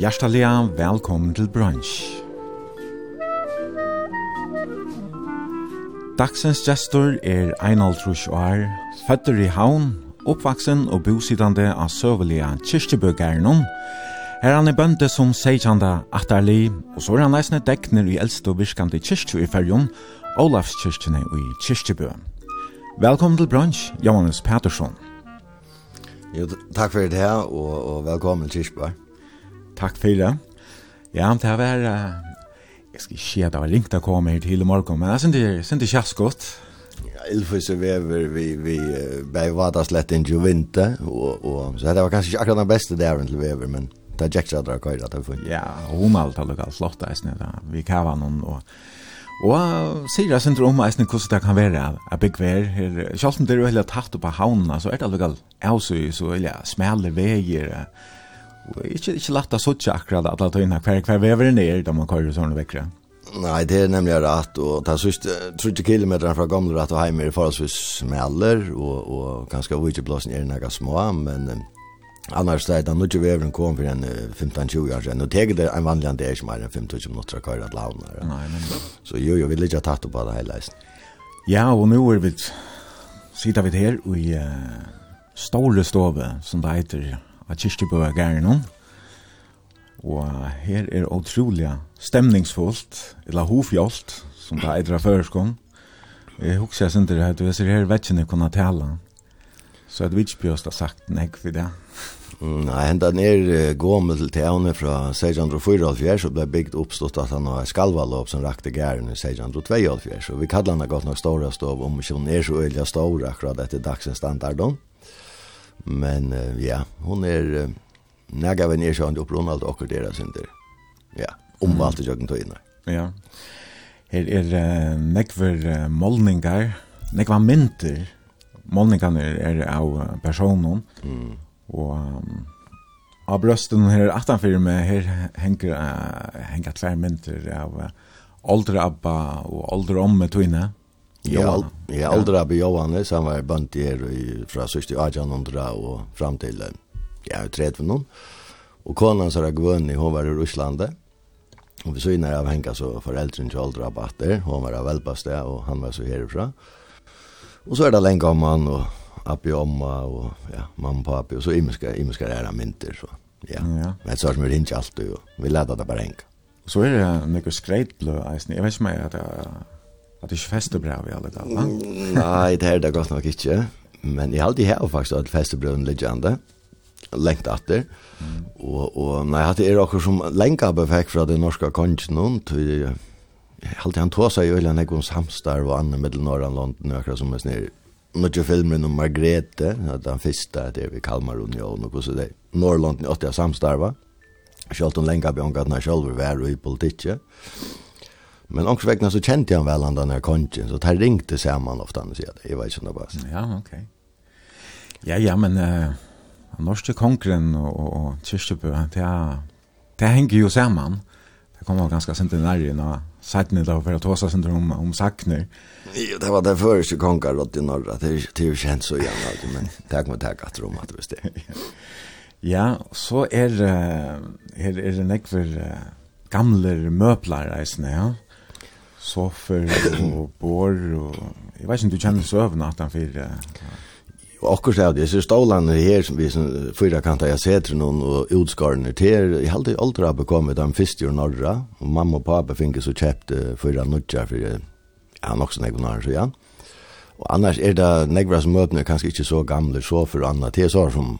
Hjertelig velkommen til brunch. Dagsens gestor er Einald Rusjoar, føtter i havn, oppvaksen og bosidande av søvelige kyrkjebøgærenon. Her han er bønte som seikjanda atterli, og så er han leisne dekner i eldste og virkande kyrkjø i fyrjon, Olavskyrkjene i kyrkjebø. Velkommen til brunch, Johannes Pettersson. Jo, takk for det her, og, og velkommen til kyrkjebø. Takk for det. Ja, det har vært... Uh, jeg skal ikke si at det var ringt å komme her til i morgen, men jeg synes det, synes det kjæst godt. Ja, Ilfus og Vever, vi, vi uh, ble vada slett inn til vinter, og, og, så det var kanskje ikke akkurat den beste dæren til Vever, men det er Jack Shadra Køyra til funnet. Ja, hun har alltid lukket slått deg snitt, vi kava noen, og... Og sier jeg synes om eisen hvordan det kan være at bygg vær her. Selv om det er jo heller tatt opp av havnene, så er det allikevel avsøy, så er det smæle veier, og ikke, ikke lagt av suttje akkurat at alt tøyene hver hver vever er ned da man kører sånne vekkere. Nei, det er nemlig rett, og det er sørste 30 kilometer fra gamle rett og heim er forholdsvis smeller, og, og ganske vujtjeblåsen er nægge små, men annars det er det nødvendig veveren kom for en 15-20 år siden, og det en vanlig det er ikke mer enn 25 minutter å kører at Ja. Nei, men... Så jo, jo, vi vil ikke ha tatt opp av det hele leisen. Ja, og nå er vi, sitter vi her i uh, store stove, som det heter, av Kirstibøa Gærenon. Og her er utrolig stemningsfullt, eller hovfjolt, som det eitra føreskånd. Jeg husker jeg synes at hvis ser her vet kunne tale, så er det ikke bjøst ha sagt nek for det. Nei, henda ned gåmel til tævne fra 1604, så ble bygd oppstått at han har skalvalov som rakte gæren i 1602, så vi kallar han godt nok ståra stov, om ikke hun er så øyelig ståra akkurat etter dagsens standarden. Men uh, ja, hon er uh, näga vem är opp Ronald og deras synder. Ja, omvalt i jøkken tøyene. Ja. Her er uh, nekver uh, målningar, nekva mynter. Målningarna er, er av personen. Mm. Og um, av brøsten her atanfyr med her henger, uh, henger tvær mynter av uh, Oldre Abba og Oldre olderomme tøyne. Johan. Jeg er aldri av Johannes, han var bønt i her fra 1800 og fram til ja, 30 noen. Og konan hans er gvønn i, hun var i Russlandet. Og vi syner av henka så foreldren til aldri av batter, hun var av velbaste, og han var så herifra. Og så er det lenge om han, og appi omma, og ja, mamma og papi, og så imiska, imiska er han mynter, så ja. ja. Men så er det ikke alltid, og vi leder det bare henka. Så er det noe skreitlø, jeg vet ikke om jeg er det At det ikke fester brev i alle fall, va? Nei, det er det godt nok ikke. Men jeg har alltid her faktisk at festebrøven legende, lengt etter. Mm. Og, og nei, at det er akkur som lengt av befekk fra det norske kongen, til jeg har alltid han tog seg i øyne, jeg kom samstarv og andre middelnåren London, akkurat som er snir, Några filmen om Margrethe, at den första, det er vi Kalmar Kalmarunion och så där. Norrland i 80 samstarva. Självt hun länkar på hon gatt när själv var i politikken. Men också vegna så kände jag väl han den her så tar ringte sig man han og så det, vet inte om det var. Ja, okej. Ja, ja, men uh, norske kongren og, og, og kyrkjebø, det, det henger jo saman. Det kommer ganske sent i nærje nå, sættene da, for å ta seg om, om sakner. Jo, det var den første kongen rått i norra, det er jo kjent så gjerne, men takk med takk at rom at hvis det. Ja, så er, er, er det nekver gamle møbler reisende. Ja sofer og bor og jeg vet ikke om du kjenner søvn at han fyrir Akkur sier det, jeg ser stålene her som vi som fyra kanta jeg setter noen og utskaren her til, jeg halde aldri har bekommet den første og norra, og mamma og pappa finnes og kjøpte fyra nudja for jeg har nok sånn egnar år, så ja. Og annars er det negvra som møtene kanskje ikke så gamle, så for anna til så som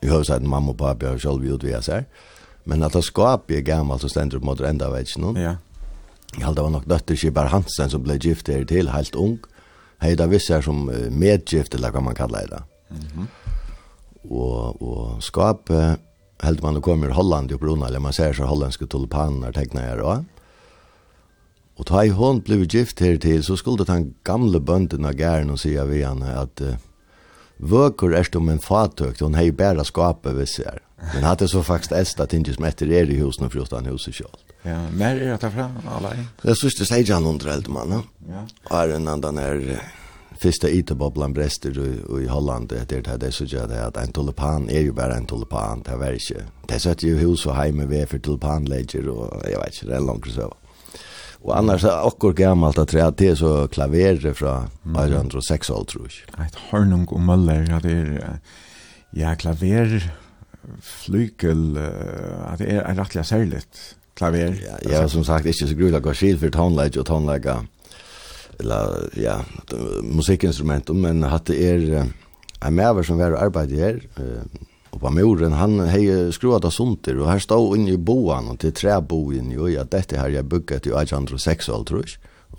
i høvsett mamma og pappa har selv utvies her, men at det skapet er gammalt og stender på måte enda vei ikke noen. Ja. Jeg halte det var nok døtter Kibar Hansen som ble gift her til, helt ung. Hei da visste jeg som medgift, eller hva man kallar det. Mm -hmm. Og, og skap helt man å i Holland i opprona, eller man ser så hollandske tulpaner tegna her også. Og da i hånd ble gift her til, så skulle den gamle bønden av gæren og sier vi henne at uh, Vøkur erst om en fatøkt, hon hei bæra skapet ved seg. Men hatt det så faktisk æsta tinges som etter er i husen og frustan huset kjall. Ja, mer er det fra, alle? Det er sørste sier han under eldre mann, ja. Og Er en annen er första IT-bubblan brester i, i Holland det är det här så gör det att en tulipan är ju bara en tulipan det är inte det sätter ju hus och hem med för tulipanläger och jag vet inte det är långt så och annars är också gammalt att det är så klaverer från mm. 106 år tror jag ett hörnung och möller ja det är ja klaver flykel, att det är rättliga särligt klaver. Ja, ja, som sagt inte så gruvla går skil för tonläge och tonlägga eller ja, musikinstrument men att det är en mäver som var arbete här och på moren han hej skruvat av sunter och här står inne i boan och till träboen ju ja detta här jag bygget ju 1806 tror jag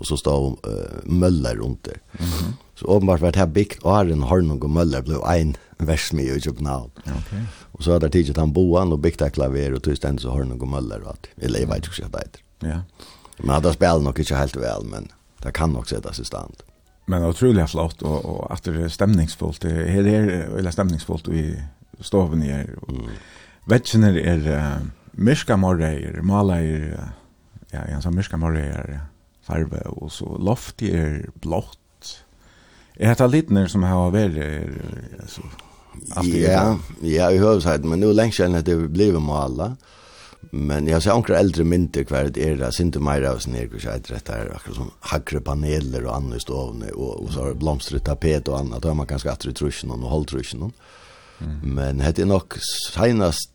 och så står uh, möller runt det. Mm -hmm. Så uppenbart vart här byggt och har en hörn och möller ble en versmi i København. Okej. Okay. Så hade jag tidigt han boan och byggt ett klaver och tyst ändå så har han någon möller och. Eller jag vet inte hur det vet. Ja. Men hade spelat nog inte helt väl men det kan också sätta i stand. Men otroligt flott och, och att det är stämningsfullt. Det är, eller stämningsfullt i stoven här. Mm. Vetsen är, är uh, myrska morrejer, malar ja, en så myrska morrejer farve och så loft är blått. Är det lite som har varit alltså Ja, ja, i hövsajt, men nu länge sedan at det blev måla. Men jag ser några äldre mynter kvar det är det synte mer av snär och skit rätt där akkurat som hakre paneler och andre stovne och och så har blomstret tapet och annat har man kan atre trusjen og och håll. Mm. Men det är nog senast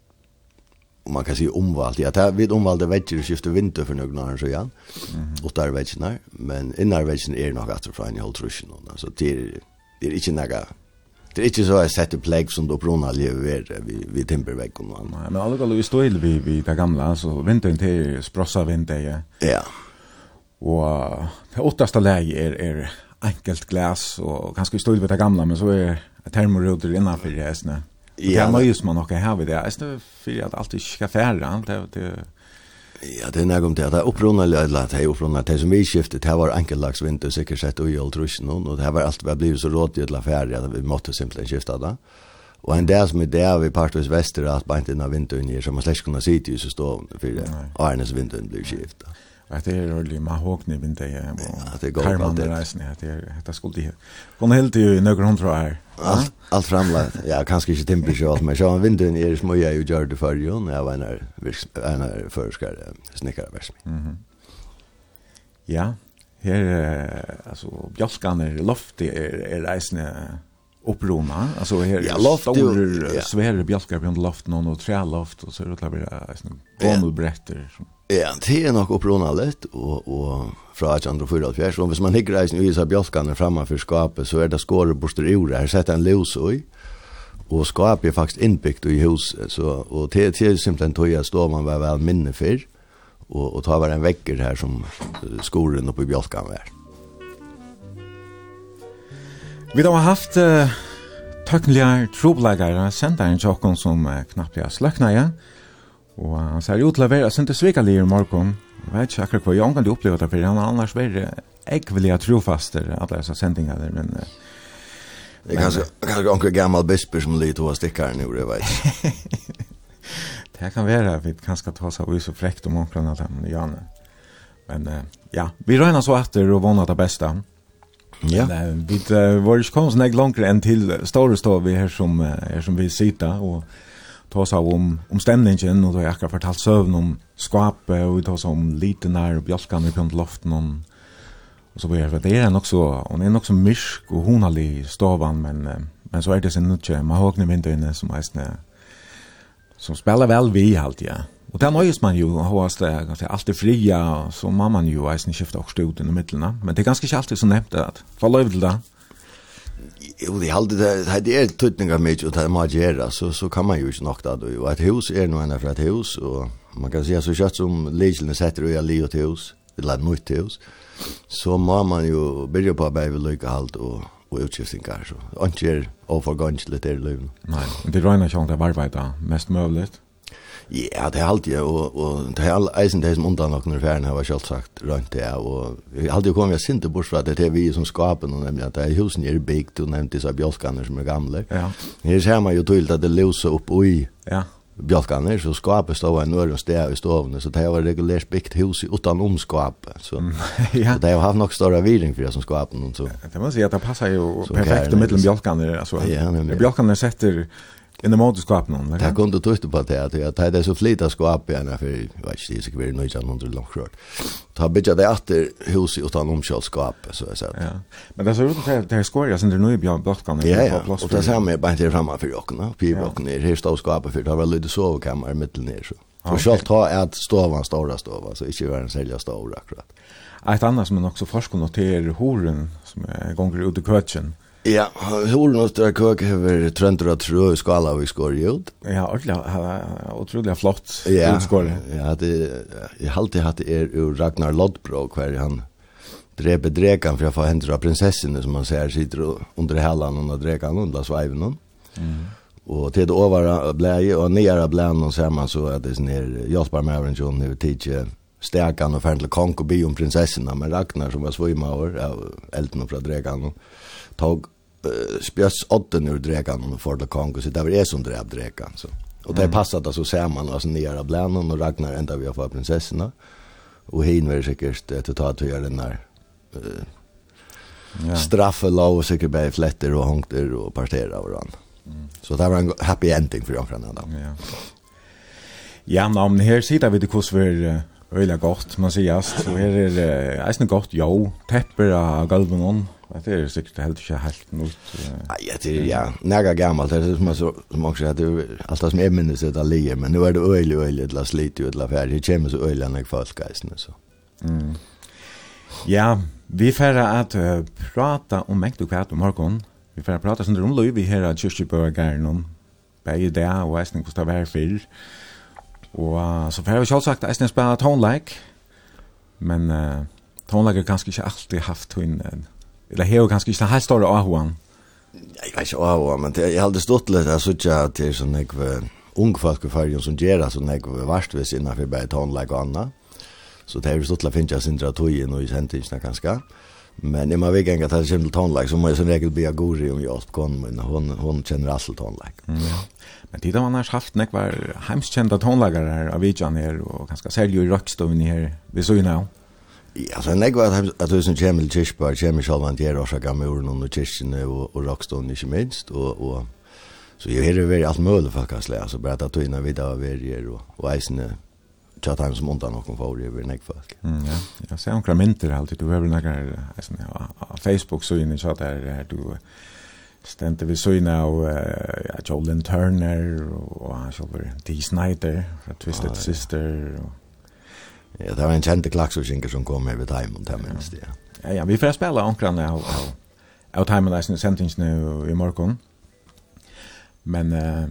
om man kan säga omvalt. Ja, där vid omvalde väggar och skifte vinter för några år så igen. Mm. Och där väggarna, men innan väggen är nog att från i håll truschen så det är det är inte några Det är inte så att sätta plägg som då brunna lever vid, vid timberväggen. Nej, men alla vi står till vi vid det gamla, så vintern till sprossa vinter, ja. Ja. Och det åttaste läge är, är enkelt glas och ganska stor vid det gamla, men så är termorutor innanför det här. Ja. Det är nöjus man åker här vid det. Är för att allt ska färra. Det, det, Ja, det er nægum det. Det er opprunnelige, eller det er opprunnelige, det som vi skiftet, det var enkellags vinter, sikkert sett ui og trusen, og det var alt vi har blivit så rådig til affæri, at vi måtte simpelthen skifta det. Og en dag som i det vi partvis vester, at beint innan vinteren gir, så man slett kunne sitte i, så stå fyrir Arnes vinteren blir skiftet att det är ordentligt man hokne vinter här och det går inte det. reisen här det det skulle det kon helt ju några tror här allt allt framlat ja kanske inte timpel så att men så en vinter är små jag ju gör det för ju när jag var när när förskare snickare vers mhm. Ja här alltså bjälkan är loft är är reisen upprona alltså här ja, loft stora ja. svära bjälkar på loft någon och träloft och så rullar vi där sån gamla bretter som Ja, det er nok opprona litt, og, og fra 1844, så hvis man hikker reisen i seg bjolkene for skapet, så er det skåret borster i ordet, her setter en løs i, og skapet er faktisk innbygd i huset, så, og det er simpelthen tog jeg stå man var vel minne for, og, og ta var en vekker her som skoren oppe i bjolkene var. Vi har haft uh, tøknelige trobleggere, sendt en tjokken som uh, knappt jeg sløkna igjen, ja. Og han ser ut til å være sinte svikalig i morgen. Jeg vet ikke akkurat hva jeg kan oppleve det, for han har annars vært ekvelige trofaster, alle disse sendingene der, men... Det er kanskje, kanskje onkel gammal bisper som lyder to av stikkerne, det vet. det kan være, vi kan skal ta seg så frekt om omkring at han Janne. Men ja, vi røyner så etter og vannet det beste. Ja. Men, vi uh, var ikke kommet sånn langt enn til Storestå, vi her som, er som vi sitter, og ta oss av om, om stemningen, og da har jeg akkurat fortalt søvn om skapet, og vi tar oss om lite nær og bjølkene på loften, og, og så videre. Det er nok så, hun er nok så mysk og honalig stovan, men, men så er det sin nødtje, mahogni vinduene som eisne, som spelar vel vi alt, ja. Og det nøyes man jo, hos det er alltid fria, så må man jo eisen skifte også ut i midtlene, men det er ganske ikke alltid så nevnt at, for løyv til det, Jo, det halde det det er tøytninga mykje, og det er gör så så kan man ju inte nokta då og et hus er noe enn för et hus og man kan si at så kjøtt som legeln sätter och li og til hus eller ett nytt hus så må man jo byrja på baby lycka halt og, og utskiftingar, så anker och för ganska lite i livet. Nej, det rör sig om att arbeta mest mulig. Ja, det er alltid, og, og det er eisen det som undan nok når ferien har selv sagt rundt det, og jeg alltid kom jeg sinte bort fra det, det er vi som skapen, og nemlig at det er husen er bygd, og nevnt disse bjolkaner som er gamle. Ja. Her ser man jo tydelig at det løser opp ui ja. bjolkaner, så skapet stod en øren sted i stovene, så det var regulert bygd hus utan om skapet, så, mm, ja. så det har haft nok større viring for det som skapen. Så. Det må man si at det passer jo perfekt i middelen bjolkaner, altså, ja, bjolkaner setter In the motor skap någon. Det kunde du inte på det att jag hade så flita skap igen för vad vet det så kvar nu jag under långt skört. Ta bitcha det åter hus och ta skap så jag säger. Ja. Men det så ut att det här jag sen det nu blir blott kan jag på plats. Och det ser mig bara inte framme för jockarna. Pibrocken är här står skapet för det var lite sovkammare mitt ner så. Och själv ta att stovan stora stova så inte vara en sälja stora akkurat. Ett annat som är också forskar noterar horen som är gånger ut i kötchen. Ja, hur nu står kök över trendra trö i skala vi skor gjort. Ja, ordentligt otroligt flott ja, skor. Ja, det jag har alltid haft er ur Ragnar Lodbro kvar han dreper drekan för jag får av prinsessan som man ser sitter under hällan och drekan under sviven hon. Mm. Och till det över bläje och nere blän och ser man så att det är ner Jasper Mävrenjon nu tidigt stäkan och färd till konk och bi om prinsessan men Ragnar som var svimma av elden och från drekan tog spjöts odden ur drekan och för det kongo så där är som dräp drekan så. Och det passade så ser man alltså ner av blännen och Ragnar ända vi har fått prinsessorna. Och hin var säkert att ta att göra den där eh ja. straffa låg och säkert bara flätter och hångter och partera och sånt. Mm. Så det var en happy ending för Jan då. Ja. Ja, men här sitter vi det kurs för Øyla godt, man sier just. Så her er det eisne godt, jo, tepper av galven om. Det er sikkert helt ikke helt nytt. Nei, det er, ja, nega gammalt, det er som jeg så, som også, det er alt det som er minnes er det lige, men nå er det øyla, øyla, øyla, slit, øyla, ferdig, det kommer så øyla nek folk eisne, så. Mm. Ja, vi færre at uh, prata om mekt og kvart om morgon. Vi færre prata sånn om løy, vi her av kyrkjebøyagæren om, bæg i dag, og eisne, hvordan det var fyrir. Og så får jeg selv sagt, jeg spiller tonelike, men uh, tonelike har kanskje ikke alltid haft hun, eller jeg har kanskje ikke den helt store Ahoan. Jeg vet ikke Ahoan, men jeg har aldri stått litt, jeg synes ikke at det er sånn jeg unge folk i fargen som gjør det, sånn jeg varst ved siden av bare tonelike og annet. Så det er jo stått litt finnes jeg sindra tog inn og i sendtingsene kanskje. Ja. Men när man vill gänga till simpel tonlag så måste jag regel be Aguri om jag kom men hon hon känner alltså tonlag. Mm. Men det har man annars haft när var hemskända tonlagare här av Vidjan här och ganska säljer i rockstoven här. Vi såg ju nu. Ja, så när var att tusen Kemil Tischbar, Kemil Schalmantier och så gammor och Tischne och och rockstoven inte minst och och så jag har väl allt möjligt faktiskt alltså bara att du innan vidare och och isen tja time som undan och får över näck folk. Mm ja. Jag ser några mynter alltid du över några alltså ja, Facebook så inne så der er du ständer vi så inne av ja Joel Turner og han så var Dee Snyder från Twisted Sister Og... Ja, det var en kjente klaksorsinker som kom med vid timen, det minst det. Ja, ja, vi får spela omkran av, av, av timen der sentingsene i morgon. Men, uh,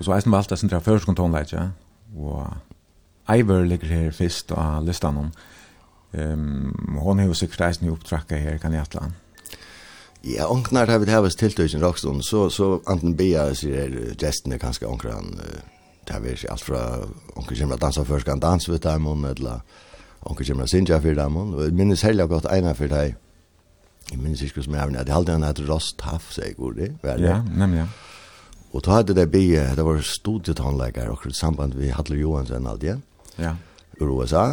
så er det bare alt det som drar først kontonleit, ja. Og Iver ligger her fyrst av listan om. Um, hon har jo sikkert eisen i opptrakket her, kan jeg atla. Ja, onknar har vi hevast tiltøysen rakstånd, så, så anten bia sier gestene kanskje onkran, det har vi alt fra onkran kommer dansa før skal dansa ved dem, eller onkran kommer sinja for dem, og jeg minnes heller godt eina for deg, jeg minnes ikke som jeg har, det halde han heter Rost Haff, sier jeg god, det? Ja, nemlig, ja. Og da hadde det bia, det var studietannleggere, og samband vi Hadler Johansen alltid, ja ja. ur USA.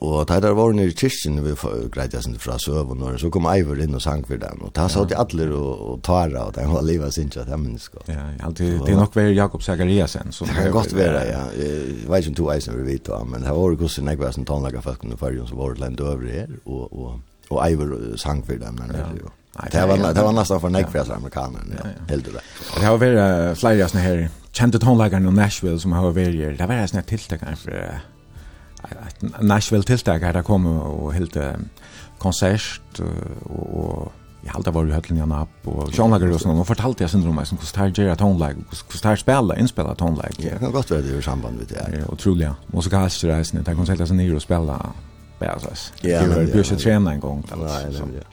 Og da der var nere i kyrkjen, vi greit jeg sin fra søvn, og så kom Eivor inn og sang for den, og da sa de alle og, og tara, og den var livet sin til at mennesker. Ja, ja det, det er nok vært Jakob Zachariasen. Det kan godt være, ja. Jeg vet ikke om to eisen vi vet, men det var hvordan jeg var som tannlager folk under fargen, så var det land over her, og, og, og Eivor sang for den, men ja. det var, det var nesten for nekve for amerikaner, ja, helt det. Det har vært flere sånne her kjente tonlagaren i Nashville som har vært her, det var en sånn tiltak her, Nashville-tiltak her, der kom og helt konsert, og jeg halte var i høtlen i Anap, og sjånlager og sånn, og fortalte jeg syndrom meg som hvordan det gjør tonlag, hvordan det spiller, innspiller tonlag. Ja, det kan godt være det i samband med det. Ja, og trolig, ja. Musikalsk reisende, det kan sette seg ned og spille, bare. Ja, men det er jo ikke trene en gang. Nei, nemlig, ja.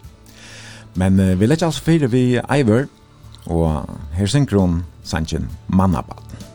Men vi lette altså fire vi Iver, Og her synker hun Sanchin Mannabaten.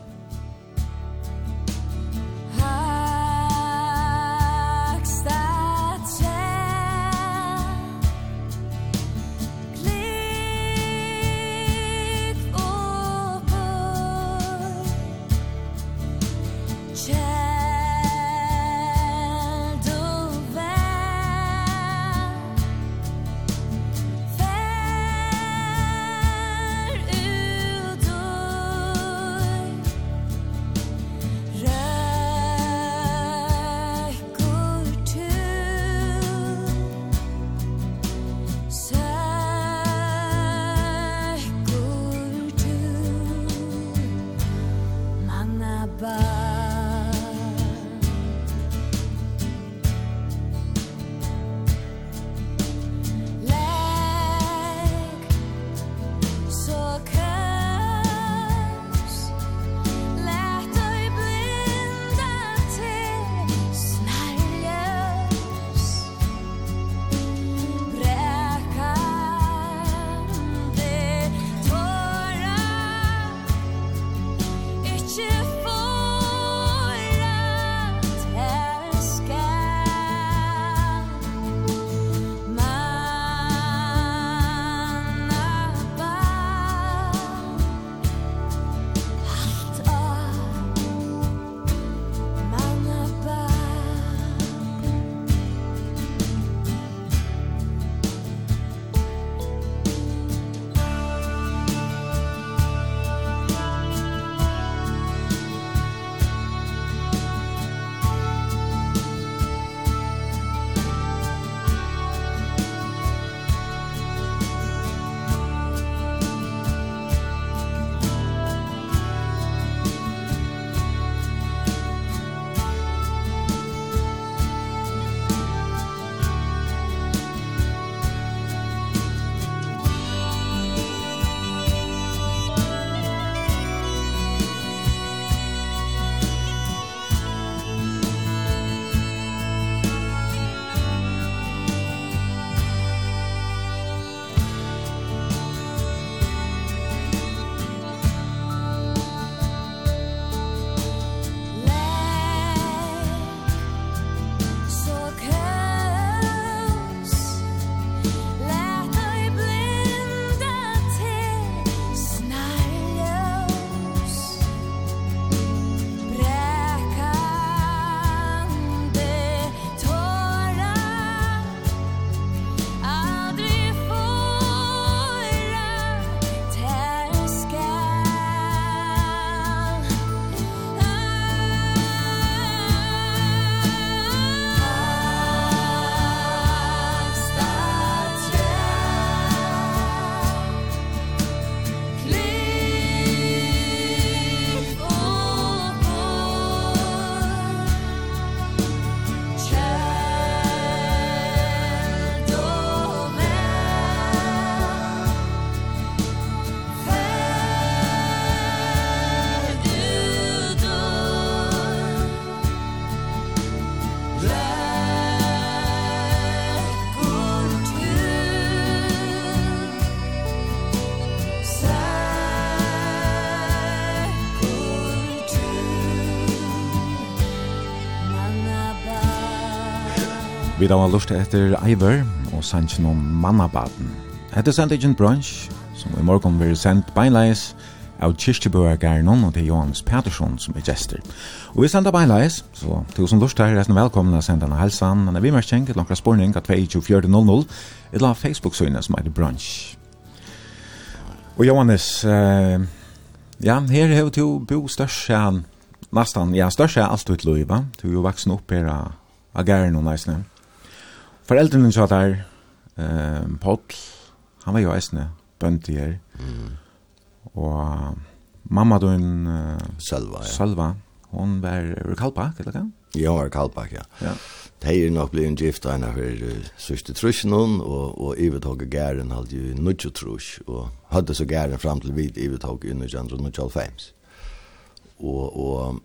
Vi da var lust etter Iver og sanns noen mannabaten. Hette sendt ikke brunch, som i morgen vil sendt beinleis av Kirstibøa Gærnon, og til Johannes Pettersson som er gjester. Og vi sender beinleis, så til som lust her, resten velkommen å sende en helsan, men vi mer kjenk et langkra spårning av 22400, et la Facebook-søyne som er brunch. Og Johannes, eh, ja, her har du bo størst ja, nästan, ja, størst er alt ut løyva, du er jo vaksen opp her av Gærnon, nesten. Foreldrene sa der, eh, Paul, han var jo eisne, bønt i her. Mm. Og mamma du en uh, Selva, ja. Selva, hon var ur Kalpak, eller hva? Ja, i Kalpak, ja. ja. De er nok blitt en gift av en av her uh, sørste trusjen hun, og, og ivetog gæren hadde jo nudge trus, og hadde så gæren fram til vid ivetog i nudge andre nudge alfeims. Og, og,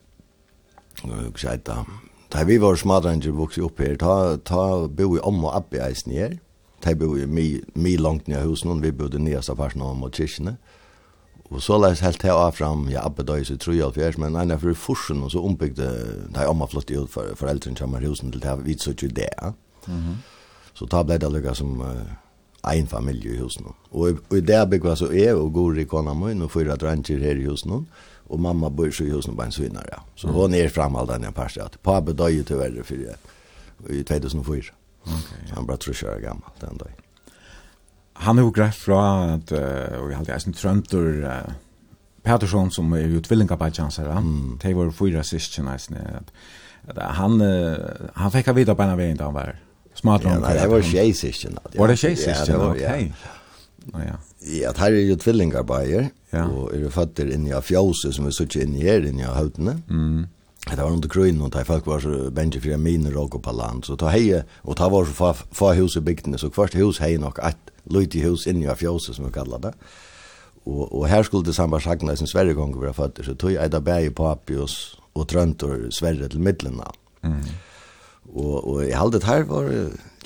og, og, og, Da vi var smadranger vokset opp her, ta, ta bo i om og abbe eisen her. Ta bo i mi, mi langt nye husen, noen, vi bodde nyeste parten om og kyrkene. Og så leis helt til av fram, ja, abbe da i sitt tru men ene for forsen, og så ombygde, da om og flott ut for foreldren som kommer husen til det, vi så ikke det, ja. Mm -hmm. Så ta ble det lukka som uh, en familie i husen. Og, og i det bygget så er og god i kona min, og fyra dranger her i husen, og och mamma bor så i husen på en svinnare. Ja. Så mm. hon är framhållande en parstad. Att pappa dör ju tyvärr för det. I 2004. Okay, ja. Han bara tror jag gammal den dag. Han har ju fra, at, uh, og jeg halte eisen Trøntur, uh, Pettersson som är ju tvillingabajans här. Mm. Det var fyra sistkjen eisen, at, at Han, uh, han fikk av vita på ena vägen där han var. Smart Ja, nei, det var tjejsyskon. Var det tjejsyskon? Ja, det var, ja. Ja, ja. Ja, her er jo tvillingar bæger, ja. og er jo fatter inni av fjause som vi suttje inni her, inni av høytene. Mm. Det var under grøyne, og da folk var så bengi fyrir miner og på land, så ta hei, og ta var så fa, fa hus i bygdene, så kvart hus hei nok et løyti hus inni av fjause som vi kallar det. Og, og her skulle det samme sakna som Sverre gong vi har fatter, så tog eit av bæger papi og, og trøntor Sverre til midlena. Mm. Og, og jeg halde det her var,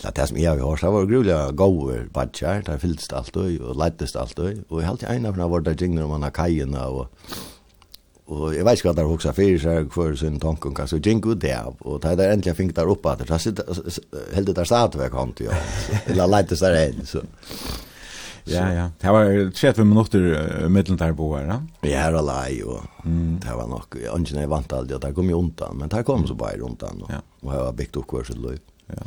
det er som jeg har hørt, det var grulig gåver badger, det fylltest alt og, og lettest alt og, og jeg halde en av henne var der jingner om har kajene, og, og jeg vet ikke hva der hoksa fyrir seg, hver sin tanken, så jing ut det av, og det er endelig fink der oppe, det er heldig der stadvek hånd, eller lettest der enn, så... Ja, ja. Det var 30 minutter uh, mittlen der bo her, ja? Vi er var lei, og det var nok, ungen jeg vant aldri, og det kom jo undan, men det kom så bare undan, og, ja. og jeg har bygd opp hver sitt liv. Ja.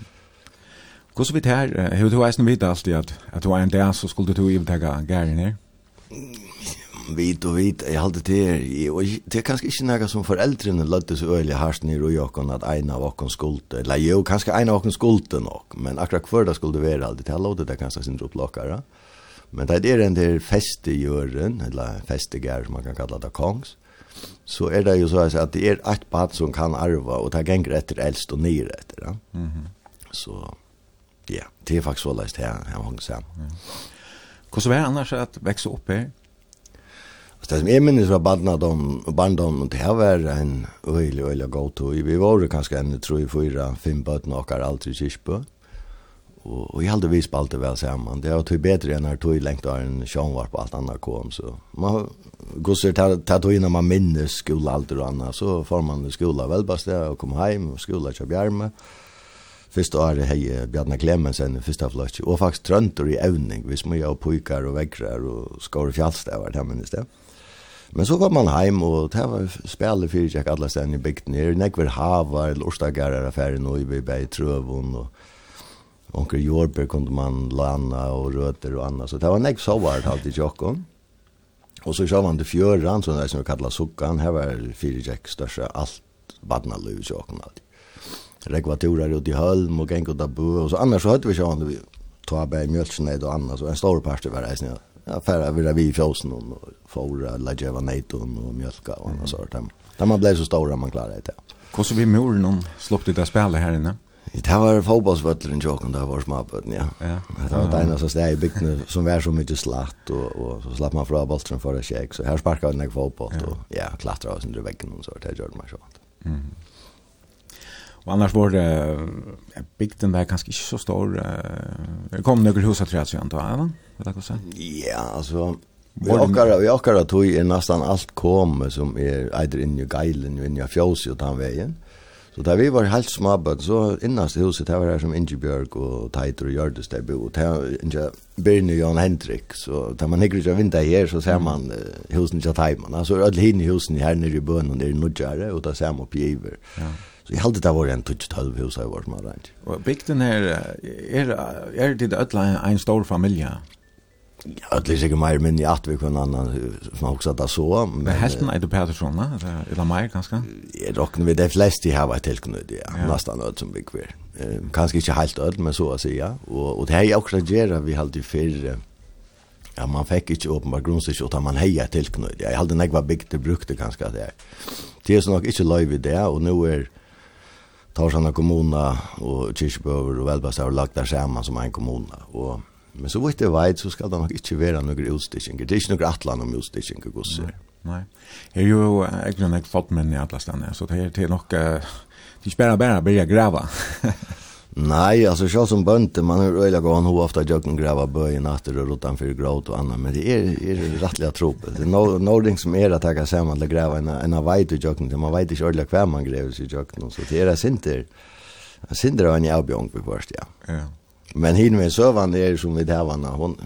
Hvordan vidt her, har du eisen vidt alltid at, at du var en dag, så skulle du ivetega gæren her? Vit og vit, jeg halte til her, og det er kanskje ikke noe som foreldrene lødde så øyelig hardt nere og jokken at en av okken skulde, eller jo, kanskje en av okken skulde nok, men akkurat hver det skulle være alltid, jeg lovde det kanskje sin dropplokkere, ja? Men det är den där festegjören, eller festegär som man kan kalla det kongs, så er det ju så at det er ett bad som kan arva och ta gänger etter äldst och nyr efter. Ja? Mm -hmm. Så ja, det är faktiskt så leist här, her hong sen. Mm. Var det annars att växa her? Så Det som jeg minnes var barndom, barndom det här var en øyelig, øyelig god tog. Vi var kanskje kanske en, tror jeg, fyra, fem bötna och allt i Kirsbö og och i halde vi spalte vel samman. Det var tog bättre än när tog lengt av en show var på alt annat kom så. Man går så ta ta tog innan man minnes skola allt och annat så får man skola väl bara där och kom hem och skola till Bjärme. Första året hei Bjarne Clemensen första flash og faktisk trøntor i evning, hvis man gjør pojkar och väckrar och skor fjallstavar, det minnes det. Men så kom man heim, og det var spjallet fyrir tjekk alla stedene i bygden her. Nekver havar, eller orstagarar affæren, og i bei trøvun, og onkel Jorberg kunde man lana och rötter och annat. Så det var en exovart alltid i Jockon. Och så kör man till fjöran, så där som vi kallar Suckan. Här var fyra jack största, allt badnallu i Jockon alltid. Rekvatorer ut i Hölm och gäng och tabu. Och så annars så hade vi kör vi ta bär mjölksned och annat. Så en stor parti var det. Ja, färra vi vi i fjåsen och fåra, lageva nejton och mjölka och annat sånt. Där man blev så stora man klarade det. Hur så vi moren om slopp det där spelet här inne? Det var fotbollsvöllren tjocken där var småbötten, ja. ja. Det var det ena som steg i bygden som var så mycket slatt och, och så slapp man fra bollen för att käk. Så här sparkade en fotboll ja. ja, klattrade oss under veggen och så. Det gjorde man så. Mm. Och annars var det, bygden där kanske inte så stor. Det kom några hus att treet siden, da, ja, va? Vet jag vad Ja, alltså... Vi åkar, vi åkar då tog nästan allt kom som är either in i geilen och in i fjöls och den vägen. Så där vi var helt småbøtt, så innast i huset där var det som Ingebjörg och Teitur och Gjørdes der bo. Där inte Birne Jan Hendrik så där man hygger ju vinter här så ser man uh, husen där tajman. Så alle hinne i husen här nere i bön och nere i Nudjare och där ser man uppgiver. Ja. Så jeg hade det var en touch halv hus jag var små rent. Och bygden här är är det öll en stor familj. Ja, det är säkert mer men i att vi kunde annan som också att så. Men helt nej du Petersson va? Eller mer ganska. Jag rocknar vi det flesta här var till knut, ja. Nästan allt som vi kvar. Eh kanske inte helt allt men så att säga. Och och det här är också att göra vi hade för ja man fick inte uppenbar grundsys utan man heja till knut. Jag hade några big det brukte ganska det. Det är så nog inte live det och nu är Tarsana kommuna och Kirchbøver och Velbastad har lagt där samman som en kommuna och Men så vitt jeg vet, så skal det nok ikke være noen utstikkinger. Det er ikke noen atlan om utstikkinger gosser. Nei. Jeg er jo egentlig nok fått menn i alle stedene, så det er til nok... Det er ikke bare bare å begynne å grave. Nei, altså, selv som bønte, man har öliga gång hur ofta jag kan gräva böjen efter og rotan för gråt og annat men det er, er rettelig rättliga tropet. Det är no, någonting som är att ta sig man att enn en av veit i jøkken, man vet ikke öliga kvar man grever sig jag kan så det er det Sinter Det synd det en avbjörn på först ja. Ja. Men hin med sövan är som vi där vanna hon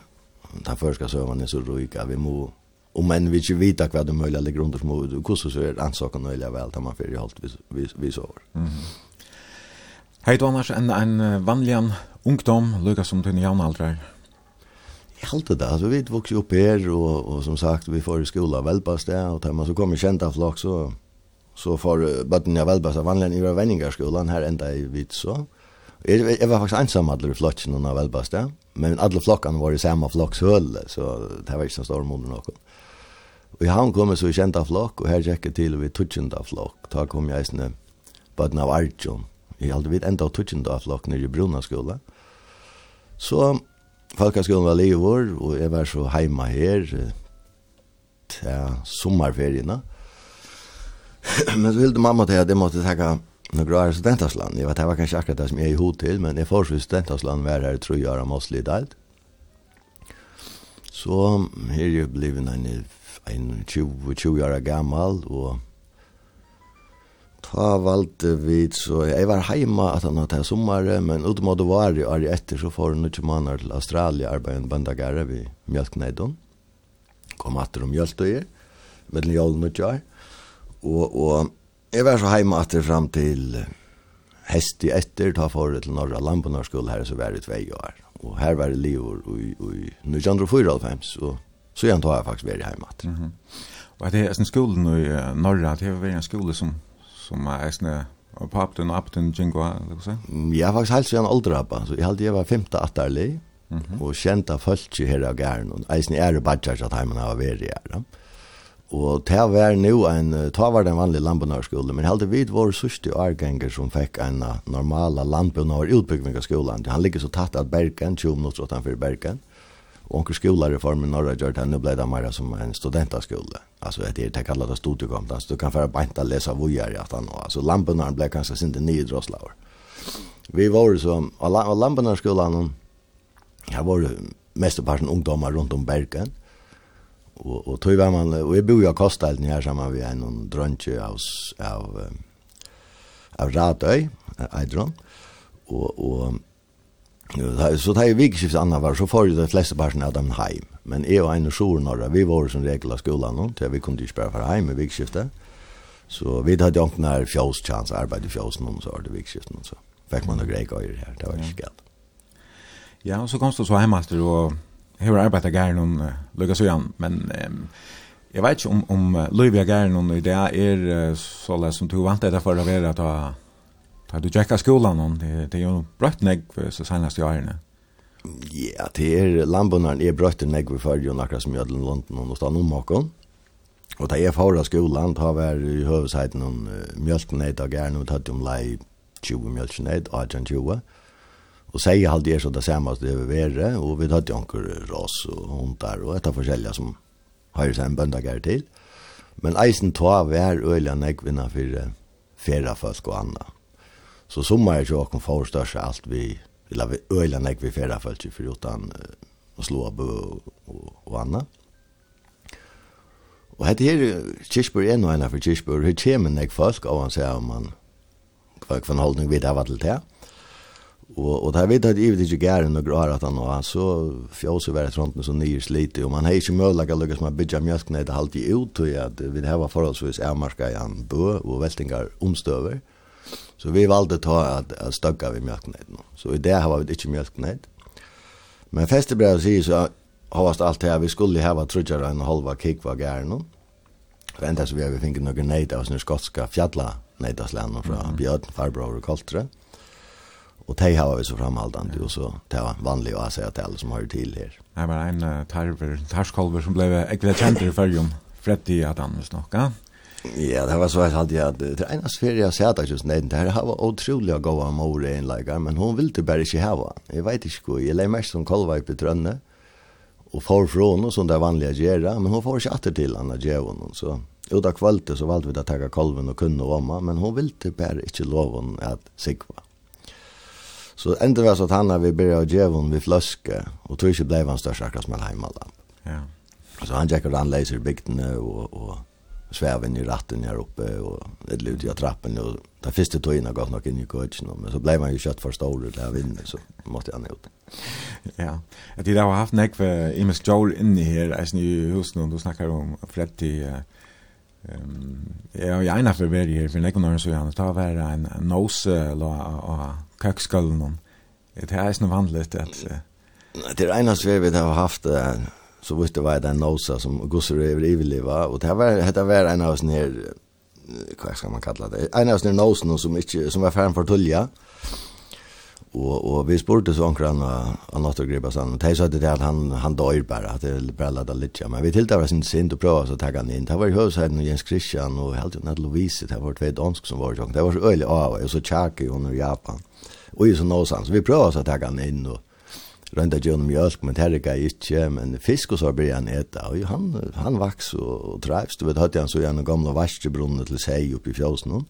ta förska sövan är så rika vi må om men vi inte vet vad de möjliga eller grunder som och hur så är ansaken möjliga väl ta man för i vi vi, vi så. Mm. Hej annars en en vanlig ungdom Lucas som den jämn åldrar. Jag hållte det alltså vi vuxit upp här och och som sagt vi får i skola välbast där och tar man så kommer kända flock så så får barnen av vanligen i vänningar skolan här ända i vitt så. Jeg, jeg var faktisk ensam alle i flocken och när väl. Men alle flockan var i samma flokkshøl, så det var ikke så stor mode Og Och jag han kommer så i og flock och här til till tutsjent av flock. Da kom jag isne bøtten av Arjun. Jag hade enda tutsjent av flokk flock nere i Bruna skole. Så folkaskolan var livor och jeg var så hemma här til sommerferiene. Men så ville mamma til at jeg måste tacka några år studentasland. Jag vet det var kanske akkurat det som jag är i hod till, men jag får så studentasland var här tror jag om oss lite allt. Så här är ju blivit en, en 20, 20 år gammal och ta valde vi så jeg var hemma at han hadde sommer, men utmådde var det år etter så får han några månader till Australien en bandagare ved Mjølkneidon. Kom att om Mjølkneidon, med den joln og kjær. Og, og Jeg var så heima atter fram til hest i etter, ta for til Norra Lampenarskole her, så var det tvei år. Og her var det livor i, i 1994, og så igjen tar jeg faktisk vært heima atter. Mm -hmm. Og det er en skolen i Norra, det har vært en skole som, som er en og på apten og apten jingo, eller hva Jeg har faktisk helt siden alderhappa, så jeg halte jeg var femte atterlig, mm -hmm. og kjente folk her av gæren, og eisen er i badgjert at heimen har vært i her, da. Mm Og det var nu en, ta var det en vanlig landbunarskole, men heldig vid vår sørste årganger som fikk en normala landbunar skolan. Han ligger så tatt av Bergen, 20 minutter utenfor Bergen. Og onker skolereformen norra gjør det, nå ble det mer som en studentaskole. Altså, det er det kallet av studiekompetens, du kan føre bænt å lese vujer i at han, altså landbunaren ble kanskje sinte nye drosslaver. Vi var så, av landbunarskolan, her var det mesteparten ungdomar rundt om Bergen, og og tog var man og jag bor jag kostar här samma vi en någon av av av Radøy, Eidron. og og så tar ju vikskift annan var så får ju de flesta barnen av dem hem. Men jag och en och Sjor norra, vi var som regel av skolan då, till vi kunde ju spela för hem med vikskiftet. Så vi hade ju inte när fjolschans arbete i fjolsen och så var det vikskiftet och så. Fick man några grejer här, det var ju skall. Ja, och så kom du så heimast du och hur arbetar gärna noen uh, lukket så men um, jag vet inte om, om uh, Løyvia gær noen i det är uh, så lett som du vant etter för att vara at ta du tjekka skolan noen, det, det er jo brøtt negg for så senest i årene. Ja, det er landbundaren er brøtt negg for før jo akkurat som Jødlen London og stann om åkken. Og da jeg fara skolan, da var i høvesheiten noen uh, mjølkneid og gær noen tatt om lei 20 mjølkneid, 18-20. Og sier jeg alltid er så det samma det vil være, og vi hade anker ras og hundar og etter forskjellige som har seg en böndagar til. Men eisen tar vär öliga nägvinna for färra folk og andra. Så sommar jag och kom förstår sig allt vi vill ha öliga nägv vi färra folk för utan och slå bo och, och annat. Och hade här Kirchberg en och en för Kirchberg hur kommer nägv folk och han säger om man kvar kvar hållning vid det var till det. Och och där vet jag att Ivid inte gärna några år att han och så fjås över fronten så nyrs lite och man har ju möjlighet att lyckas med bygga mjölkna det halt i ut och att vi det här var förhållsvis ärmarska i en bö och vältingar omstöver. Så vi valde att ta att, att stögga vid mjölkna Så i det har var vi inte mjölkna Men festebrevet säger så har allt det här vi skulle ha trudgar en halva kick var gärna. Vänta så vi har vi finket noen nejda av sina skotska fjalla fra mm från Björn, farbror och koltre och de har vi så framhållande och så det var vanligt att säga till alla som har till här. Det var en uh, tarver, tarskolver som blev kjent i färgen. Freddy hade han snackat. Ja, det var så att hade jag det ena sfären jag sett att just nej, det här var otroliga goda more like men hon ville bara inte ha. Jag vet inte hur, jag lär mest som kolva i betrönne och får från och sånt där vanliga gärna, men hon får inte åter till andra gärna så ut av kvalitet så valde vi att ta kolven och kunne vara men hon ville bara inte henne att sikva. Så enda var så att han har vi började djävulen vid flöske och tror inte blev han största akkurat som en hemma där. Ja. Så han jackade han laser bigtne och och sväven i ratten här uppe och det lut jag trappen och där första tog in och gav nog in i coachen men så blev man ju kött för stor där vinner så måste han ut. Ja. Att det har haft näck för Imes Joel inne här alltså ni hus nu du snackar om Freddy ehm ja jag är en affär här för näck när så han tar vara en nose la och kakskallon. Det är ju vanligt att det är ena svär vi har haft så visst det var den nosa som gossar över eviliva och det var det var en av oss ner vad ska man kalla det en av oss ner nosen som inte som var färdig för tulja. Och och vi spurte så omkring han åt att sånn, og de sa det att han han dör bara att det bara litt, lite. Men vi tilltar sin inte sent och prova å tagga han in. Det var i hus Jens Christian og helt en Louise det var tvei dansk som var jag. Det var så öle av og så tjaki hon i Japan. Och ju så någonstans. Vi prova å tagga han in och rönta ju mjölk men det ikke ikke, men fisk och så blir han äta och han han vax och, og trivs. Du vet hade han så gjerne gamle vaskebrunnen till sig uppe i fjällen.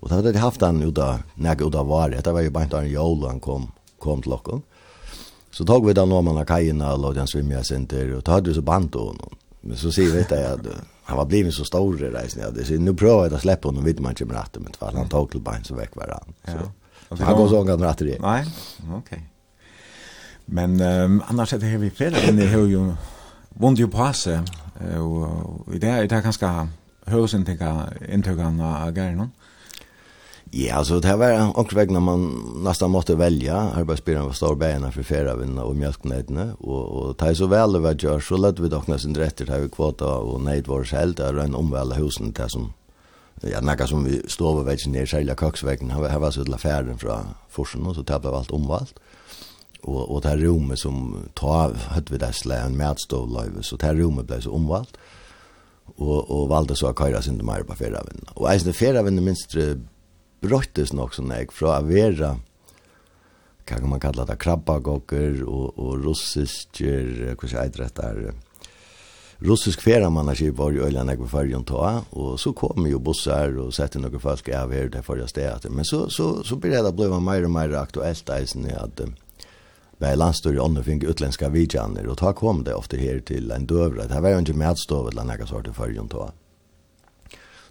Och hadde hade haft han uta när uta var det. Det var ju bara inte en jol han kom kom til locken. Så tog vi da nå man av kajina, och låg den svimja og och hadde vi så band då honom. Men så ser vi det att han var blivit så stor i reisen. Ja, det så nu prøver jeg att släppa honom vid man ikke med rette, men fall han tog till bein så vekk var han. Så. Ja. Han går så gång rette det. Nej. Okej. Men um, annars er det her vi flera den det hur ju vunnit ju passa og, i det är det ganska hösen tänka intagarna agernon. Mm. Ja, alltså det var också väg när man nästan måste välja. Arbetsbyrån var stor bärna för färavinna och mjölknädna. Och, och det så väl det var gör så lät vi dock nästan rätt det här vi kvata och nöjd var själv. Det en omvälda husen där som ja, näka som vi står över vägen ner själva köksvägen. Här var så till affären från forsen och så tappar allt omvalt. Och, och det här rummet som tar hade vi där slä en live så det här rummet blev så omvalt. Och, och valde så att köra sin mer på färavinna. Och ens det färavinna minst brøttes nok sånn jeg fra å være hva kan man kalla det, krabbagokker og, og russisker, hva skal jeg der? russisk feramannaskip var jo øyla nekve fyrjon ta, og så kom jo bussar og sette noen folk av her til forrige stedet. Men så, så, så blir det blei mer og mer aktuelt eisen i at Bei landstor i ånden fikk utländska vidjaner, og ta kom det ofte her til en døvre. Det var jo ikke medstået til en egen sort av fyrjon ta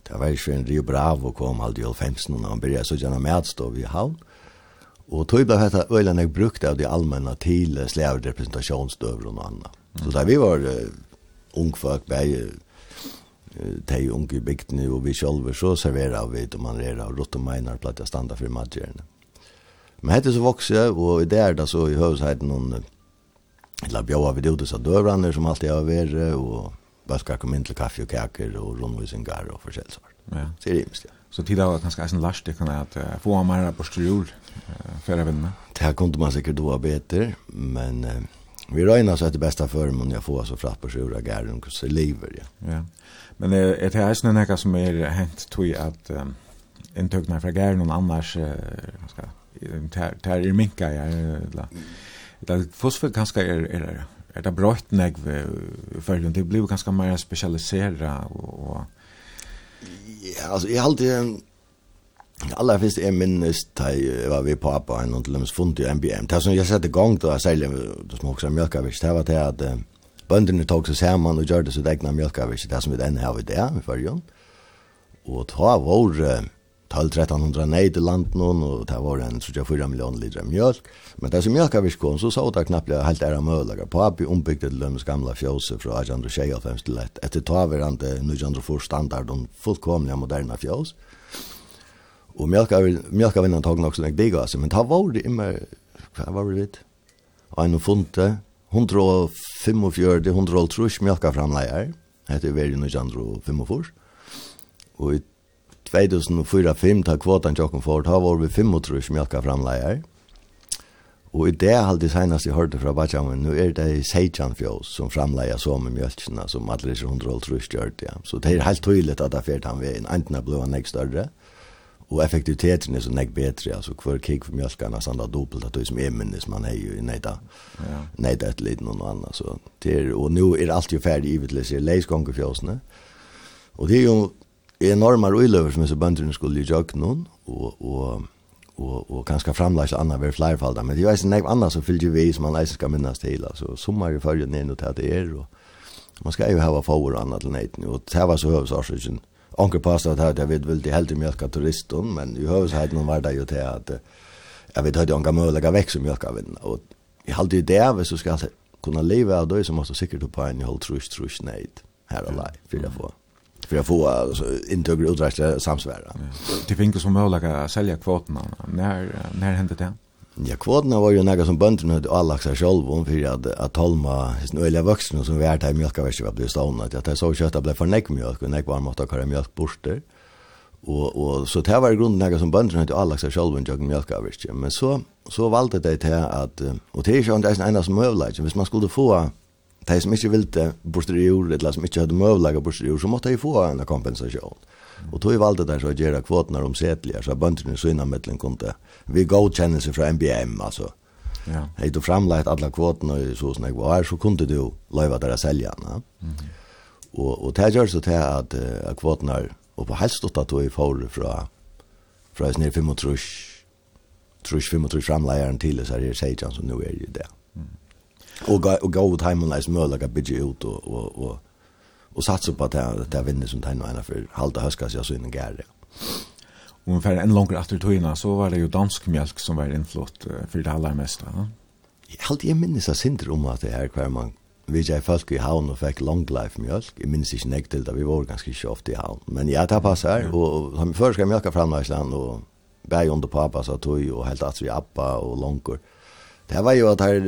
det var ikke en Rio Bravo kom aldri i 15 og han begynte så gjerne medstå i havn. Og tog ble dette øyne jeg brukte av de allmänna til slevrepresentasjonsdøver og noe annet. Så da vi var uh, ungfolk, bare de unge i bygdene og vi selv, så serverer vi det man er av rått og meinar platt jeg standa for matgjerne. Men hette så vokse, og i det er det så i høvesheten noen, eller bjøver vi det ut av døvrene som alltid har vært, og vad ska komma in till kaffe och kakor och rundvisingar och försäljsar. Ja. Så är det minst, ja. Så tid av ganska en last det kan att få ha mera på strul för även. Det här kunde man säkert då bättre, men eh, vi räknar så att det bästa för mig jag får så fratt på sjura gärden så lever ja. Ja. Men är, är det här något som är hänt tror jag att um, intökna från gärden och annars uh, ska tar tar minka jag eller Det fosfor ganska är är er det brått negv följon, det blir ganske mer specialisera og... Ja, altså, jeg har alltid Alla fyrst er minnes da jeg var vi på Abba en og til dem funnet i MBM. Det som jeg sette gang da, særlig det som også er mjölkavis, det var det at bøndene tog seg sammen og gjør det sitt egna mjölkavis, det som vi denne har vi det, i førjon. Og ta vår Uh, 12-1300 nej till landen och det var en 34 miljoner liter mjölk. Men det som mjölk av viskon så sa det knappt helt ära möjliga. På Abby ombyggde det Lömmes gamla fjöse från 1825 till ett ett taverande 1904 standard och fullkomliga moderna fjös. Och mjölk av mjölk av innan tag också en dig alltså men det var det immer hva var det? En funte 145 100 tror mjölk av framlejer. Det är väl og Och 2004-5 ta kvotan tjokken for, ta var vi 35 mjölka framleier. Og i det halde senast jeg hørte fra Bajamen, nu er det Sejan Fjås som framleier så med mjölkina som alle er 100 gjør det. Ja. Så det er helt tydelig at det fyrt han veien, enten blå han ikke større, og effektiviteten er så nek betre, altså hver kik for mjölka nesten da at det som er minnes man er jo neida, ja. neida et liten og noe annet. Så det er, og nu er alt jo ferdig i vitlis, er leisgånge fjåsene, Og det er jo enorma røyløver som så bönderna skulle ju jag någon och och och och kanske framlägga andra ved flerfalda, men det är ju en annan så som ju vi som man läser ska minnas till alltså sommar i fyrir ner och til det er, og man ska ju ha favor och annat til neiten, och det var så høvesarsysen. onkel pasta att jag vet väl det helt mjölka turisten, men i høvesarsysen var det ju till att jag vet hade onkel möjliga vekk som mjölka vinn, och i halde i där så ska kunna leva då så måste säkert på en i hold trust trus, här alla för lei, får för att få alltså, intäkter och uträtta samsvära. Det finns som möjliga att sälja kvoterna. När, när hände det? Ja, kvoterna var ju några som bönderna hade alla sig själva om för att, att tolma sin öliga vuxna som vi är där i mjölkaverset var blivit stående. Att jag såg att blev för näck mjölk och näck var mått att köra mjölkborster. Och, och, så det var i grunden något som bönderna hade alla sig själva om mjölkaverset. Men så, så valde det till att, och det är ju inte en enda som möjlighet. Hvis man skulle få de som ikke ville borster i jord, eller som ikke hadde møvlaget borster i jord, så måtte de få en kompensasjon. Og tog valgte der så å gjøre kvotene omsettelige, så bøndene så innanmettelen kunne vi godkjennelse fra MBM, altså. Ja. Hei du framleit alla kvotene og så sånn jeg var, så kunne du løyva der å selge den. Mm -hmm. Og, og det gjør så til at, uh, kvotene, og på helst åtta tog i for fra, fra snir 35, trus 35 framleieren til, så er det 16 som nå er i det. Mm. Og gå och gå ut hem och läs ut og og og og satsa på at det er vinner som tajna ena for halta höskas jag så inn i gärde. Och ungefär en längre efter tojna så var det jo dansk mjölk som var innflott uh, for det aller mesta. Ja? Jeg har jeg minnes av synder om at det er kvar man vi jag folk i havn og fick long life mjölk. Jeg minns ikke nek til det, vi var ganske ikke ofte i havn. Men ja, det passer. Mm. Og han först ska mjölka framläsland og bæg under pappa så tog og helt at vi appa og longur. Mm Det var ju att här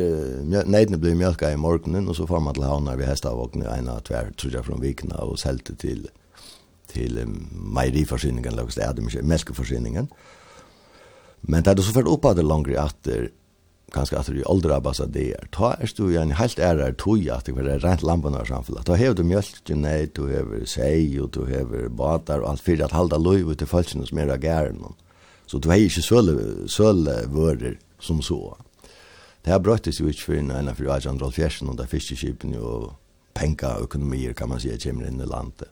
neidene ble mjölka i morgenen, og så får man til till havnar vid en av tver, tror jeg, från Vikna och til, till till mejeriförsyningen låg det Adam melkeforsyningen. Men det er så fort upp det längre åter ganska att det åldra abassa det är ta er du en helt ärar tog at det var rent lampen av samfunnet. Ta hever du mjölk nei, du hever säg och du hever batar og alt fyrir at halda löv ut til folkene som er av gæren. så du har ikke søle, søle söl som så her brøttes jo ikke for en av fyrir 1870 og det er fiskeskipen og penka økonomier kan man si kommer inn i landet.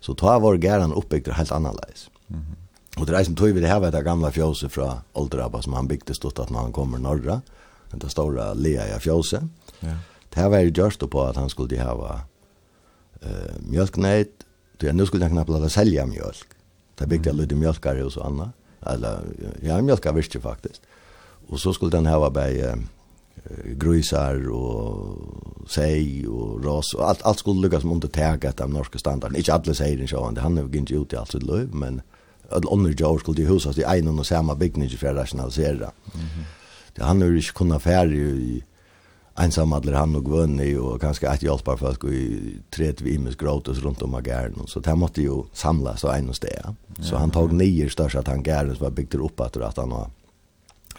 Så ta var gæren oppbygd helt annerledes. Mm -hmm. Og det er som tog vi det her var det gamla fjøset fra Oldraba som han bygde stått at når han kommer norra, den der store lea i fjøset. Ja. Det her var jo gjørst på at han skulle hava eh, mjölkneit, då nu skulle han knappt lade sälja mjölk. Det byggde mm. lite mjölkare och så annat. Eller, ja, mjölkar visste faktiskt. Och så skulle den här vara bei grusar och sei og ras og allt alt skulle lyckas mot under täga att den norska standarden. Inte alle säger det så han han har inte ut i alt sitt löv men all andra jag skulle ju husa det en och samma bygning för rationalisera. Mhm. Mm det han har ju kunna kunnat i ensam alla han og vunni och kanske att hjälpa folk i tret vi imes gråtes runt om agärden så det måste ju samlas så en och stea Så han tog nio största tankar som var byggt upp att att han har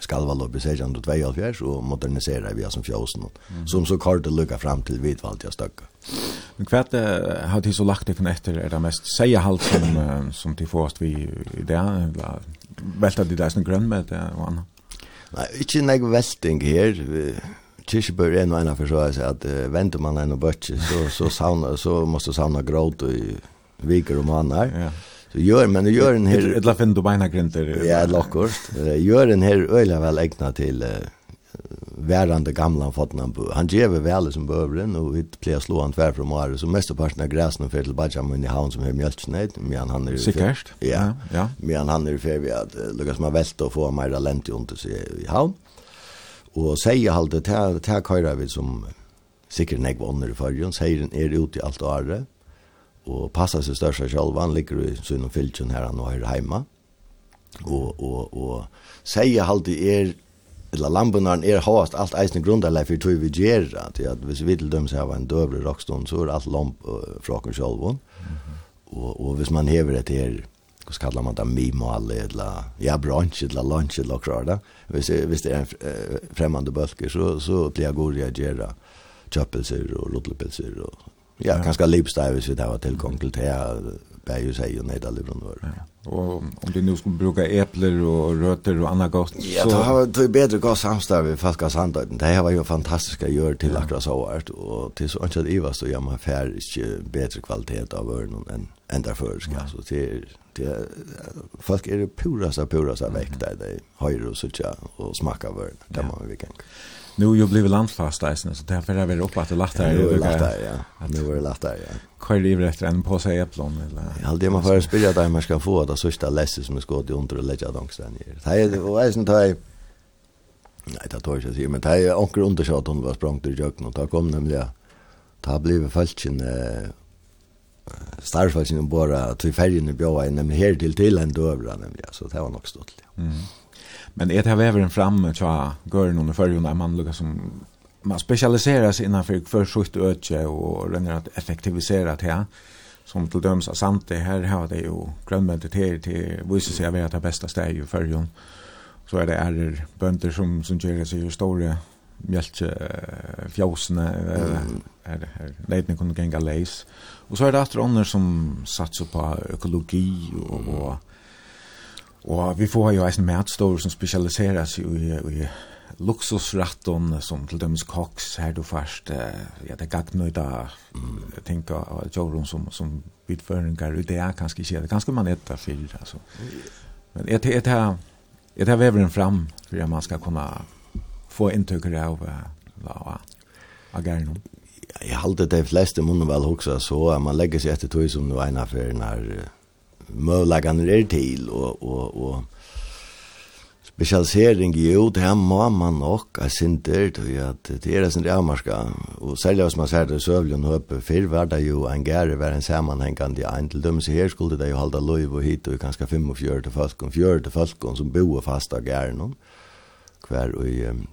Skalvall och Besägen och Tvejallfjärs och modernisera vi som fjåsen. Mm. Som så kort det lukar fram till vidvalt jag stöcka. Men kvart har de så lagt det från efter är det mest säga halt som som till först vi det? välta det där som grön med det och annat. Nej, inte någon välting här. Kirchberg är en av för så att, att uh, väntar man en och bötje så så sauna så måste sauna gråt i viker och månader. Ja. Så gör men det gör en här ett lafin du mina grinter. Ja, lockort. Gör en här öliga väl ägna till värande gamla fotna på. Han ger väl som bövren och vi plear slå han tvär från Mare så mest på av gräsen för till Benjamin i havn som är mjölksnäd men han är säkert. Ja, ja. Men han är för vi att Lucas man vält och få mer lent under sig i havn. Och säger halt det här det här vi som säkert nägg ånder i förrjun, säger den er ute i och året, og passa seg størst selv, han ligger i synen fylkjen her han er hjemme, og, og, og sier alltid er, eller lambunar er hast alt eisne grunderleg for tog vi gjer, at hvis vi til dem seg av en døvre rockstone, så er alt lamp uh, fra oss selv, og, og hvis man hever et her, hva kallar man det, mimal, eller ja, brunch, eller lunch, eller klar da, hvis, hvis det er en uh, fremmande bølger, så, så blir jeg god reagera kjøppelser og rodlepelser og Ja, ja. kanskje livstil hvis vi tar tilgang til det her, bare jo seg og nede alle rundt Ja. Og om du nå skulle bruke epler og røter og annet godt, så... Ja, det var vært bedre godt samstår vi folk av sandøyden. Det var jo fantastisk å gjøre til akkurat så hvert, og til så ikke at jeg var så gjør man fær ikke bedre kvalitet av ørnen enn enn derfor, ja. Så det er, det er, folk er det pureste, pureste vekk der de høyre og suttje og smaker av ørnen. Det må vi kan. Ja. Nu jo blev landfast isen så därför är det uppe att lätta här. Nu är lätta ja. Nu är lätta ja. Kör det efter en på sig äpplen eller. Ja, det man får spela där man ska få det sista lässet som ska gå under och lägga dem sen. Det är och sånt här. Nej, det tar jag sig, men det är onkel undersökt hon var språngt ur jöken och ta kom nämligen det blev eh starfalsken bara till färgen i bjöa nämligen här till till en dövra nämligen så det var nog stått. Mm. Men det här väveren framme tja gör någon förrjun där man lukar som man specialiserar sig innan för sjukt öke och ränner att effektivisera det här som till döms av samt det här har det ju grönbönter till till visar sig att det bästa steg i förrjun så är det är bönder som som gör sig ju stora mjölke fjåsene det her leitne kunde gänga läs och så är det andra som satsar på ekologi och, och Og vi får jo eisen mætstårer som specialiserer seg i, i luksusratton som til dømes koks her du først, ja, det er gagnøyda mm. ting av jorden som, som utføringar, det er kanskje ikke, det ganska kanskje man etter fyr, altså. Men jeg tar, jeg tar, jeg tar veveren fram for at man skal kunne få intryck av, av, av Jag Jeg halte det fleste munnen vel hoksa så, man legger seg etter tog som nu ena fyrir när möjligheten är till och och och specialisering ju det här må man nok är synter till att det är sån där marska och sälja oss man säger sövlen uppe för det ju en gärre var en sammanhängande en till dem så här skulle det ju hålla löv och hit och ganska 45 till folk och 40 till folk som bo fast av gärren kvar och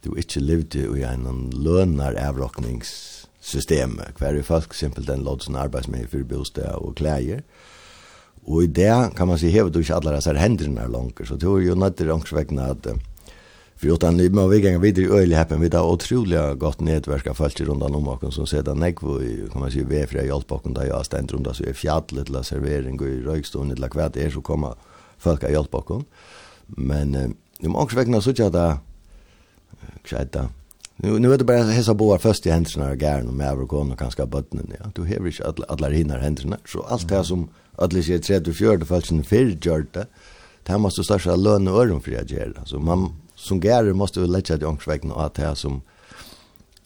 du inte levde i en lönar avrockningssystem kvar folk simpelt den låts en arbetsmiljö för bostad och kläder Og i det kan man si hever du ikke alle disse hendene er langer, så det er jo nødt til ångsvekkene at For jo den må vi gjenge videre i öjlig häppen, vi har utrolig godt nedverk av följt rundt om oss som ser sedan nägg i, kan man si, vi er för jag hjälper da jeg har stendt rundt, så er fjallet til servering og i røykstående til hva det er så kommer folk av hjälpa oss. Men nu må också så ikke at det er skjäta. Nu nu är det bara hesa boar först i händerna och gärna med övergång och kanske bötten. Ja. Du har inte alla alla hinnar händerna. Så allt det som alle sier 30-40 falskene fyrir gjør det, det her måste største lønne øren for jeg gjør. Så man som gærer måste vi lette til ångsveggen og at det som,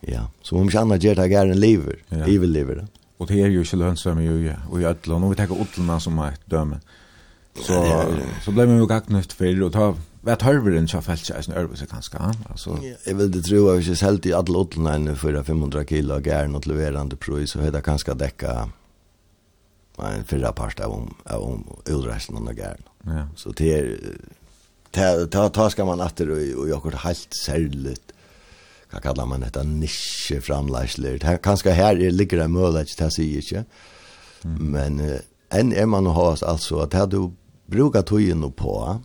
ja, som om ikke annet gjør det gæren lever, ja. evig lever det. Og det er jo ikke lønnsomme jo, ja, og i ødel, og vi tenker ødelene som er døme, så, ja, ja, ja. så ble vi jo gagnøft fyrir, og ta vet hörveren så fällt jag sen örvelse kanske alltså jag vill det tro att vi ses helt i alla odlarna för 500 kilo gärn och leverande pris så det kanske täcka var en fyra part av om om utresten och några. Ja. Så det är ta ta ta ska man åter och och jag har helt särligt. Vad kallar man detta nische framläsler. Här kanske här ligger det möjligt att säga inte. Men en är man har alltså att här du brukar tojen på.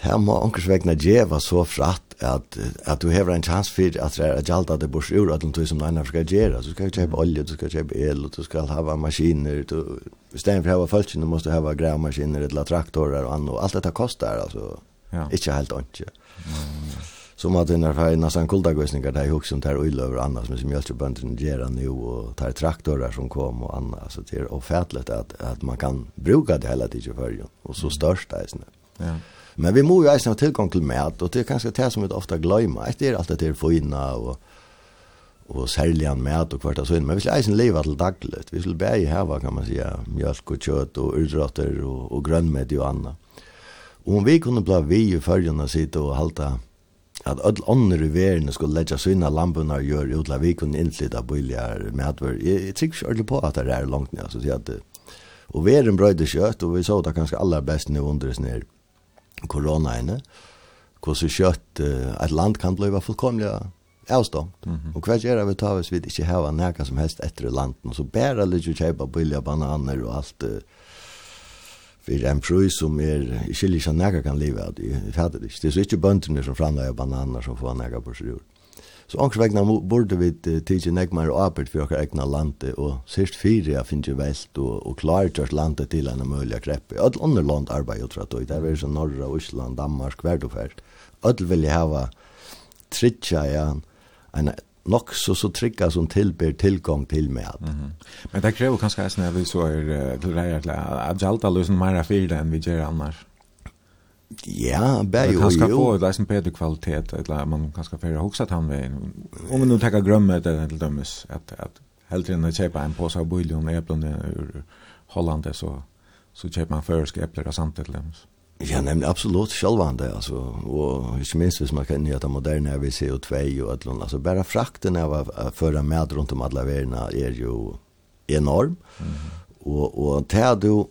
Här må onkels vegna djeva så fratt at at du hever en chans for at det er gjaldt at det bors ur at du som nærmere skal gjøre. Du skal kjøpe olje, du skal kjøpe el, du skal hava maskiner. Du, I stedet for å hava følelsen, du måste hava grævmaskiner, eller traktorer og annet. Alt dette kostar, altså. Ja. Ikke helt ordentlig. Mm. Som at den er ferdig nesten kuldagøsninger, det er jo som tar uiløver og annet, som som mjølkebøndene gjør nå, og tar traktorer som kom og annet. Altså, det er ofertelig at, at man kan bruka det hele tiden i førjen, og så størst det er Ja. Men vi må jo eisen ha tilgang til mat og det er kanskje det som vi ofta glömmer. Det er alt det til fina og, og særlig sälja mat og kvarta så sånn. Men vi skal eisen leva til daglig. Vi skal bare här kan man säga mjölk og kjøtt og urdrater og, og grönmedie og annat. Og om vi kunne bli vi i följande sitte og halta at öll andre i verden skulle lägga sina lamporna och göra utla vi kunne kunde inflytta billigare Jeg, jeg jag ikke ordentlig på at det er langt ned. Så at, og verden brøyde kjøtt, og vi så det kanskje aller best nu under oss nere corona koronaene, hvordan kjøtt uh, ett land kan bli fullkomligt avstånd. Mm -hmm. Og hva gjør vi tar hvis vid inte har näka som helst etter landen, så bära lite å kjøpe billige bananer och allt. uh, för en prøys som är i ikke som näka kan leva. Det er det. Det är så inte bönderna som framlägger bananer som får näka på sig jord. Så anker vegna borde vi tidsi negmar og apert for okkar egna lande, og sérst fyrir jeg finnst jo velt og, og klartjørs landet til enn mulig greppe. Öll andre land arbeid jo tratt og det er som Norra, Ísland, Danmark, verdufært. Öll vil jeg hava tritja ja, en nok så så trygga som tilbyr tilgång til med. Mm -hmm. Men det krever kanskje eisen at vi så er til reier til at gjelda løsen meira fyrir enn vi gjør annars. Ja, bär ju. Kanske få det som bättre kvalitet eller man kanske får huxa han med. Om man nu tar grömmet eller till dömes att att hellre än att köpa en påse av buljong med äpplen ur Holland så så köper man färska äpplen och sånt till dömes. Ja, nämligen absolut självande alltså och inte minst hvis man kan njuta moderna vi ser och två och att alltså bara frakten av förra med runt om alla världen är ju enorm. Mm. Och och tar du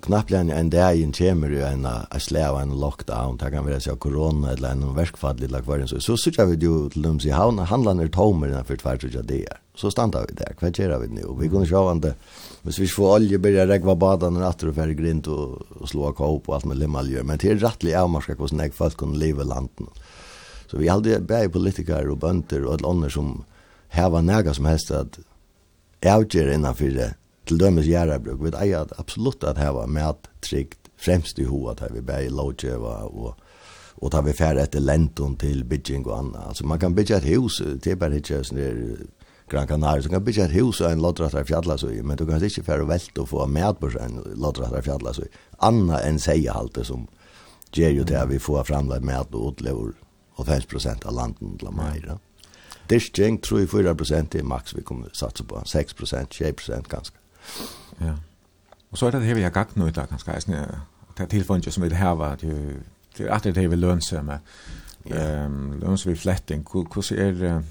knappligen en dag in kommer ju en a släv en lockdown. Där kan vi säga corona eller en verkfall eller vad det så så sitter vi ju till dem i han handlar ut tomer den för tvärt jag det så stannar vi där vad gör vi nu vi går ju ande men vi får olja börja regva badan och åter för grint och, och slå kåp och allt med limmalje men det är rättligt av man ska kosta näck fast kunna leva landen så vi hade bäj politiker och bönder och alla andra som häva näga som helst att jag gör innanför det til dømes gjerrabruk, vi eier absolutt at heva med trygt fremst i hoa, at vi bæg i lovgjeva og og tar vi færre etter lenton til bygging og anna. Altså man kan bygge et hus, det er bare ikke sånn der Gran Canaria, så kan bygge et hus og en lodrattar fjallasøy, men du kan ikke færre velte og få med på en lodrattar fjallasøy. Anna enn seiehalte som gjør jo til at vi får framleid med og utlever 80% av landen til Amaira. Ja. Dishting tror jeg 4% er maks vi kommer satsa på, 6%, 6% ganske. Ja. Og så er det det vi har gagt nu i dag, kanskje, og det er tilfunnet som vi har vært, det er alltid det vi lønser med, lønser vi fletting, hvordan er,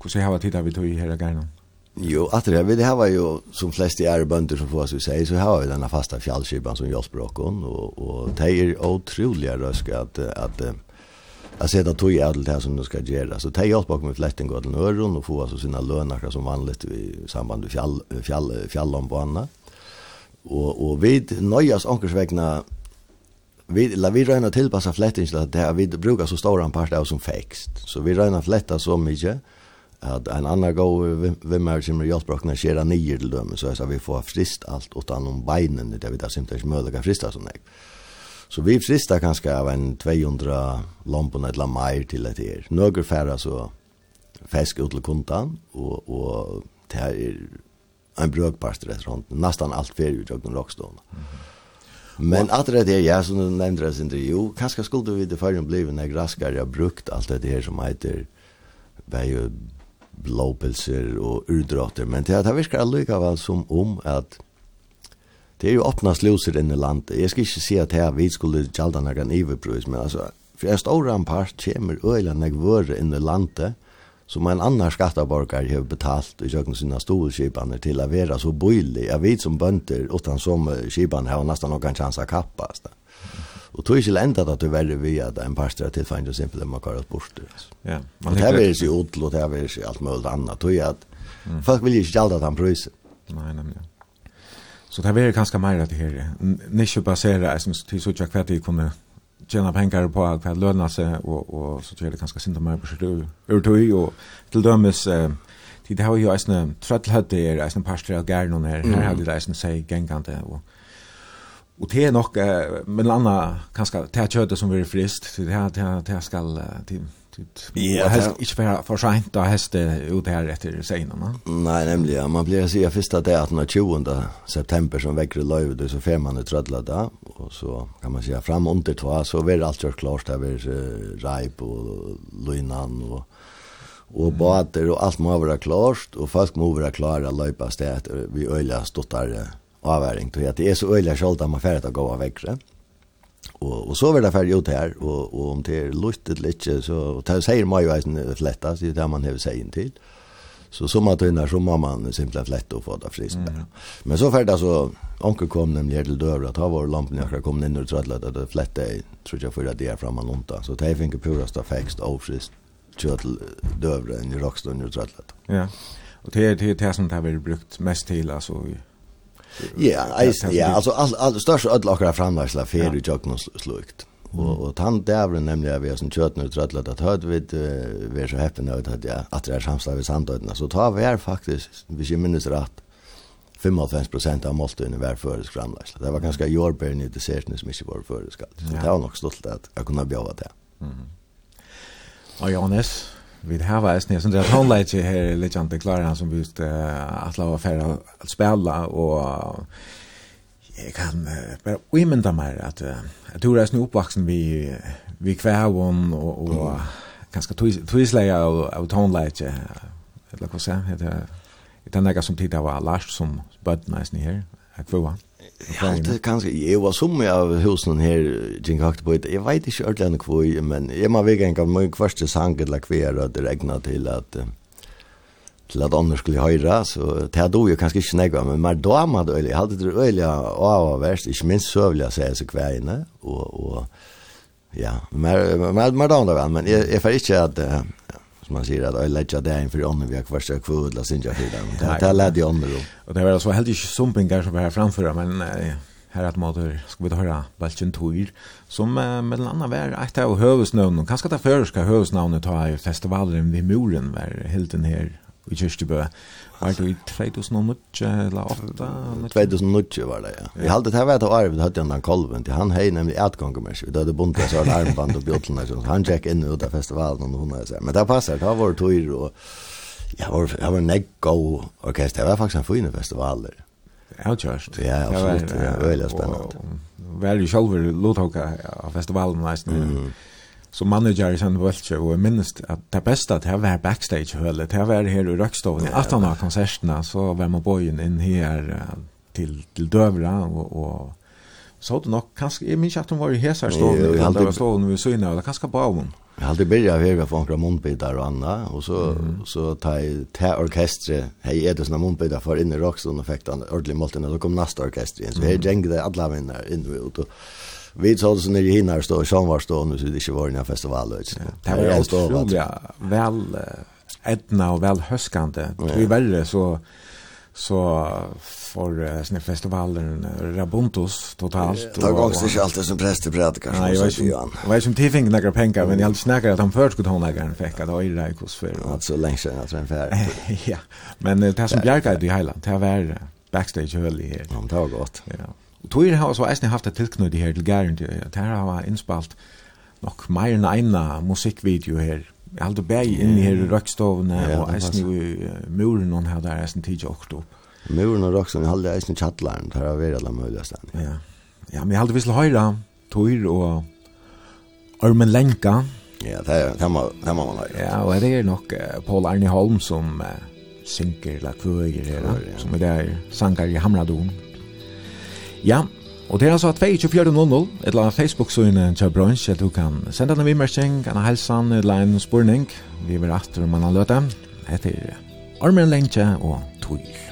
hvordan har vi tid vi tog i her gærne? Jo, att det vi det här var ju som flest i är bönder som får så säga så har vi denna fasta fjällskipan som jag språkon och och det är otroliga röska att att Jag ser att tog jag det här som du ska göra. Så det bakom mig flätten gå till öron och få alltså sina löner som vanligt i samband med fjäll, fjäll, fjällom på annat. Och, och vid nöjas ankersvägna vi la vi räna tillpassa flätten till att det vi brukar så stora en part av som fäxt. Så vi räna flätta så mycket att en annan gå vem är som när skera nio till dem så så vi får frist allt åt om benen det vi där simpelt möjliga frista som det. Så vi fristar kanskje av en 200 lampon eller mer til et her. Några færre så fisk ut til kundan, og, og det er en brøkparster restaurant, nästan allt fer ut av den rockstone. Mm -hmm. Men at det där ja som du nämnde det inte ju kanske skulle vi det förrän blev när graskar jag brukt allt det här som heter vei ju blåpelser och urdrotter men det här virkar allikevel som om att det er jo åpna sluser inn i landet. Jeg skal ikke si at her vi skulle gjalda några iverbrus, men alltså, för en stor rampart kommer öjla när våre in i landet som en annan skattaborgar har betalt i jökna sina storskipaner til å være så bøylig. Jeg vet som bønder, utan som skipan har nesten noen chans å kappa. Det. Och tog ikke enda at du verre vi at en pastor till fanns ju simpelt man kallar bort. Ja. Man det er vill sig odl och det er vill sig allt möjligt annat. Tog jag att mm. folk vil ikke inte gälda den pröjsen. Nei, nemlig, nej. Så det är ganska mer att det här. Nische basera som till så jag kvätt det kunde tjäna pengar på kvätt löna sig och och så tror det ganska synd om mig på sig övertog och till dömes eh, till det har ju en trötthet det är en pastor av gärnon här här hade det en säg gängande och Och det är nog eh, men landa ganska det här köttet som blir frist. Det här det här det här ska till Ja, det är inte bara för sent att hästa ut här efter sena. Nej, nämligen man blir sig första det att 20 september som väcker löv så fem man ut rödla där och så kan man säga fram under två så blir allt gjort klart där blir rajp och linan och och bater och allt må være klart och folk må vara klara löpa sted, vi øyler stått avväring till att det är så öliga skölda man ferdig å gå av vekkere. Og, og så var det färdigt ut her, og, og om det er luttet litt, så det sier man jo en flätta så det där man har sägen til. Så som att den som mamman simpelt lätt att få det friskt. Mm. Men så färdas så onkel kom nämligen till dörren att ha var lampan jag kom in och trodde att det flätta tror jag för att det är framan ont så det fick purast av fäxt och frist till dövren i rockstunden och trodde. Ja. Och det är det som det har blivit brukt mest till alltså Ja, ja, alltså all, all, størst ødel akkurat för fer i jøkken slukt. Och och tann där var nämligen vi som kött nu trødlet att hörde vi vi så häpen ut att ja, att det är samslag ved samtøytene. Så tar vi her faktiskt vi jeg minnes rätt 55 av måltiden var føresk framlærsla. Det var ganska jordbærene i dessertene som inte var føresk. Så det var nog stolt att jag kunde bjuda det. Mm. Og Johannes, vi har varit jeg synes at har her er litt jante klare han som vi just uh, atla var att spela, og jeg kan uh, bare uimynda meg at uh, jeg tror eisne oppvaksen vi, vi kvævon og, og mm. ganske tvisleia av, av håndleitje, eller hva seg, heter det, det er som tid var Lars som bøtt nice her, jeg kvævon. Ja, det kanskje, jeg var som jeg av husen her, Jink Haktebøyt, jeg vet ikke ordentlig hva, men jeg må vega en gang, min kvarste sang eller hver, og det regnet til at, til at andre skulle høyre, så det hadde jo kanskje ikke negva, men mer dama det øyelig, jeg hadde det øyelig av og verst, ikke minst søvlig å se seg kveine, og, og ja, mer, mer, mer dama det men jeg, jeg får ikke at, man säger att jag lägger det in för ånden vi har kvarstå kvod och synja för dem. Det här lärde jag ånden då. Och det var så helt inte sumpingar som var här framför men här att motor ska vi höra Balchen Tour som med mellan vär var ett av och Kanske det förska hövesnamnet ta i festivalen vid muren var helt den här i Kyrstibø. Var det i 2008 eller 2008? 2008 var det, ja. Vi ja. det her vært av Arvid vi hadde den kolven, han hei nemlig etgang med seg. vi hadde bundet så alle armband og bjotlene, han tjekk inn ut av festivalen og hun er Men det passer, det har vært tøyr og jeg var, jeg var negg og orkester, det var faktisk en fine festivaler. Ja, kjørst. Ja, absolutt, det var veldig spennende. Vi er jo selv lottokke av festivalen, nesten. Mm som manager i Sand Völche och minst at det beste att det var backstage hølet, til det var her i Røkstoven i att han har konserterna så var man bojen in här til, til Døvra og, og så hade nok kanskje, jeg minns at hun var i Hesar stående, ja, det var stod när vi såg inne eller kanske hun. Jeg hadde begynt å høre for noen munbitar og annat og så mm. så tar jeg til orkestret, hej er det sånne mundbiter for inn i Røkstoven og fikk den ordentlig ordentligt og så kom nästa orkester så här gängde alla vänner in och vi tar oss ner i hinnar stå i nu så det inte var innan festivaler. Ja, det var utrolig vel etna och väl höskande. Det var verre så så för uh, sin festivalen Rabuntus totalt. Det går inte alltid som präster predikar. Nej, jag vet inte. Jag vet inte fick några pengar men jag hade snackat att han först skulle hon lägga en att ha i Rikos för. Alltså länge sedan tror en färd. Ja. Men det som Bjarka i Highland, det var backstage höll i här. Ja, det var gott. Ja. Og tog har så eisne haft et tilknøyde her til Gæren, at her har innspalt nok meir enn eina musikkvideo her. Jeg halte bæg inn i her røkstovene, ja, og eisne i muren hon her der eisne tidsi åkt opp. Muren og røkstovene, jeg halte eisne tjattlaren, der har vært alle mulige stedet. Ja. ja, men jeg halte vissle høyra, tog og Armen Lenka. Ja, det er man høyra. Ja, og det er nok Paul Arne Holm som synker, eller kvøyer, som er der sanger i Hamradon. Ja, og det er altså 2400, et eller annet Facebook-søgne til brunch, at du kan sende en vimmersing, en helsan, eller en spurning. Vi vil rett om man har løte. Etter Armin Lenche og Tøyr.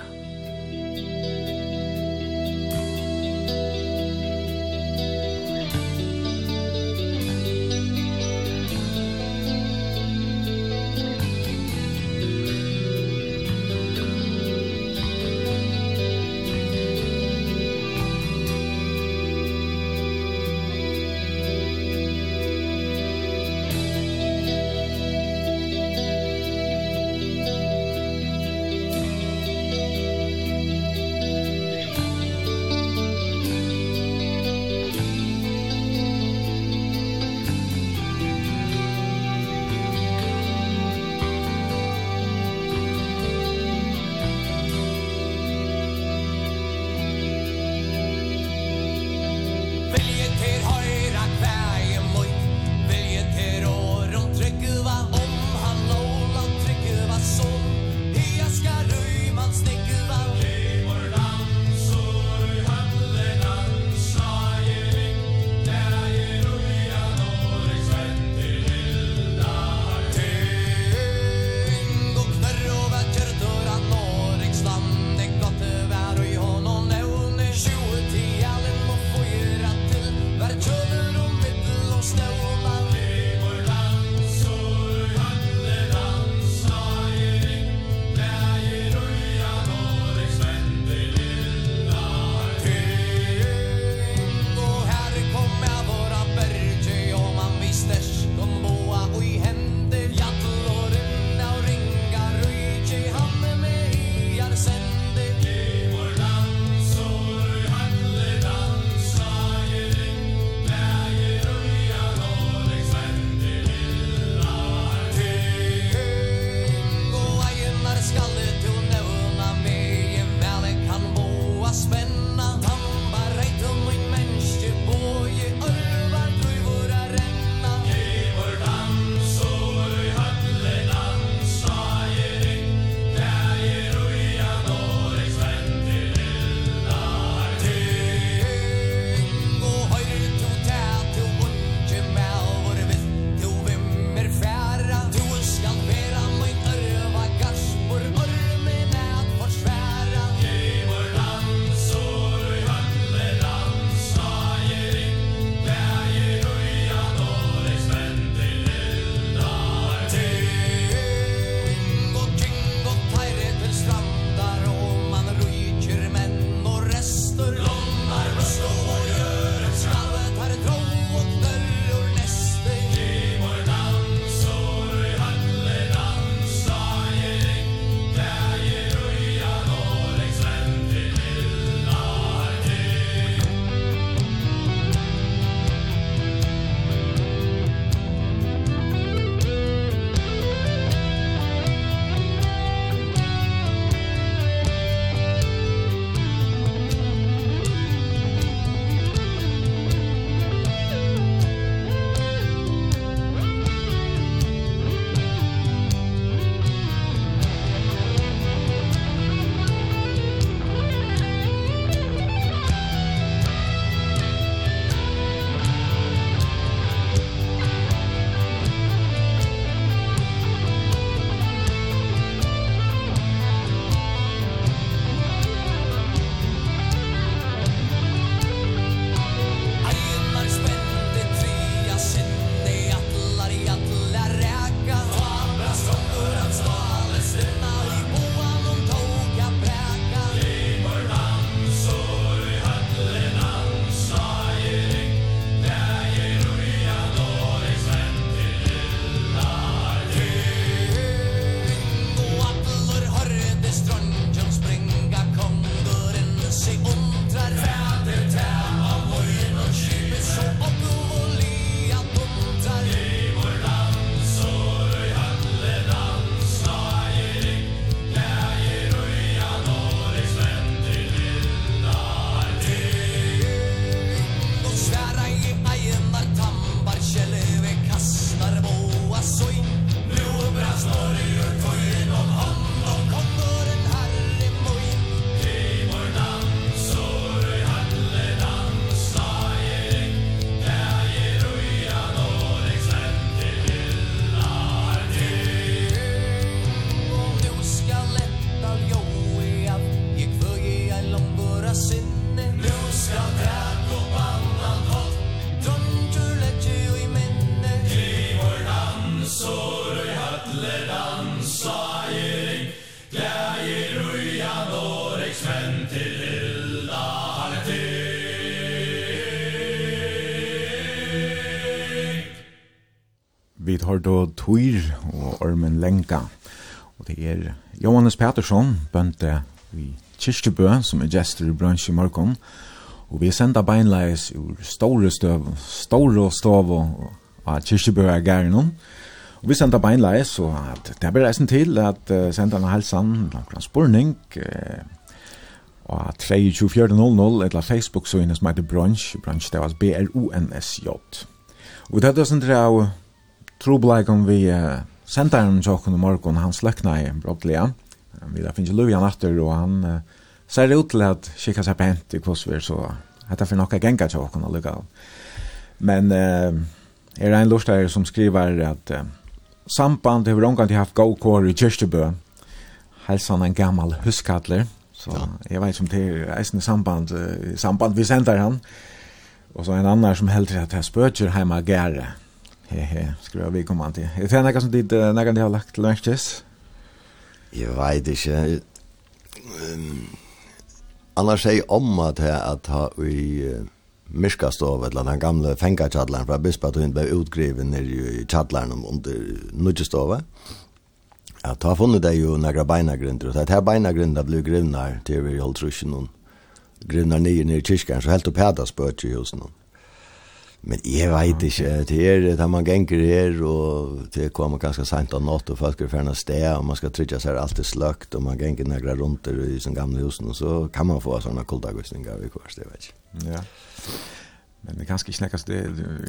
då Tuir og Ormen Lenka. Og det er Johannes Petersson, bønte i Kirstebø, som er gestor i bransj i morgon. Og vi sender beinleis ur store støv, store støv og av Kirstebø er gæren Og vi sender beinleis, så at det er bereisen til at uh, sender han helsan, langt spurning, uh, og 32400 eller Facebook så innes meg til Brunch, Brunch det var B-R-O-N-S-J. Og det er det som trobleikon vi uh, sendaren tjokken i morgon, han sløkna i brottliga. Vi da finnes Lujan atter, og han uh, ser ut til at kikka seg pent i kvossver, så hetta for nokka genga tjokken og lukka. Men uh, er ein lortar som skriver at uh, samband har omgang til haft gaukår i Kyrstebø, helsan en gammal huskadler, så ja. jeg vet som det er eisende samband, uh, samband vi sender han, og så en annan som heldur at jeg spøtjer heima gære, Hehe, skruva vi kom an til. Er det nekka som dit, nekka de har lagt lunches? Jeg veit ikke. Um, annars er jeg om at jeg at ha i uh, Myrskastov, eller den gamle fengakjadleren fra Bispatun, ble utgriven nere i kjadleren under Nudjestove. Ja, ta funnet det jo nekra beinagrinder, og det her beinagrinder ble grivnar til vi holdt trusjen noen grivnar nye nere i kyrkjern, så helt opp hæda spøt i hos noen. Men jeg vet ikke, det er det man ganger her, og det kommer ganske sent av natt, og folk er ferdig sted, og man skal trygge seg alt er sløkt, og man ganger nægra rundt der i sånne gamle husen, og så kan man få sånne kuldagvisninger i kvart, det vet ikke. Ja. Men det kanske inte snackas det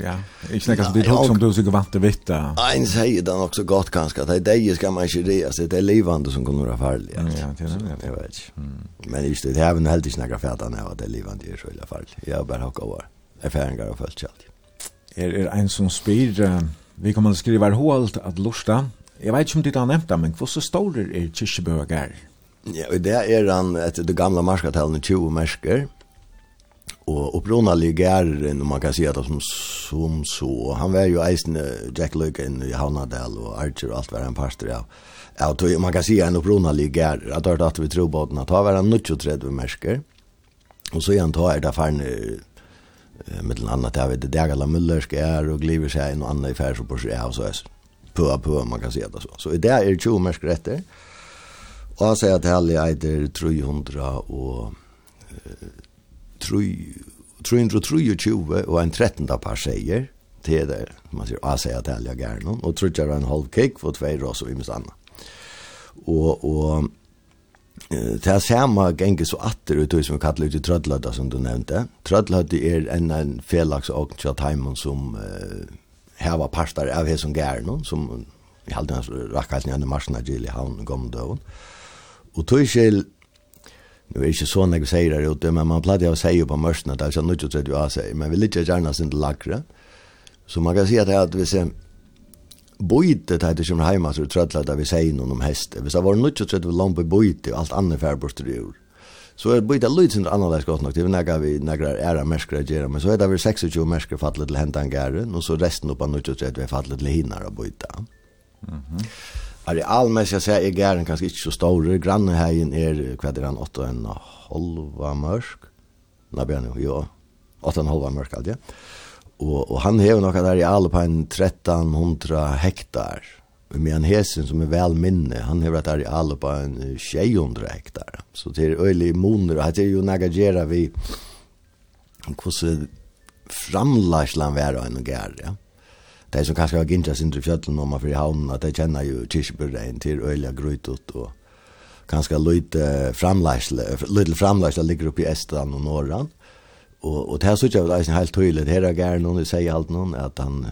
ja, inte snackas det ja, som du så vant att veta. Ein säger den också gott kanske att det är ska man inte det så det är levande som kommer att farligt. Ja, det är det. Jag vet. Men just det även helt inte näkas för när det är levande är så i alla fall. Jag bara har kvar erfaringar og følt kjalt. Er er ein som spyr, uh, vi kommer til å skrive hålt at lusta. Jeg vet ikke om du har nevnt det, men hvor så stor er kyrkjebøger? Ja, og det er han etter det gamla marskatallene 20 mersker. Og opprunalig ligger om man kan si at det som, som så, han var jo eisen Jack Løyken i Havnadal og Archer og alt var han parster av. Ja, tog, man kan si en opprunalig ligger at det er at vi tror på at han var han 23 mersker. Og så igjen tar er det ferne mittel annat där vet det där alla Müllersk är och gliver sig in och andra i färs så på sig och så är på på man kan se det så. Så i det är det 20 märsk rätter. Och jag säger att Halle äter 300 och 323 och en trettonda par säger till det man säger att säga att Helge gärna och tror jag en halv cake för två rosor i mest annat. Och och Det er samme genge så atter ut som vi kallar ut i Trødlødda som du nevnte. Trødlødda er en, en felaks og tjatt heimen som uh, heva partar av hesson gæren, som i halde hans rakkast nyanne marsna gil i havn og gommende døvun. Og tog skil, nu er ikke sånn jeg sier her ute, men man platt å si på mørsna, det er ikke nødt til å seier, men vi litt gjerne sin lagre. Så man kan si at det er at hvis jeg bojte det här som hemma så tror att vi säger någon om häst. Hvis det var nu så tror vi långt på bojte och allt annat färbort i år. Så är bojte lite inte annorlunda gott nog. Det är några vi några ära mäskra göra. men så är det väl 26 mäskra fallet till händan gären och så resten upp nu så tror vi fallet till hinnar och bojta. Mhm. det Arealmässigt jag säger är gärren kanske inte så stor. Grannen här är kvadran 8 och en halva mörsk. Nej, nu, jo. 8 och en halva mörk Ja. Og, og han hever noe der i alle på en 1300 hektar. Og med en hesen som er vel minne, han hever der i en 600 hektar. Så det er øyelig moner, og det er jo nagagera vi hvordan framlagslan vi er og en gær, ja. De som kanskje har gintja sin til fjöllun om man fyrir haunen, at de kjenner jo kyrkjebyrrein til øyelig grøytot og kanskje løyte framlagsle, løyte framlagsle ligger oppi i Estland og Norran. Og, og det här så jag väl är helt tydligt. Här är gärna det säger allt någon att han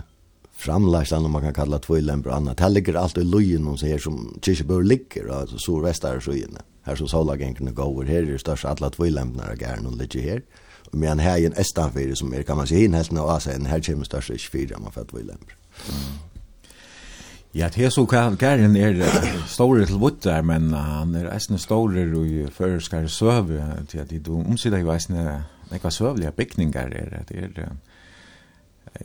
framläggs om man kan kalla tvålen på annat. Det ligger allt i lojen och så här som Kirchebø ligger alltså så västar så inne. Här så såla gänken går här är det största alla tvålen när det gärna ligger här. Och men här är en estanfyr som är kan man se in helt när alltså en här kommer största i fyra man för tvålen. Ja, det er så kan Karin er store til vuttar, men han er eisne store i føreskar søve til at de omsida i veisne nekva søvliga byggningar er det er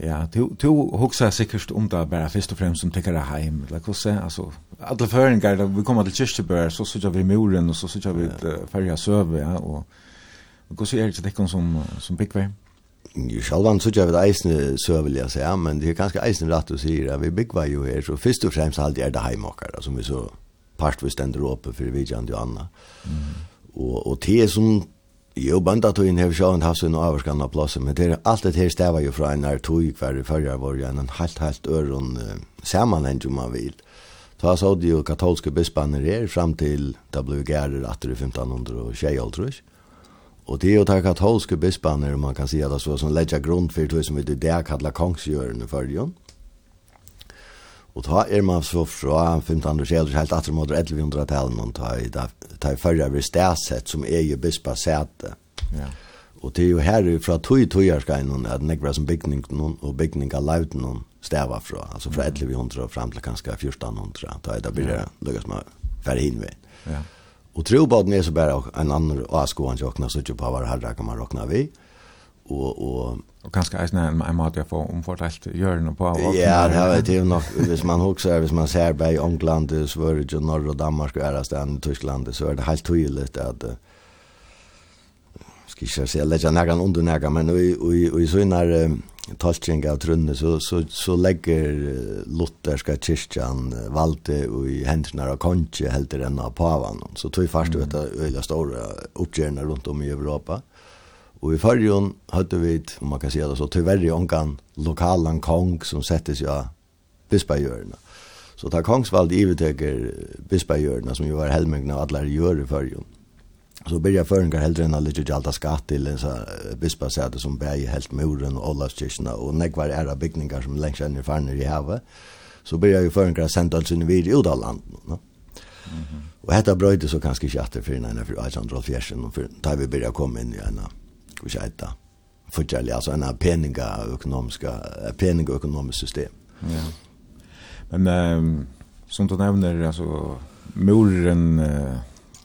ja du du hugsar sikkert om det bara først och främst som tykker det hem eller hva så alltså alle føringar, vi kommer till Kirchberg så så vi muren och så så vi färja söver ja och och så är det det som som byggver Jo, sjálvan så jag vet eisen så vill jag säga men det är ganska eisen rätt att säga att vi byggvar ju här så först och främst allt är det hemåkare som vi så part vi ständer uppe för vi gör ju annat och och det som Jo, bandatøyen har sjåan haft sin avvarskan av plassen, men det er alt det her stava jo fra en her tog hver i fyrjar var jo en helt, helt øron uh, samanheng jo man vil. Ta så de jo katolske bispanner her fram til da ble gærer atter i 1500 og det er jo ta katolske bispanner, man kan si at det var som legger grunn for det som vi det der kallar kongsgjøren i Og ta er man så fra 1500-tallet helt atter mot 1100-tallet og ta i ta i førre vi stedsett som er jo bispa sete. Ja. Og det er jo her fra tog tog skal noen at nekra som bygning og bygning av lauten noen stava fra, altså fra 1100 og fram til kanskje 1400. Ta i da blir det lukkast man færre inn ved. Ja. Og tro på at er så bare en annen avskående åkna så ikke på hva herre kan man råkna vi. Ja og och och kanske är en en mat jeg får omförtalt gör den på vad Ja, det er det nog hvis man husker hvis man ser bei England så var det norr och Danmark och ärast än Tyskland så är det helt tydligt att ska jag säga lägga någon under någon men vi vi vi så när tolkning av trunne så så så lägger lutherska kyrkan valde och i hendene av konche helt enn av pavan så tog fast ut av øyla stora uppgärna runt om i Europa. Mm Og i fyrrjon hadde vi, om man kan si det så, tyverri ongan lokalan kong som settes ja bispagjørna. Så ta kongsvald iveteker bispagjørna som jo var helmengna av allar gjør i fyrrjon. Så byrja føringar heldre enn a litt gjalda skatt til en bispa sæde som bæg helt muren og Olavskirkina og negvar æra bygningar som lengs enn i farnir i havet. Så byrja jo føringar senda alls inn i ut av landet. No? Mm -hmm. Og hetta brøyde så kanskje ikke atter fyrir enn fyrir 1814 og fyrir da vi byrja komme inn i enn vi ska äta alltså en peninga ekonomiska penninga ekonomiskt system. Ja. Men um, som du nämner alltså muren uh,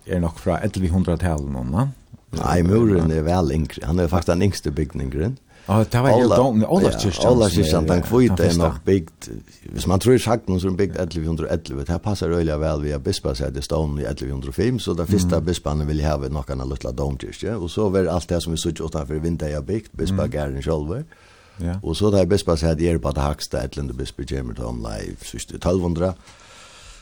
är nog från 1100-talet någon va? Nej, muren är väl yngre. Han är faktiskt den yngste byggningen. Ja, det var ju då alla kyrkan. Olafskyrkan. Olafskyrkan den kvite är nog byggt. Hvis man tror sagt någon som byggt 1111, det här passar öliga väl via bispa så det stån i 1105 så där första mm. bispan vill ha några en lilla domkyrka och så var allt det som vi såg utanför vinter jag byggt bispa mm. Gärin själva. Ja. Och så där bispa så det är på det högsta ätlande bispa Jemerton live 1200.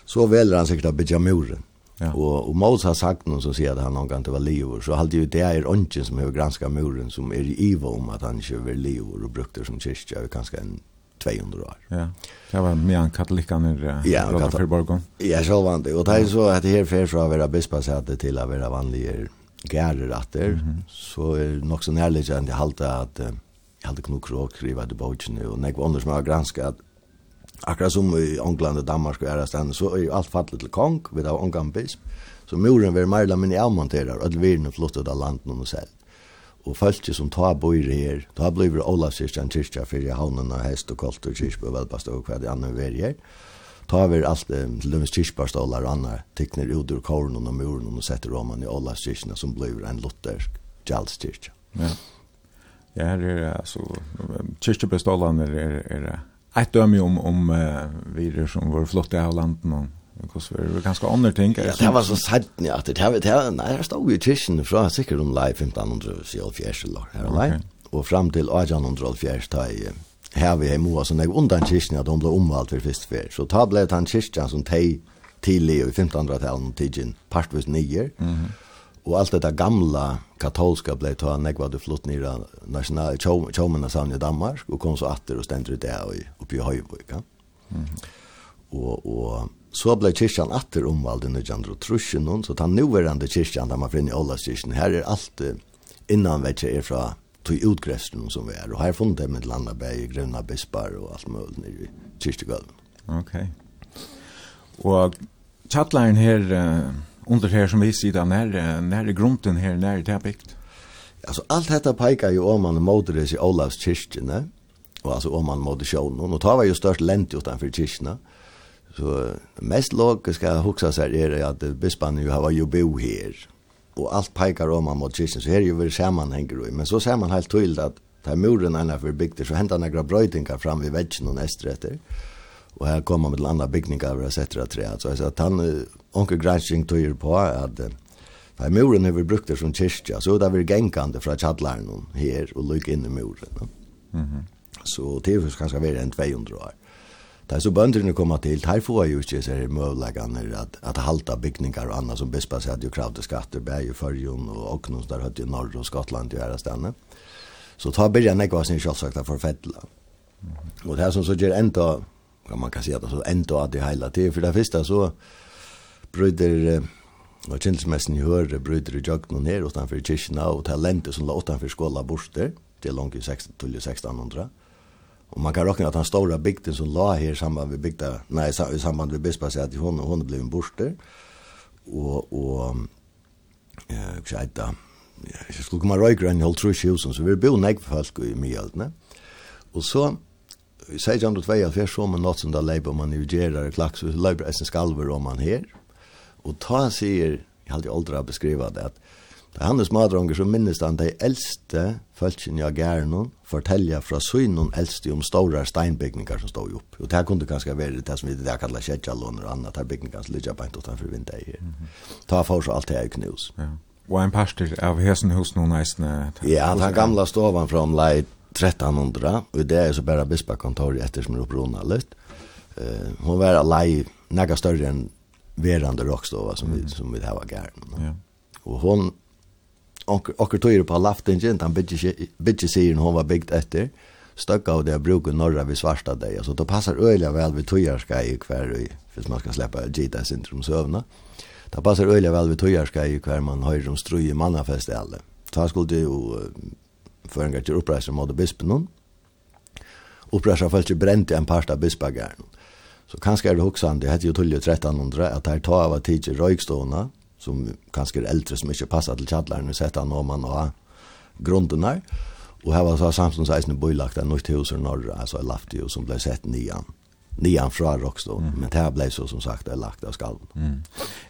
Så väljer han säkert att bygga muren. Ja. Och och har sagt någon så sier at han någon kan inte vara livet, så hade ju det är ånden som har granskat muren som är i Ivo om att han kör väl lever och brukte som kyrka i kanskje en 200 år. Ja. Det var mer en katolikan i ja, Rotterdam. Ja, så var det. Och det är så att det här för så att vara bispasäte till att vara vanliga gärratter mm -hmm. så är nok så närliggande att halta att jag hade knokråk skriva det bøtjene, och när jag var under som har granskat Akkurat som i England og Danmark og Ærastene, så er jo alt fattelig til kong, vi har omgang bisp. Så muren vil mer eller mindre avmonterar, og viren er flottet av landet og selv. Og følte som ta bøyre her, ta blir Olavskirkjan kyrkja fyrir havnen av hest og kolt og kyrkja og velpast og hva det andre vil her. Ta vi alt det, til dømes kyrkjbarstålar og andre, tikkner ut ur korn og muren og setter om i Olavskirkjan som blir en luthersk kjallskirkja. Ja. Ja, det er altså, kyrkjbarstålarna er, er, er ett döme om om uh, vidare som var flott i Holland och Because we det ganska andra ting. Ja, det var så sant, att Det var, det var, nei, her stod vi i tisjen fra sikkert om lei fjärde år, här lei. Och fram til 1804 ta i här vi är moa, så när undan tischen att de blev omvalt för först för Så ta ble han tischen som teg till i 1500-tallet, tidlig partvis nyer. Mm og alt dette gamla katolska blei ta negva du flott nira national chomen samman i Danmark och kom så åter och ständer det där uppe i Höjborg ja. Mm. Och och så blev kyrkan åter omvald i nødjandru trusjen noen, så han nu är den kyrkan där man finner alla kyrkan här är allt innan vet er fra tog utgrästen som vi är och här funnit det med Landaberg, Gröna Bispar och allt möjligt nere i kyrkogolven. Okej. Okay. Och chatlaren här under her som vi sitter när när grunden här? När det är byggt. Alltså allt detta pekar ju om man moder i Olavs kyrkjene, og alltså om man moder sjånen, og tar var ju störst länt utanfor kyrkjene, Så mest logiska huxa sig är det att bispan ju har ju bo här. Och allt pekar om man mot kyrkjene, så här är ju väl sammanhänger men så ser man helt tydligt att ta muren är för byggde så händer några bröjtingar fram vid väggen och nästrätter. Och här kommer med andra byggningar och sätter att träd. Så att han onke gransking tøyer på at Da muren har vi brukt det som kyrkja, så det vi genkande fra tjadlaren her og lykke inn i muren. No? Mm -hmm. Så det er kanskje være en 200 år. Da så bønderne kommer til, her får jeg jo ikke seg møvleggene at, at halta byggningar og annet som bispa seg att jo kravde skatter, bæg i Førjon og Åknons der høyde ju norr og Skottland i ære stedene. Så ta byrja nekva sin kjallsakta for fettla. Og det her som så gjør enda, kan man kan si at det er enda at det heila til, for det første så bryter og kjensmessen i høyre bryter i jøkken her utenfor kyrkina og talentet som la utenfor skåla borster til langt i 1600. Og man kan råkne at den stora bygden som la her samband med bygda, nei, i samband med bispa sier at hon, hon ble en borster og, og eh, hva sier det, jeg skulle komme røyker enn holdt trus i husen, så vi bor nek for folk i mye Og så, i 1602, så man nått som da leipa man i gjerar klaks, så leipa eisen skalver om man her, Og ta sier, jeg har aldri aldri beskriva det, at det er hans madronger som minnes han de eldste følelsen jeg gjør noen, fortelja fra synen eldste om store steinbygninger som stod opp. Og det kunne kanskje være det som vi det kallar kjettjallåner og annet, her bygninger som ligger beint utenfor vinter her. Ta for så alt det er knus. Ja. Og en pastor av hesen hos noen eisene? Ja, den gamla stovan fra omlai 1300, og det er så bare bispakontoret etter som er opprona litt. Uh, hun var alai nega større enn verande rockstova som vi som vi hava gärn. Ja. Och hon och och tog ju på laften gent han bitch bitch säger hon var byggt efter stöcka och det brukar norra vid svarta dig så då passar öliga väl vid tojarska i kvar i för man ska släppa gita syndrom sövna. Då passar öliga väl vid tojarska i kvar man höjer om struje mannafest alla. Ta skulle det ju för en gång till uppresa mot bispen. Uppresa ju bränt en parsta bispagärn. Så kanskje er det hoksande, det heter jo Tullio 1300, at her tar av at tidsje røykstående, som kanskje er eldre som ikke passer til kjallaren, sett han om han og grunden her. Og her var så samstånd 16 bøylagt en nytt hus i norra, altså Laftio, som ble sett nian. Nian fra Rockstone, mm. men det her ble så som sagt er lagt av skallen. Mm.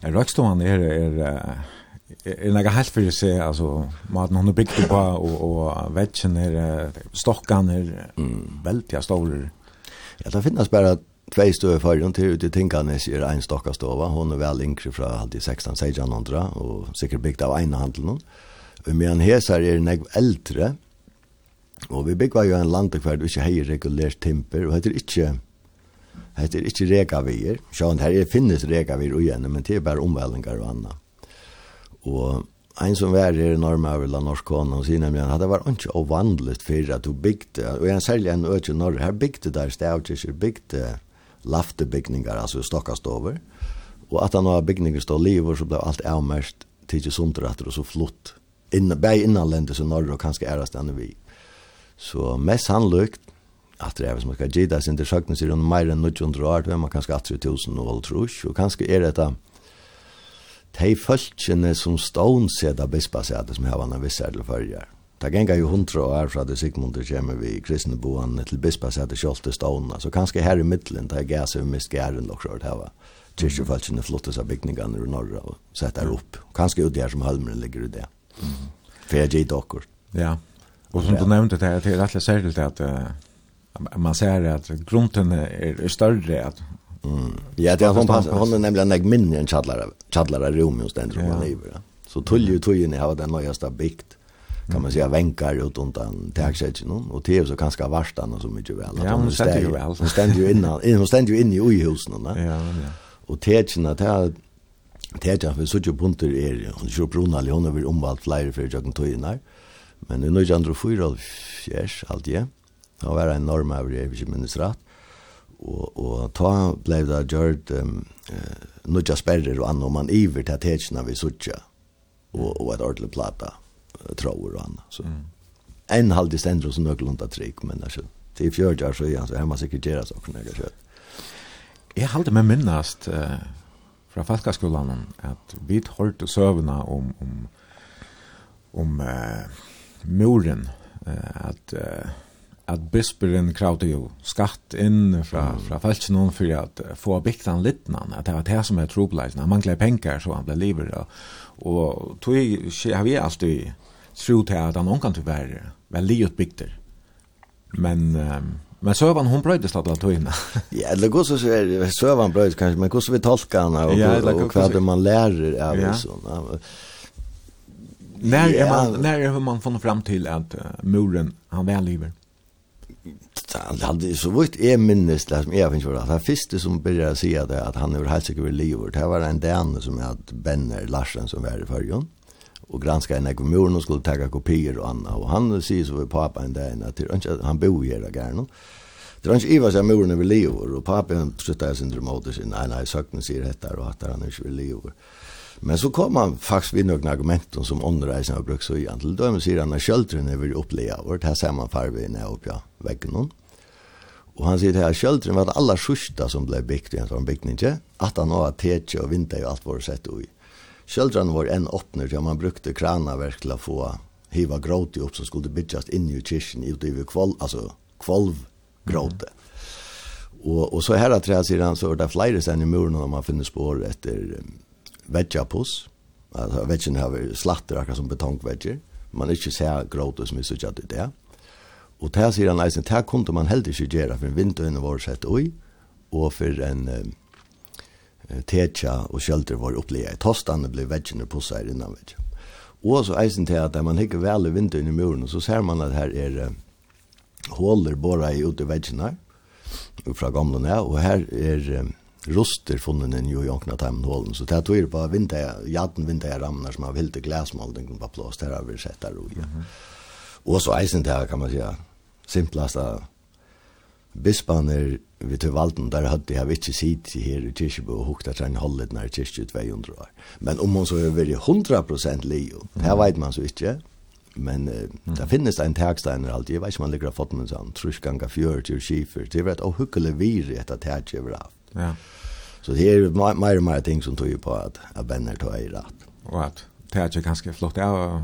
Ja, Rockstone er, er, er, er nega helt fyrir seg, altså, maten hun er bygd på, och och vetsen er, stokkan er, mm. veldig stor. Ja, det finns bara at Tvei för fargen til ute i Tinkanes er en stocka stova. hon är väl yngre från alltid 16-1600 og sikkert byggt av einehandelen. Men här är nek eldre. Og vi bygva jo en landekverd og ikke hei regulert timper. Og heter ikke, heter ikke regavier. Sjån her er finnes regavier og igjen, men det er bare omvelninger og anna. Og en som var her i Norma av kone, og sier nemlig at det var ikke ovanligt for at du bygde, og jeg særlig en øke norr, her bygde der stavkirker, bygde laftebygningar, altså alltså Og över. Och att han har byggningar stå lever så blev allt til till sundratter och så flott. Inne, bei innanländes i Norge og kanske ärast enn vi. Så mest sannolikt at det är som ska ge där sin det sjukna sig runt mer enn 900 år, men man kanske 8000 och trus och kanske är detta de følgene som stån seda bispa seda som har en viss ädel förgär. Det genga jo hundra år fra det Sigmundur kommer vi kristne boan til bispa sætte kjolte stående, så kanskje her i middelen, det er gæs vi mist gæren og kjørt her, kyrkjefalskene flottes av bygningene i norra og sette her opp. Kanskje jo der som halmeren ligger i det. Mm. For jeg gitt okkur. Ja, og som du nevnte det, det er rettelig særlig at uh, man ser at grunden er større, at Mm. Ja, det er hon hon er nemlig en mindre än chadlare chadlare rom just den tror jag. Så tull ju tull ni har den nyaste bikt kan man säga vänkar ut undan tagsättet någon och det är så ganska värst annars så mycket väl. Ja, hon ständer ju väl. hon ständer ju innan hon ständer ju inne i husen va? Ja ja. Och tätchen att här tätchen för så ju bunter är hon kör bruna hon har omvalt flyger för jag kan ta in där men nu är andra fyra fjärs allt ja Det var en norm över det, hvis jeg minnes rett. Og, og ta blei det gjort um, uh, nødja sperrer og annan man iver til tetskene vi suttja. Og, og et ordentlig plata tror och annat. Så. Mm. En halv det ständer så någorlunda trick men alltså till fjärde så är han man hemma sekreterare så kan jag kött. Jag håller mig minnast eh uh, från Falkaskolan att vi hörde sövna om om om eh uh, muren eh uh, att eh att bisperen kravde ju skatt in fra mm. fra någon för att få biktan littnan att det var det som är trobelisen han manglade pengar så han blev lever och och tog har vi alltid tro til at han kan tyvärr veldig utbyggter. Men um, Men Sövan hun bröjdes att att höjna. Ja, eller går så så är Sövan bröjdes kanske, men hur vi tolka henne och, ja, och, och vad man lär av ja. sådana. När är man när är man från fram till att uh, muren han väl lever. Han hade så vitt är minnes det som jag finns för att han första som började säga det att han är helt säker säkert lever. Det var en den som hade Benner Larsen som var i förgrund och granska en ekomoren och skulle ta kopior och annat och han säger så var pappa en dag att han bor ju där gärna. Det är inte Ivar som moren vill leva och pappa han tröttar sin drömmotor sin nej nej sökten säger detta och att han inte vill leva. Men så kom han faktiskt vid några argument som underreisen har brukt så igen. Till dem säger han att kjöldren är vid uppleva och det här ser man färgerna uppe på väggen. Och han säger att kjöldren var det allra sista som blev byggt i en sån byggning. Att han har tätje och vinter och allt var sett och. Kjöldran var en åpner, ja, man brukte kranaverk til å få hiva gråt opp, upp som skulle bygges inn i kyrkan ute i kvalv, altså kvalv gråte. Mm. Og, og så her at tre sier han, så er det flere sen i muren når man finner spår efter vegapus. Alltså vegen har slatter akkurat som betongvegger. Man ikke ser gråte som vi så at det. er. Och där sedan nästan där kunne man helt ikke gjøre, for vinduene var sett ui, og for en tetja og shelter var upplea. Tostan blev veggen på sig innan veggen. Og så eisen til at man hikker vel i vinteren i muren, så ser man at her er håler bara i ute veggen her, fra gamle ned, og her er ruster funnen i New York när tämmen hålen så det tror på vinter jaden vinter ramnar som har vilt glasmålning på plås där har vi sett där och ja. Och så eisen där kan man säga simplaste bispaner vi tog valden der hadde jeg ikke sitt her i Tirsjebo og hukta trein holdet når Tirsjebo 200 år. Men om hun så er veldig 100% leo, mm. det vet man så ikke. Men uh, mm. det finnes en tegsteiner alltid, jeg vet ikke om han ligger av fått med sånn, trusk ganger fjør til skifer, det er et ohukkelig vir etter tegje over alt. Ja. Så det er mer og mer ting som tog på at, at venner tar i rett. Og at? det är ju ganska flott ja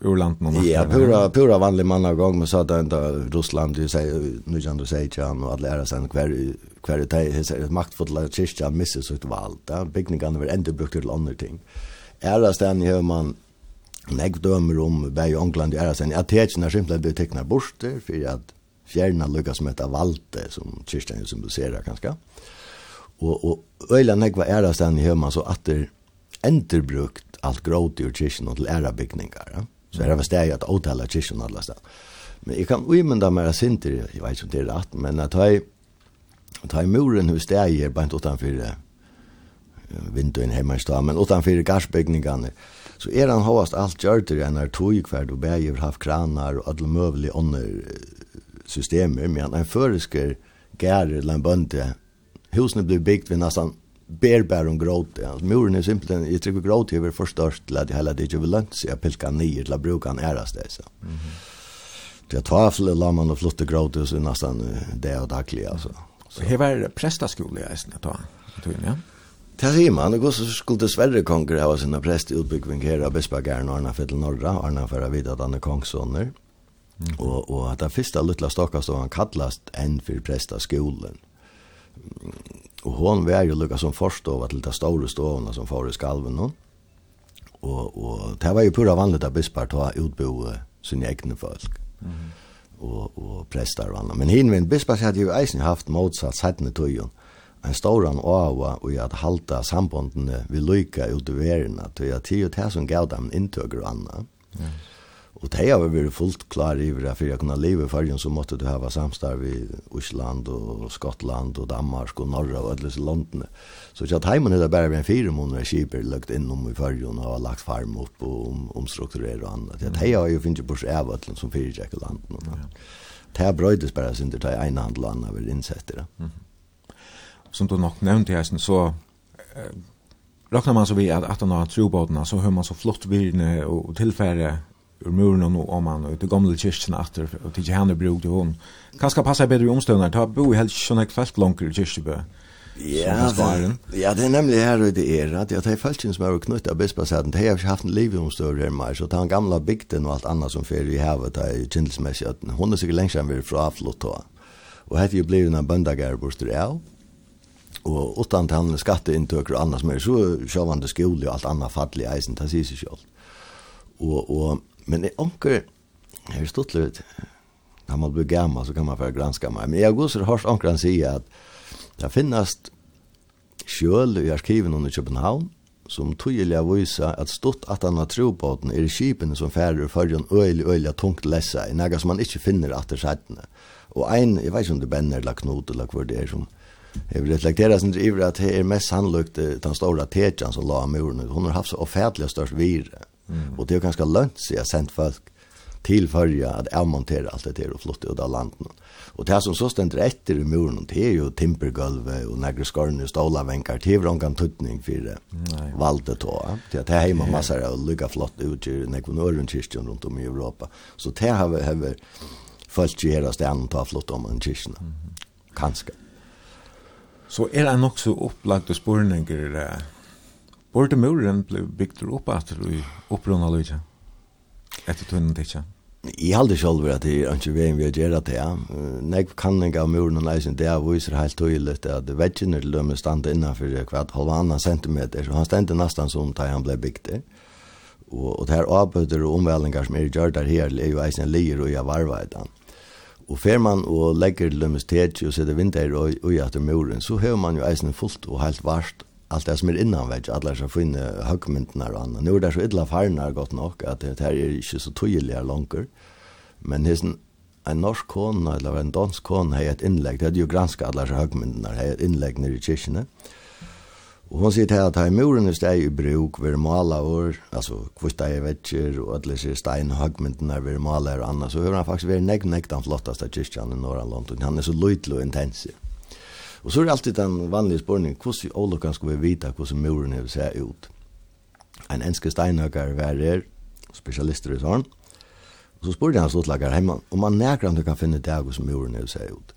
ur landet Ja, pura pura vanlig man av gång med så där inte Ryssland du säger nu kan du säga att han och alla är sen kvar kvar det är ett maktfulla kyrka missar sitt val där byggningen över ändå brukt till andra ting. Alla stan hör man Nek dømer om bei England i ærasen. Jeg teker når simpelthen blir tekna bort for at fjerna lukka som heter Valte, som kyrsten symboliserer kanskje. Og, og øyla nekva ærasen i høyman så atter endurbrukt alt gråti ur kyrkjen til æra bygningar. Ja? Så er det steg at åtala kyrkjen alle sted. Men jeg kan uimenda mer sinter, jeg vet ikke om det er rett, men at jeg tar i muren hos steg er bare utanfor vinduen hjemme i stad, men utanfor garsbygningene, så er han hovast alt gjørter enn er tog hver du bæger haft kranar og alle møvelige ånder systemer, men han er føresker gærer eller en bønde. Husene blir bygd ved nesten ber bär om gråt. Alltså, muren är simpelthen, jag tycker gråt är väl för störst till att hela det ju vill sig att pilka ner till att bruka en äras det. Så. Mm. Det är för la man och flotta gråt och så nästan det och daglig alltså. Så här var prästaskola jag snart då. Tror. Det säger man, det går så skulle dessvärre konger ha sina präst i utbyggning här av Bispagären och Arnafettel Norra, Arna för att han är kongssoner. Mm. Och, och att den första lilla stakas då han kallast en för prästaskolan Og hon var jo lukka som forstova til de store stovene som får i skalven nå. Og, og det var jo pura vanligt at bispar ta utbo sin egne folk. Mm. Og, og prestar og annet. Men hinvinn, bispar hadde jo eisen haft motsatt settene tøyen. En storan oava og at halta sambondene vi lykka ut i verina, at halta at tøy at tøy at tøy at tøy at tøy tøy at tøy at tøy at tøy at tøy at tøy at tøy at tøy Och det har vi fullt klar i det för jeg kunne leve i fargen, så måste du ha samstarv i Island och Skottland och Danmark och norra och alla landene. Så jag att hemmen är det bara en fire måneder skipper lagt in om i fargen og har lagt farm upp och om, omstrukturerar og annat. Mm. Det har ju finns ju på Sjövatlen som fyra landen. Ja. Det har brøydes bara sin det i en hand land av insett det. Mm. Som du nok nevnte, här så eh, Räknar man så vi att att han har trobåtarna så hör man så flott virne och tillfälle ur muren och om han ut i gamla kyrkan efter och till henne bruk det hon skal passa bättre i omstånden ta bo helt sån här fast langer i kyrkan Ja, ja, det är nämligen här og det er att jag tar følelsen som är knutt av bispasetten. Det har ikke haft en liv i omstörre her mer, så ta en gamla bygden och allt annat som fer i havet där i at hun er sikkert lengst enn vi er fra avflott då. Och här ju blivit en böndagarborster av og utan til han skatteinntøker og annars mer, så sjåvande skole og alt annet fattelig eisen, det sier seg selv. Og, og Men det onkel här är stått lite, när man blir gammal så kan man för granska mig. Men jag går så hörs onkel han säger att det finnas kjöl i arkiven under Köpenhamn som tydliga visa att stått att han har tro på den är kipen som färre för en öjlig öjlig tungt läsa i något som man inte finner att det sättna. Och en, jag vet inte om det bänner eller knot eller vad det är som Jag reflekterar sin driver att det är mest sannolikt den stora tetjan som la muren. Hon har haft så offentliga störst virre Mm. Och det är ganska lönt så jag sent folk till förja att avmontera allt det til og flytta ut av landet. Och det som så stender etter i muren det är ju timpergolv och några skorn och stålavänkar till hur en tøtning för det. Valde då. Det er hemma yeah. massor av lycka flott ut i Nekvonören kyrkan runt om i Europa. Så det här har, vi folk gör oss det ta flott om en kyrkan. Mm. Kanske. Så er det nok så upplagt og spørninger i det? Hvor det muren ble bygd opp etter i opprunnet løyde? Etter tunnen det ikke? Jeg halde selv at det er ikke veien vi har gjerne det, ja. Nek kan jeg av muren og leisen, det er viser helt tydelig at veggene til dem standa innenfor hvert halvannan centimeter, så han stendte nesten som da han ble bygd det. Og, og det her avbøter og omvælingar som er gjør der her, er jo eisen lir og jeg varveidan. Og fer man og legger til dem og sitter vinter og, og etter muren, så har man jo eisen fullt og helt varst allt det som är innan vet alla så finna högmyntnar och annat. Nu är det så illa farnar gott nog att det här är inte så tydliga långt. Men det är en norsk kona eller en dansk kona har ett inlägg. Det är ju granska alla så högmyntnar. Det är ett inlägg nere i kyrkene. Och hon säger til at her muren är steg i bruk, vid mala år, alltså kvista i vetsjer, och alla sier stein och hagmynden er vi er maler annars, så hører han faktiskt varit er negg, negg den flottaste kyrkjan i Norrland, han är så lydelig och intensiv. Og så er det alltid den vanlige spørningen, hvordan i ålokan skal vi vite hvordan muren er seg ut? En enske steinhøkker hver er, spesialister i sånn, og så spurte han sluttlager hjemme, om man nærker han du kan finne det hvordan muren er seg ut.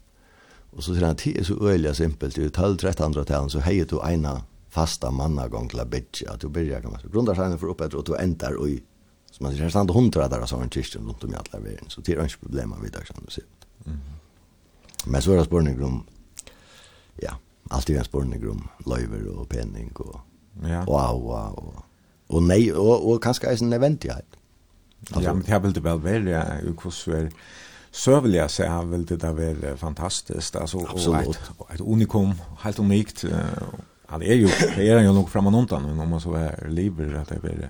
Og så sier han, det er så øyelig simpelt, i 12-13-tallet så heier du ena fasta mannagång til a bitje, at du byrja kan man si, grundar seg for oppetter, og du endar oi, som man sier, her stand hundra der av sånn kyrkjen rundt om i alle verden, så det er ikke problemer vi dag, som du sier. Men så er det spørning om ja, alltid en spårning om løyver og penning og ja. og aua og, og nei, og, og kanskje en neventighet. Altså, ja, men det vil det vel være, ja, hvordan er så vill jag säga vill det där vara fantastiskt alltså Absolut. och ett, ett unikum helt unikt uh, han är ju det är ju nog framan undan om man så är liber att det är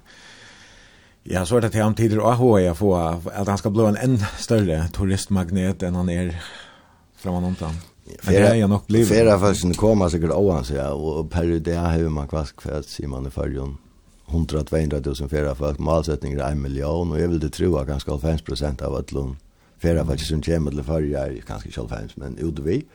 Ja, så er det til till tider å ha jeg få at han skal bli en än større turistmagnet enn han är framan undan. Fera, det nok nog livet. Fera faktiskt komma säkert ovan så ja og per det har man kvask för att man i förjon 100-200 000 fera folk målsättningen er en million og jeg vil det tro at ganska 50 prosent av atlun lån fera faktiskt som kommer til förja er ganske 50 men utvi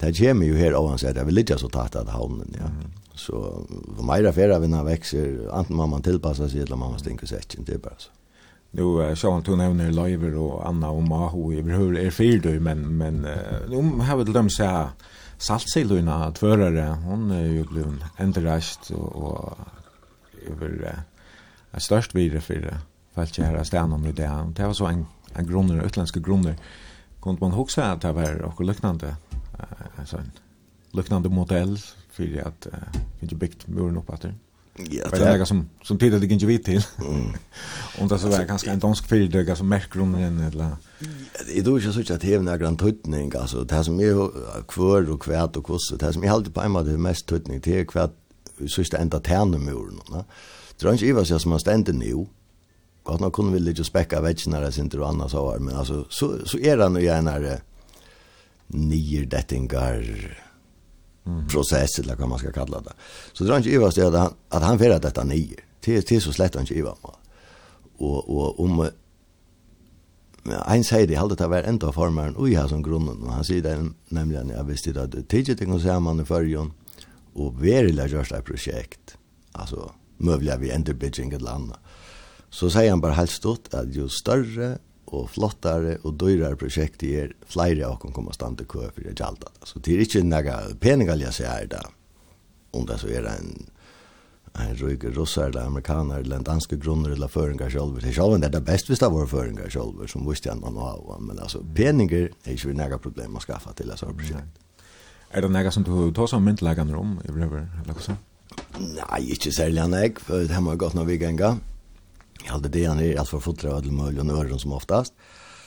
det kommer jo her ovan så att det vill inte så tatt att havnen ja. Så för mig där fera vekser enten må man tilpassa seg eller man måste seg det er bare så. Nu så han tog nämner Leiver och Anna och Maho i hur är fel då men men nu har vi dem så saltsiluna att förare hon är ju glöm endrast och över är störst vidare för det fallet här stan om det det var så en en grundare utländska grundare kunde man också att det var och liknande alltså en liknande modell för att vi inte byggt muren upp att det Ja, det är som som tittar det inte vid till. Och det så var ganska en dansk fyrdöga som märker om den eller. Det är då ju så att det är en gran tutning alltså det som är kvör och kvärt och kost det som är alltid på en det mest tutning det är kvärt så är det ända tärnemuren, va? Drönj Eva vad som man ständer nu. Gott nog kunde vi lite späcka vägen när det inte till annars så men alltså så så är det nu gärna nier dettingar process eller vad man ska kalla det. Så det är inte Ivas det att, att han för att detta nio. Det det så slett inte Iva. Och och om ja, ein säger det halde att vara ända formaren och ja som grunnen. och han säger det nämligen jag visste att det tidigt kan se man i förjon och gjørst görsta projekt. Alltså möjliga vi ändå bygga ett land. Så säger han bara helt stort att ju större og flottare og dyrare prosjekt er flere av kan kommer stande kø for det gjaldt. Så det er ikke noe pening jeg seg her da, om det så er en en røyke russar eller amerikaner eller en danske grunner eller føringar sjolver. Det er sjolver det er best hvis det var føringar sjolver som visste han man av. men altså peninger er ikke noe problem å skaffa til et sånt prosjekt. Er det noe som du tar som myndelagan om i brevet eller hva så? Nei, ikke særlig enn jeg, for det har man gått noen vikengene. Jag hade det han är allt för fotra och möjliga nörren som oftast.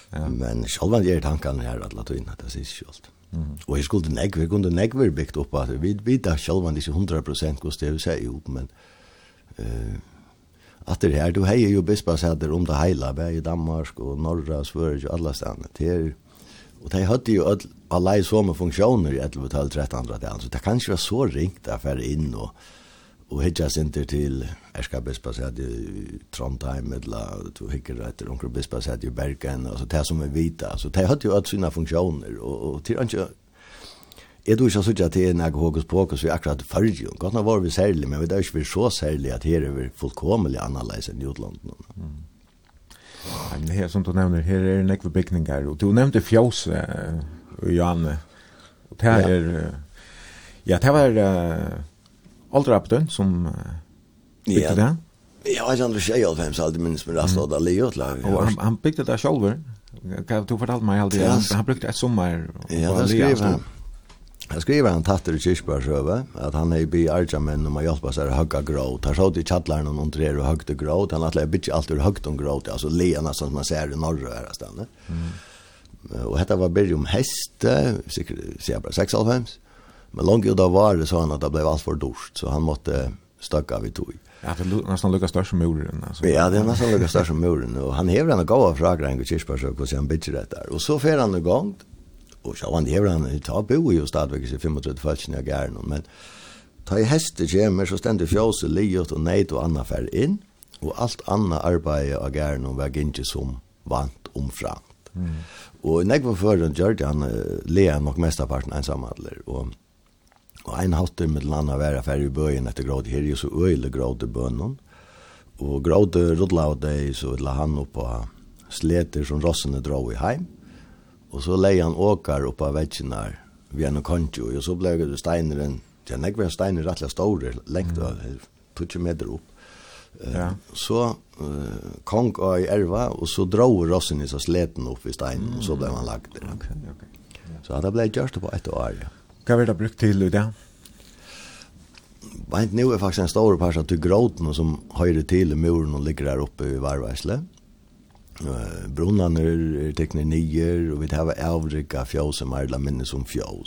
Ja. Men själva ger tankarna här att låta in att det är självt. Mm. Och jag skulle nägg, vi kunde nägg vi byggt upp att vi vet att själva det är 100% kost det vill säga men eh att det här du hejer ju bäst bara om det hela berg i Danmark och norra Sverige och alla ställen. Det är Och det hade ju alla i som funktioner i 11-12-13 andra dagen, så det kanske var så ringt att färre in och och hitja sig till Erska Bispa så hade Trondheim eller to hickar efter och Bispa så hade Bergen alltså det som är vita så det hade ju att sina funktioner och, och till inte Jeg tror ikke at det er noe hokus pokus vi akkurat farge. Godt nok var vi særlig, men vi er ikke så særlig at her er vi fullkomlig annerledes enn i utlandet. Mm. Men her som du nevner, her er nekve bygninger, og du nevnte fjøset, Janne, og det er, ja, det var, Aldra Apton som uh, byggde det? Ja, jeg andre ikke av dem, så aldri minns med Rasla og Dalio til. Og han, han bygde det selv, kan du fortalte meg alltid, han, han brukte et sommer. Ja, det skrev han. Han skrev han tattar i kyrkbærsøve, at han hei bi arja menn om man hjelpa seg å hugga gråt. Han såg i tjattlaren om under er og hugga gråt. Han har bytje alltid ur hugga om gråt, altså lena som man ser i norra her stedet. Mm. Og dette var byrjum heste, sikkert, sier jeg bare, 96. Men långt ut av var det sa han att det blev allt för dårst så han måste stöka vid tog. Ja, det är nästan lika störst som muren. Alltså. Ja, det är nästan lika störst som muren. Och han hever en gåva fråga en kyrkspörsök och sen han det där. Och så fer han igång. Och så han hever han, ta bo i och stadväg i 35 fälsen jag gärna. Men ta i hästet kommer så ständer fjåse, liot och nejt och annan färg in. Och allt annat arbete av gärna och väg inte som vant omframt. Mm. Och när jag var förrän gjorde han, uh, lea nog mesta parten ensamhandler. Och Og ein halvt med landa vera ferdig i bøyen etter gråd her jo så øyle gråd bønnen. Og gråd rullar av dei så la han opp på sleter som rossene dra i heim. Og så leie han åkar opp av vegginar vi en kontjo, og så ble det steineren ja nek var steiner rettelig store lengt av mm. 20 meter opp. Ja. Så uh, kong og i erva og så dra rossene så sleten opp i steinen og så ble han lagt der. Okay, okay. Ja. Så det ble gjørst på ett år. Ja. Hva er det brukt til i det? Vent nu er faktisk en stor par som til gråten som høyre til i muren og ligger der oppe i varveisle. Brunnan er tekner nyer, og vi har avrika fjäll som er la minne som fjäll.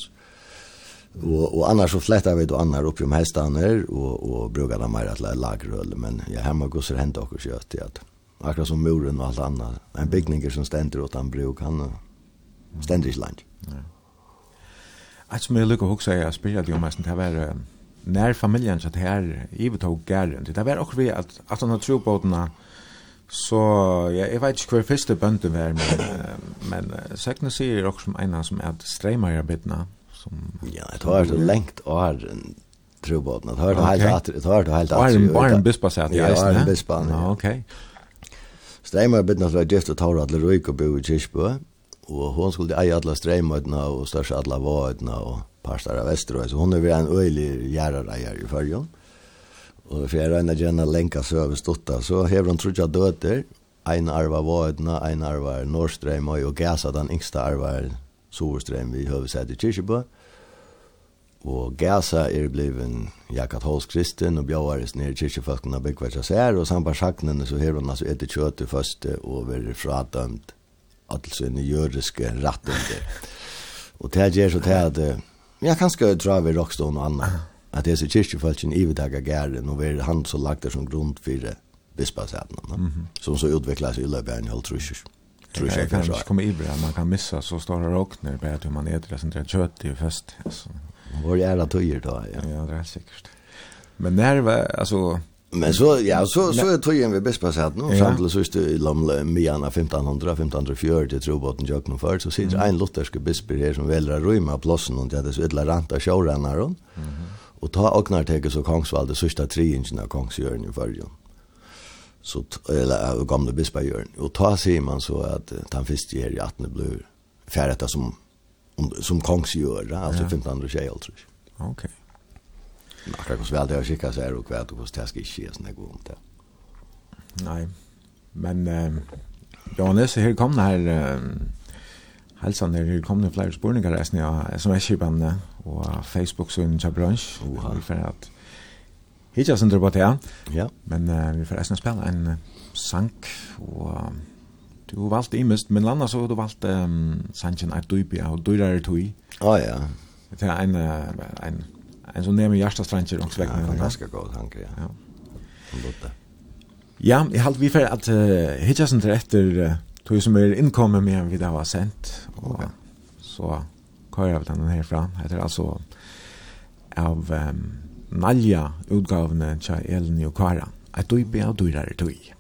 Og, og annars så flettar vi då annar upp om hästarna och, och brukar de mer att lagröl. Men jag hemma går så hänt och kött i att akkurat som muren och allt annat. En byggning som ständer åt han bruk, han ständer inte langt. Mm. Eit som jeg lukker hoksa jeg spyrir det jo mest, det var nær familien så det her tog gæren. Det var okkur vi at at han har tro på den så ja, jeg vet ikke hva første bønden var, men, men sekne sier også som eina som er streimar arbeidna. Ja, det var det lengt åren tro på den. Det var helt at det var helt at det var en bispa sat i eisen. Ja, en bispa. Ja, ok. Streimar bittene, så er just å ta alle røyk og bo i kyrkbø og hon skulle eie alla strejmödena og största alla vadna og parstar av Vesterøy, Så hon er en öjlig gärarajare i färgen. Og for jeg regner gjerne lenka søve överstått. Så hever hon trotsa døter, ein arva vadna, ein arva norrstrejm og gasa den yngsta arva soverstrejm vi hövsätt i Kyrkjebø. Og Gaza er bliven jakat hos kristen og bjauar is nere kyrkjefolkene byggvært seg her, og samt bare saknene så her hun altså etter kjøtet første og være fradømt alltså en juridiska rättande. Och det ger så till att jag kan dra vi Rockstone och annat. Att det är så kyrkofältsen i vidtaga gärden och vi han så lagt det som grund för bispasäten. Mm -hmm. Som så utvecklas i Löbjärn i Holtrusjus. Tror kan kanske kommer i bra man kan missa så står det rock när på att man äter det där kött i fest alltså. Var jävla tøyer då ja. Ja, det är säkert. Men när var alltså Men så ja, så så är tror vi bäst passat nu så är det lamle Miana 1500 1540 tror jag att jag nu för så sitter en lutherske bisp här som väljer rum av plassen och det är så ett av showrunner hon. Och ta ognar tege så Kongsvald sista tre ingen av Kongsjörn i förrjun. Så eller gamla bispa gör. Och ta ser man så att han finns det i 18 blå färdigt som som Kongsjörn alltså 1500 tjej tror. Okej. Men Akkurat hvordan vel det har skikket seg og kvært og hvordan det skal ikke skje, sånn jeg går om det. Nei, men uh, Johannes, her kom det her uh, helsen, her kom det flere spørninger resten av SMS-kipene og Facebook, så til bransj. Uh -huh. For at jeg sender på det, ja. men uh, vi får resten spille en uh, sang, og... Uh, Du valgte imest, men landa så du valgte um, sangen er duipi, og duirar er tui. Å oh, ja. Det er en, en en som nämner hjärtastränger och sväckna. Ja, ganska god tanke, ja. Ja. Ja, jag halt vi för att uh, hitcha sen efter uh, tog som är inkommer med vi där var sent och okay. så kör jag den här fram. Heter alltså av um, Nalja utgavne Cha Elin och Kara. Att du be du där du.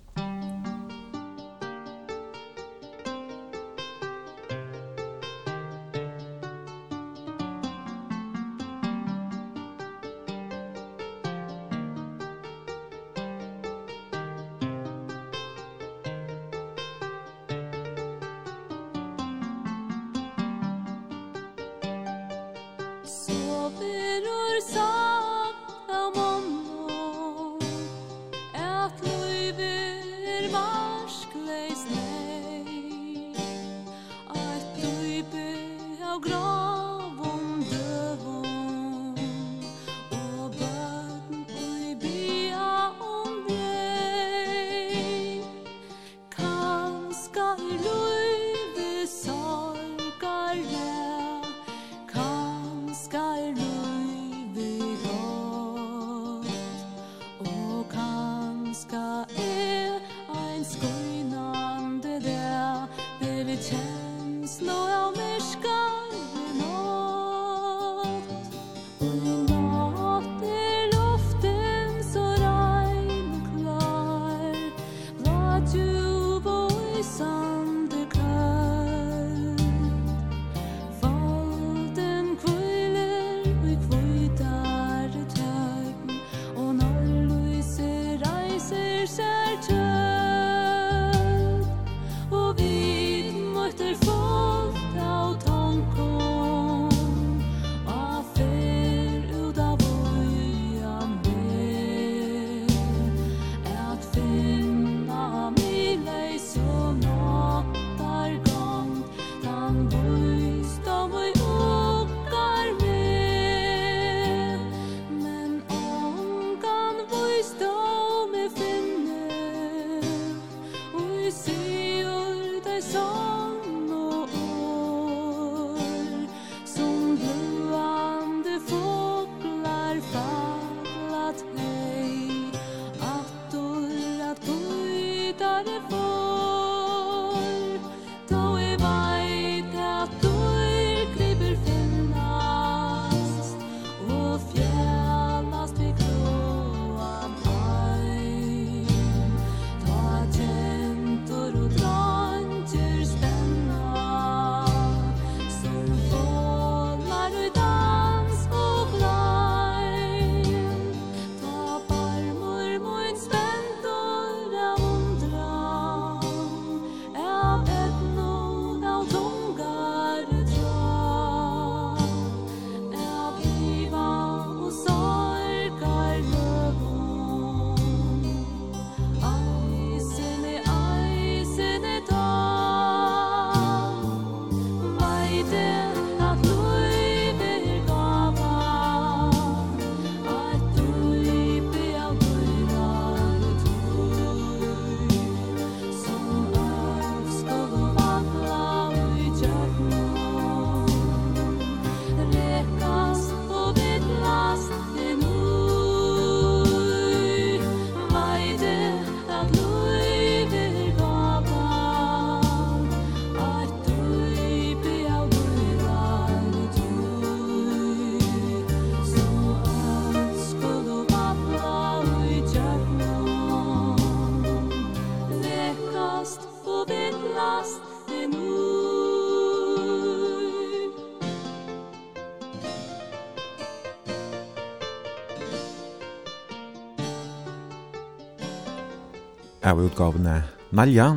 av utgavene Nalja,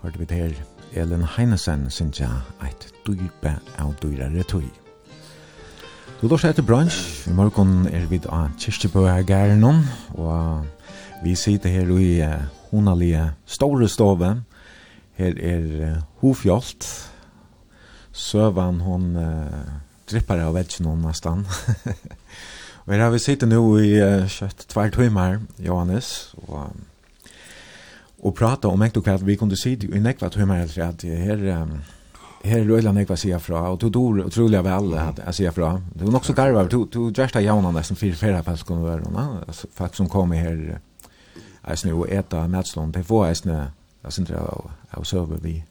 hørte vi til Elin Heinesen, synes jeg, et dype av dyrere tøy. Du lort etter bransj, i morgen er vi da Kirstebø her gærenom, og vi sitter her i honalige store stove. Her er hofjolt, søvan hon uh, dripper av vetsjen hon nesten. og her har vi sittet nå i uh, kjøtt tvær timer, Johannes, og och prata om enkelt kvart vi kunde se i nekva hur man helst att här här rullar nekva se fra och du dor otroliga väl att jag ser fra det var också garva to to just a jauna nästan fyra fyra fast kunde vara va alltså som kom här alltså nu och äta matstånd det var alltså alltså inte jag så vi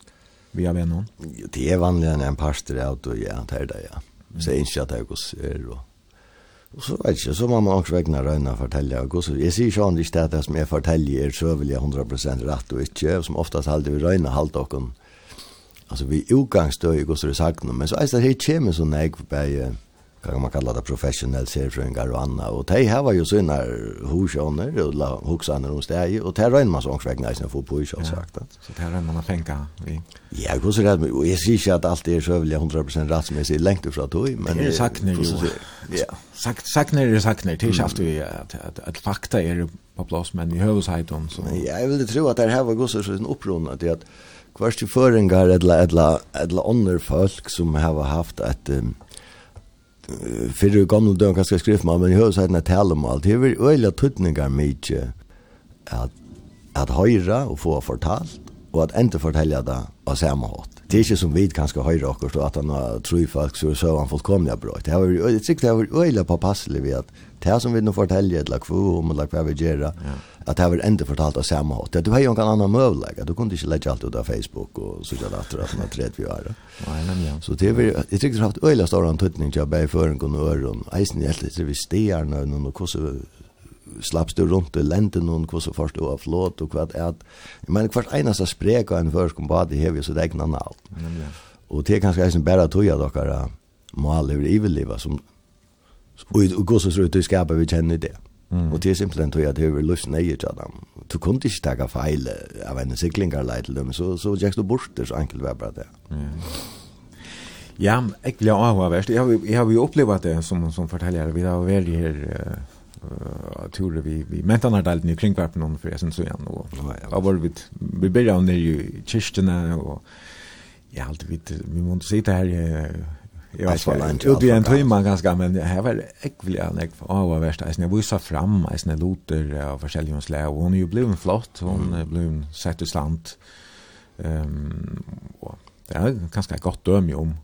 vi har vänner det är vanligare en pastor out och ja det det ja. Så inte att jag går så Og så vet ikke, så må man også vegna røyna og fortelle. Og så, jeg sier sånn ikke at det som jeg forteller er så vil jeg 100% rett og ikke, og som oftast halde vi røyna halde okken. Altså vi utgangsstøy i gosser sagt sakna, men så er det her kjemme så nek på hva kan man kalla det, professionell serfrøyngar og anna, og de var jo sånne hosjoner, og la hoksaner om steg, og de røyna man så ångsvegna eisne for på i sagt. Så de røyna man penka vi? Ja, gosser det, og jeg sier ikke at alt er så vil jeg 100% rett som jeg sier lengt fra tog, men... Det er sakna jo. Ja sagt saknar er saknar till shaft vi att at fakta er på plats men i hövsheten så ja jag vill tro att det her var gosse så en upprona att att kvart ju föringar eller eller eller andra folk som har haft ett fyrir gamla døgn kanskje skrift man, men i høysheiten er tale om. Det er øyla tuttningar mykje at, at høyra og få fortalt, og at enda fortelja det av samme hatt det är ikke som kan kanske höra och så att han har tror folk så så han fullkomliga bra. Det har vært, det tycker jag var öjla på passle vi att det som vi nu fortäljer ett lack för om lack vad vi gör att det har inte fortalt oss samma håll. Du har ju en annan möjlighet. Du kunde inte lägga allt ut av Facebook och så där att att man träd vi är. Nej men ja. Så det är jag tycker det har haft öjla stor antydning till att bära för en konör och isen helt det vi stearna och någon och så slapps du rundt i lenden noen hva som først du har flått og hva det er. Jeg mener hvert eneste sprek av en først kom bad i hev i sitt egna navn. Og det er kanskje eisen bare tog at dere må alle i livet som og hva som tror du skaper vi kjenner det. Mm. Og det er simpelthen tog at det høyver lusen nøye til dem. Du kunne ikke takke feil av en siklingarlei til dem, så, så gikk du bort det så enkelt var bare det. Mm. Ja, jeg vil blir avhåverst. Jeg har jo opplevd det som, som forteller. Vi har vært her uh, turer vi, vi mentan har delt nye kringverpen om for jeg synes igjen, og Ja, var vi, vi byrja nere i kyrkene, og jeg alltid vidt, vi måtte sitte her, jeg vet inte ut i en timme ganska men det här var ekvelig an ek, å, var verst, jag vise fram, jeg loter av forskjellige slä och hon är ju blivit flott, hon är blivit sett i slant, um, och det är ganska gott døm jo om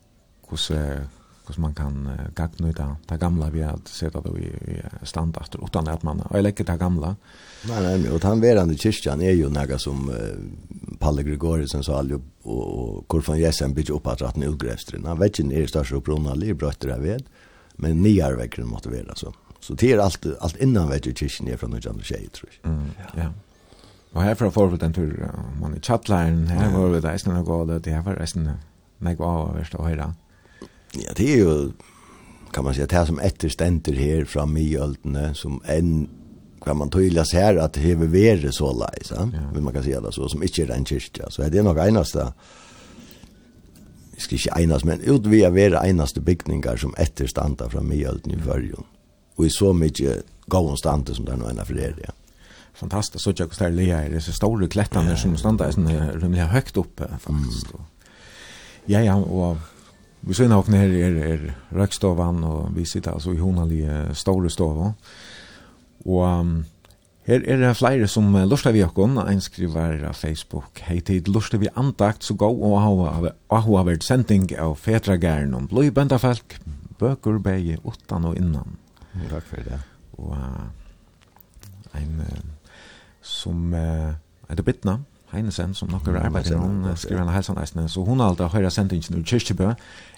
hvordan hur man kan uh, gagnnyta det gamla vi att sätta då i, i utan att man har läckt det gamla. Nej nej, och han verande kyrkan är ju några som uh, Palle Gregoriusen så allihop och, och Korfan Jessen bygger upp att ratten utgrävstren. Han vet inte är största upprona livbrötter jag vet. Men niar väcker verkligen vara så. Så det är allt allt innan vet ju kyrkan är från John Shay tror jag. Mm, ja. ja. Og herfra får vi den tur, man i chatline her var vi reisende og gale, det her var reisende, nek var verst å høyre. Ja, det är jo, kan man säga det er som efterständer här fram i som en kan man tydliga se här att det är värre så lajs. Ja. Men man kan säga det så som inte är en kyrka. Så det är nog enaste jag ska inte enas, men ut vi är värre enaste byggningar som efterstandar fram i öltene i förrjun. Och i så mycket gåvonstande som det är nog ena för er, ja fantastiskt så jag ställer det är så stora klättarna som stannar så rimligt högt uppe faktiskt. Ja ja och Vi ser nok her er, er røkstovan, og vi sitter altså i honalige store stovan. Og um, her er det flere som lurer vi okkon, en skriver av Facebook. Hei tid, lurer vi andakt så gå og ha ha vært sending av fetragæren om blod bønda folk, bøker beie utan og innan. Takk for det. Og uh, en uh, som uh, er det bittna, Heinesen som nokkur arbeider hon skriver en helsan eisne, så hon alltid høyra sendingen ur kyrkjebø.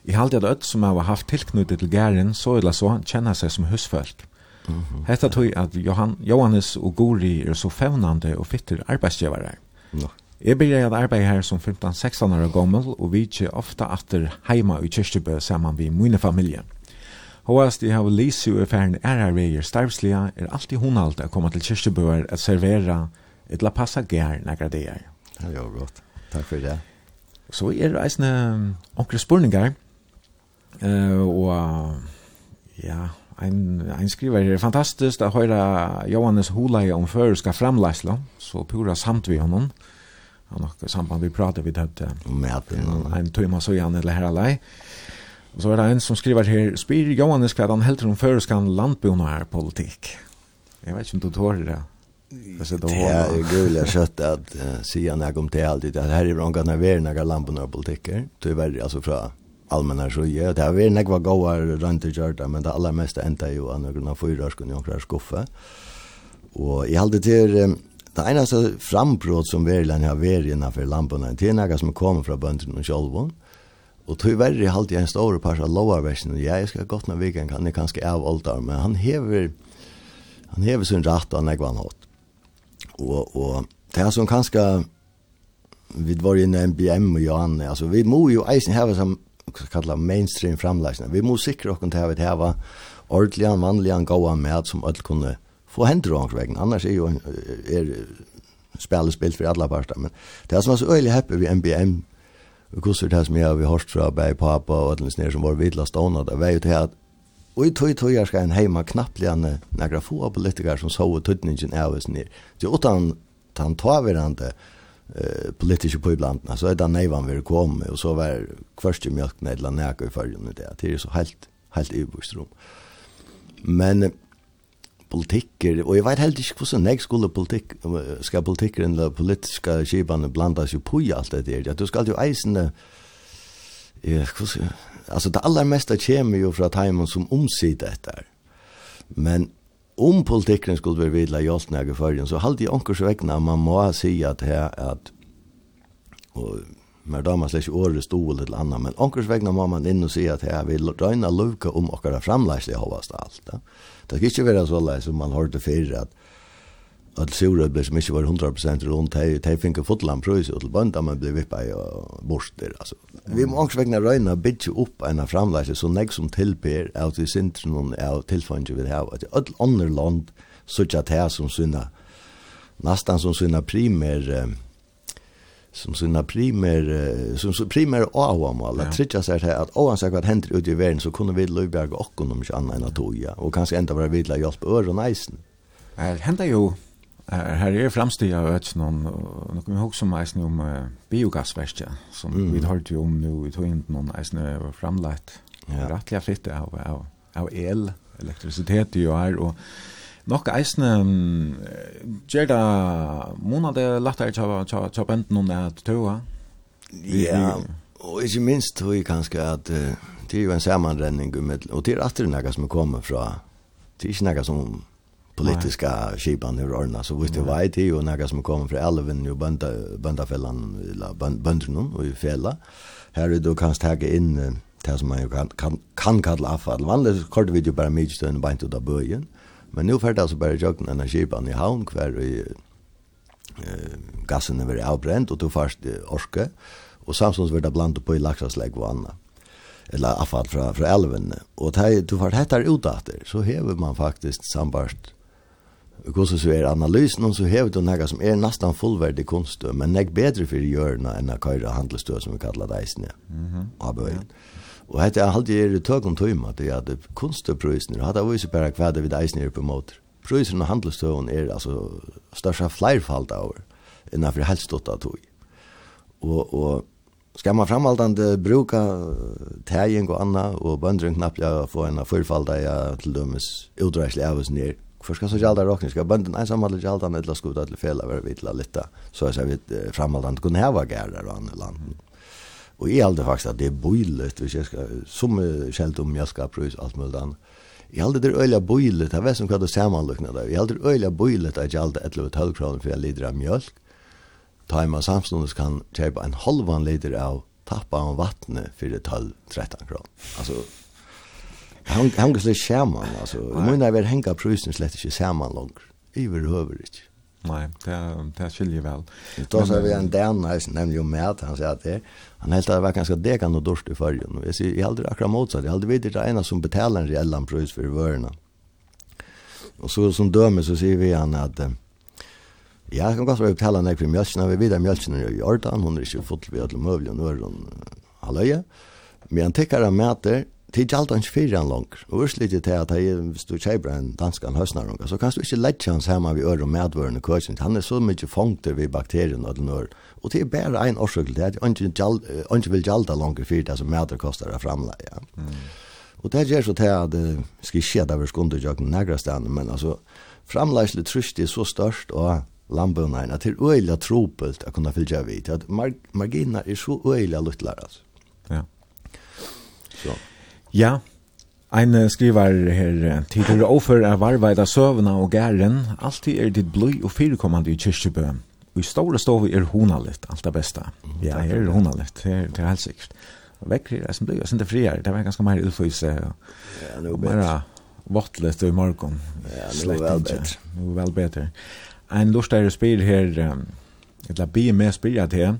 I halde at öll som har haft tilknyttet til gæren, så eller så, kjenner seg som husfolk. Mm -hmm. Hetta tog at Johan, Johannes og Gori er så fevnande og fitter arbeidsgjevare. Ja. Jeg begynner at arbeid her som 15-16 år gammel, og vi er ofte atter heima i kyrkjebø sammen med mine familie. Hoast de har lyst i uferden er her veier starvslige, er alltid hun alt å komme til kyrkjebøer at servera etla passa gær nakra dagar. Ja, jo godt. Takk for det. Så er det eisne onkre spurningar. Eh uh, og ja, ein ein skriver er fantastisk att høyra Johannes Holai om førska framlæsla, så pura samt vi honom. Han nok samband vi pratar vid det uh, en timme så gjerne eller her alai. Og så er det en som skriver her, spyr Johannes hva han helter om førskan landbjørnar politikk. Jeg vet ikke om du tårer det. Det är gul jag kött att se när jag kom till allt det här är bra vi är några lamporna på Tyvärr Det är alltså från allmänna så ja det har vi några goda runt i Jordan men det allra mesta ända ju andra fyra skulle jag kunna skuffa. Och i allt det det ena så frambrott som verkligen har verkligen för lamporna det är några som kommer från bönderna och självon. Och tog värre halt en stor par av lovarversen. Ja, jag ska gott när vi kan det kanske av allt men han hever han hever sin rätt och han är Och og det er som kanske vi var ju en BM och Johan alltså vi må ju eisen ha som kallar mainstream framläsning. Vi må sikra oss till att ha ordliga vanliga goda med som öll kunde få händer och vegna. Annars är ju er är spelspel för alla parter men det är som var så øylig happy vi NBM och kusser det här som jeg har hört från Berg Papa alle alla som var vidla stående det var jo til at Og i tog tog jeg skal en heima knappligane negra få politikar som så tøtningen av oss nir. Så utan tan taverande eh, politiske pøyblantene, så er det neivan vi kom, og så var kvørste i mjölk nedla nega i fyrrjunne det. Det er så helt, helt ubostrom. Men politikker, og jeg vet helt ikke hvordan jeg skulle politikk, skal politikker eller politiske skibane blandas jo på alt det der. Du skal jo eisende, ja, hvordan alltså det allra mesta kommer ju från timon som omsid detta. Men om politiken skulle vara vidla jostna i förrgen så hade jag ankor så vägna man må säga att här att och då man släcker året stod eller annat men ankors vägna må man in och säga att här vill röna luka om och våra framläsliga hoppas allt. Det ska inte vara så lätt som man har det för att all sura som ikke var 100% rundt her, de fikk fotland prøys og til bønda, men ble vippa i bort der, altså. Vi må også vegna røyna bytje opp en av framleise, så nek som tilper at vi sinter noen av tilfanget vi har, at all andre land sutja här som synna nastan som synna primer, som sina primer, som primer avamal, at sig seg att at oansett vad händer ute i världen så kunde vi løyberga okkon om inte annat än att toja och kanske ända vara vidla hjelp øren eisen. Henta jo Her er fremstid av Øtjenån, og nå kan vi huske om eisen om uh, biogassverket, som mm. vi har jo om nå i tøyenden, og eisen er fremleit, og ja. rettelig fritt av, av, av el, elektrisitet jo er, og nok eisen um, gjør det månede lettere til å bente noen at tøye. Ja, og ikke minst tror jeg kanskje at uh, det er jo en sammanrenning, og det er alltid noe som kommer fra, det er ikke noe som politiska skipan hur ordna så visst det var det ju några som kommer från Elven och bönda böndafällan eller bönderna och i fälla här du då kanst ta in det som man kan kan kan kalla avfall vanligt kort vi ju bara mycket stund bänt ut av böjen men nu färdas så bara jag den skipan i havn kvar i eh gassen är väl och då fast orske och samsons vart det blandat på i laxaslägg och annat eller avfall från fra elven. Og du får hettar ut etter, så häver man faktisk sambart Hvordan så er analysen, och så hever du noe som er nesten fullverdig kunst, men nek bedre for görna enn å køyre handelstøy som vi kallar deisene mm -hmm. av. Og hette er alltid er tøk om tøyma, det er at kunstprøysene, og hatt er vise bare hva det vi deisene på måter. Prøysen og handelstøyen er altså størsta flerfald av år, helst stått av tøy. Og, og skal man framhaldande bruka tæging og anna, og bøndren knapt, ja få en fyrfalda ja til dømes utreislig avus ned, för skal så gälla råkning? Skal bønden ensam alla gälla med la skuta til fela över vitla litt så jag vet framhållande kunde här vara gärder och andra land. Og jeg hade faktisk at det er bøylet hvis jeg skal, som kjelt om jeg skal ska alt mulig annet. Jeg hade det er øyla bøylet, jeg vet som hva kunde sammanlukna där. Jag hade det öliga boilet att gällde 11 12 kroner for jeg lider av mjölk. Ta i Tajma samstundes kan köpa en halvan liter av tappa av vattnet for 12 13 kroner. Altså, Han han går skärman alltså. Men när vi hänga prusen slett inte skärman långt. Överhuvudligt. Nej, det det skiljer väl. Då så vi en där nice nämnde ju med han sa att det han helt det var ganska det kan och dorst i förrjun. Vi ser i aldrig akra motsatt. Jag aldrig vet det ena som betalar en reell pris för vörna. Och så som dömer så ser vi han att Ja, jeg kan godt være betala nek for mjölkina, vi vidar mjölkina i Jordan, hun er ikke full vi alle møvlig og nøyron halvøye. Men han tekkar av mæter, tid gjaldt hans fyrir han langer. Og urslidig til at jeg, hvis du kjeiber en dansk han danskan høsnarunga, så kan du ikke lette hans hjemme vi øre og medvørende køsint. Han er så mye fangter ved bakterien og den øre. Og det er bare en årsøk til at han ikke vil gjalda langer fyrir det som medver kostar av Ja. Mm. Og det gjør så til at det skal ikke skje det vi skunder jøkken negra stand, men altså framleisle trusht er så størst og lambunnen at det er øyla tropelt å kunne fylgja vidt. Margina er så øyla luttlar, altså. Ja. Så. Ja, Ein skriver her til er offer er varveida søvna og gæren, alltid er ditt bløy og firekommande i kyrkjebø. Og i store stovet er honalitt, alt det beste. Ja, her er honalitt, det er det er helt sikkert. Og vekker er som bløy og sinte frier, det var ganske mer utfyse. Ja, nu nå bedre. Vottlet i morgon. Ja, nu nå vel bedre. Nu er vel bedre. Ein lortare spyr her, et la bie med spyr at her,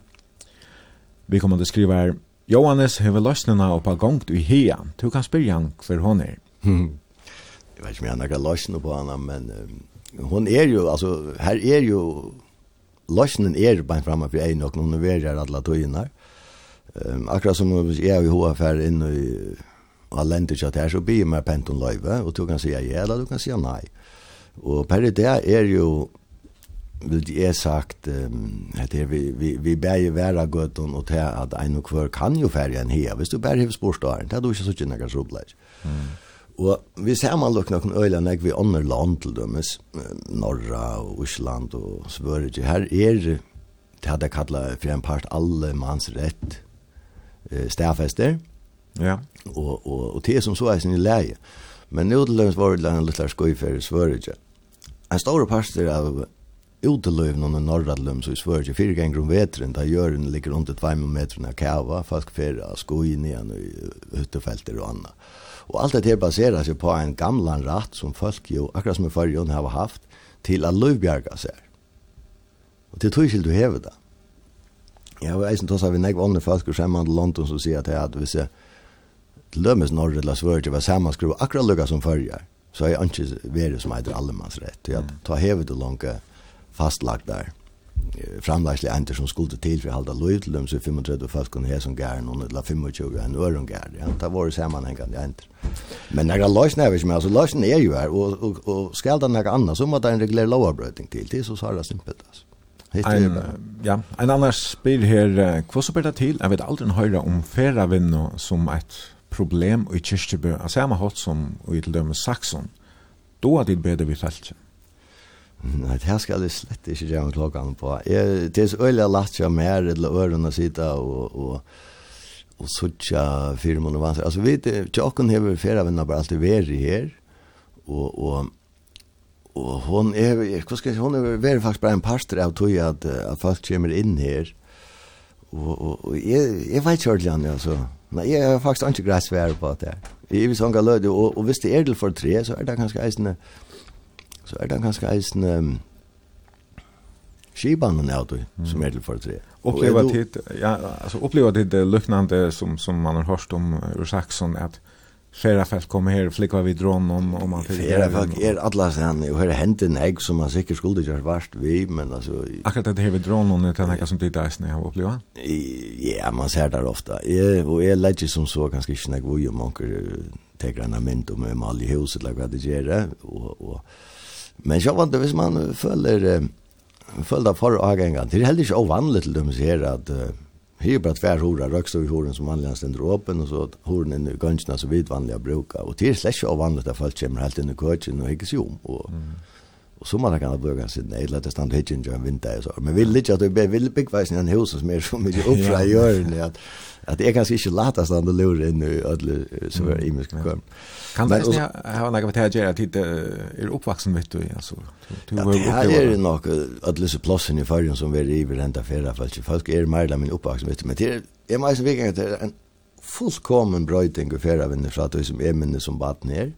vi kommer til å skrive her, Johannes hever løsnena oppa gongt i hea. Du kan spyrja han hver hon er. Jeg vet ikke om jeg har nekka løsne på hana, men um, hon er jo, altså, her er jo, løsnen er bara framme for egin og hun er her alle tøyina. Um, akkurat som jeg er i HFR inn i Alenter chat her, så blir jeg med penton løyve, og du kan si ja, eller du kan si nei. Og per det er jo, vill det är sagt att det vi vi vi bär vara gott och att att en och kvar kan ju färja en här visst du bär hus borstaren det då är så inte några problem. Mm. Vi ser man lukk någon øyla när vi andra land till dömes norra og Island og Sverige Her er det hadde kalla for en part alle mans rett eh stafester. Ja. Og, og, og det som så er sin leie. Men nå til dømes var det en liten skoj för Sverige. En stor part av uteløyvnene norradløm, så i svørg, fire ganger om vetren, da jøren ligger under 2 meter av kava, folk fyrra, skoj nian i hyttefelter og anna. Og alt dette baserer seg på en gamlan ratt som folk jo, akkurat som i fyrrjon, har haft til at løyvbjerga seg. Og til tog du hever det. Jeg var eisen tås av en ekv åndre folk og skjemmer til London som sier at jeg hadde visse lømmes norr eller svørg, var sammanskruva akkurat lukka som fyrrjar, så er jeg ikke veri som heter allemannsrett. Jeg tar hever det langt fastlagt der framlagslig enter som skulle til for å halda lov til dem, så 35 folk kunne ha som gær noen, eller 25 en øren gær. Ja, det var det sammanhengende enter. Men når jeg løsner er ikke med, altså løsner er jo her, og, og, og skal det noe annet, så må det en regulær lovarbrøting til, til så har det simpelt, altså. Ein, ja, en annars spyr her, hva så ber det til? Jeg vet aldri høyre om ferravinno som et problem i kyrkjebø, av samme hatt som i til dømme Saxon. då er det bedre vi felt Nei, det her skal jeg slett ikke gjøre klokken på. Jeg, det er så øyelig lagt seg mer til ørene sitte og, og, og suttje fire måneder vanskelig. Altså, vi vet, tjokken har vi fire venner bare alltid vært her, og, og og hon er hva skal jeg si, hon er vært faktisk bare en pastor av tog at at folk kommer inn her. Og og, og jeg jeg vet ikke ordentlig altså. Nei, jeg har faktisk ikke greit svære på det. her. Jeg vil sånn galøde, og, og hvis det er til for tre, så er det kanskje eisende, så er det ganske eisen um, skibanen av det, som er til for tre. Opplever tid, ja, altså opplever tid det luknande som, som man har hørt om ur Saxon, at flera folk kommer her, flikva vi drån om, om man fyrir. Fera folk er alla sen, og her er hent en egg som man sikkert skulle ikke ha vært vi, men altså... Akkurat det her vi drån om, det er nekka som tid eisen har oppleva? Ja, man ser det ofta. Jeg, og jeg legger som så ganske ikke nek vui om anker tegrana mynd om om alle huset, eller hva det gjør, og, og Men jag vet inte hvis man följer följda för avgängan. Det är heller inte ovanligt till dem så här att Här bara tvär horar rökst och horen som vanligen ständer åpen och så att horen är nu gönsterna som vi vanliga brukar. Och det är släck av vanligt att folk kommer helt in i kötchen och hickar sig om. Och, mm. och så man kan ha bruka sin nej, lätt stand stanna hitchen en vinter och så. Men vi vill inte att vi blir villbyggväsen i en hus som är så mycket uppra i öronen att at det er kanskje ikke lättast att det lurar inn i ödle som er imisk kom. Kan men, det inte ha några vad det är att det är uppvuxen vet du alltså. Du var uppe. Det er nok ödle så platsen i fargen som vi är i renta förra fallet. Folk er mer eller min oppvaksen vet du men det är mer at det er en fullkommen brøyting och förra vinner fra det som er minne som bad ner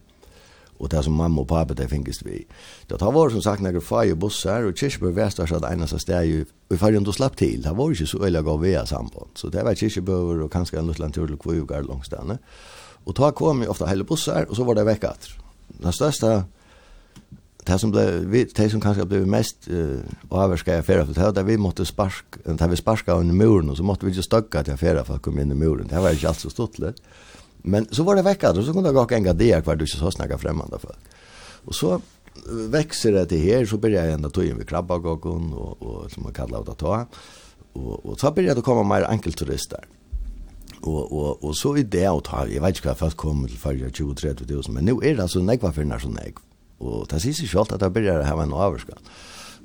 och det som mamma og pappa det finkes vi. Det har vært som sagt nekker fag i bussar och Kirchberg Västas att eneste så där ju vi får ju slapp til, Det var ju så öliga gav vi samband. Så det var Kirchberg och kanske en liten tur til Kvugar långs där. Och ta kom ju ofta hela bussar och så var det veckat. Den største, det som blev vi det som kanske blev mest uh, avskärda affärer för det vi måste sparka det vi sparka under muren och så måste vi ju stöcka till affärer för att komma in i muren. Det var ju alltså stortligt. Men så var det veckat och så kunde jag gå en det kvar du så snacka främmande folk. Och så växer det till här så börjar jag ända ta in vid krabbagågon och, och som man kallar det att ta. Och, och så börjar det komma mer enkelturister. Och, och, och så er det att ta, jag vet inte vad folk kommer til förra 20-30 tusen, men nu är det alltså negva för nær så negv. Och det sier seg selv at det begynner å ha en överskall.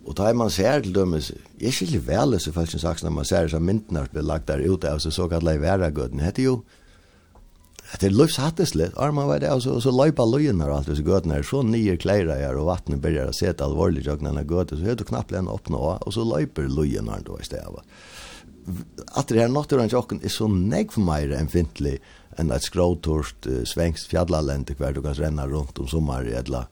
Och da er man ser till dömes, jag skiljer väl så faktiskt sagt när man ser så myntnar blir lagt der ute av så så kallade väragöden. Det heter jo, det är litt. Arma var det og så, så löjpa löjen och allt. Så gödna är så nio klära här och vattnet börjar sätta allvarligt jag när gödna. Så hör du knappt en öppna och så löjper löjen da då istället. Att det här naturen jocken er så negg för mig än fintlig enn att skråtorst uh, svängst fjällaländer kvar du kan renna runt om sommer i alla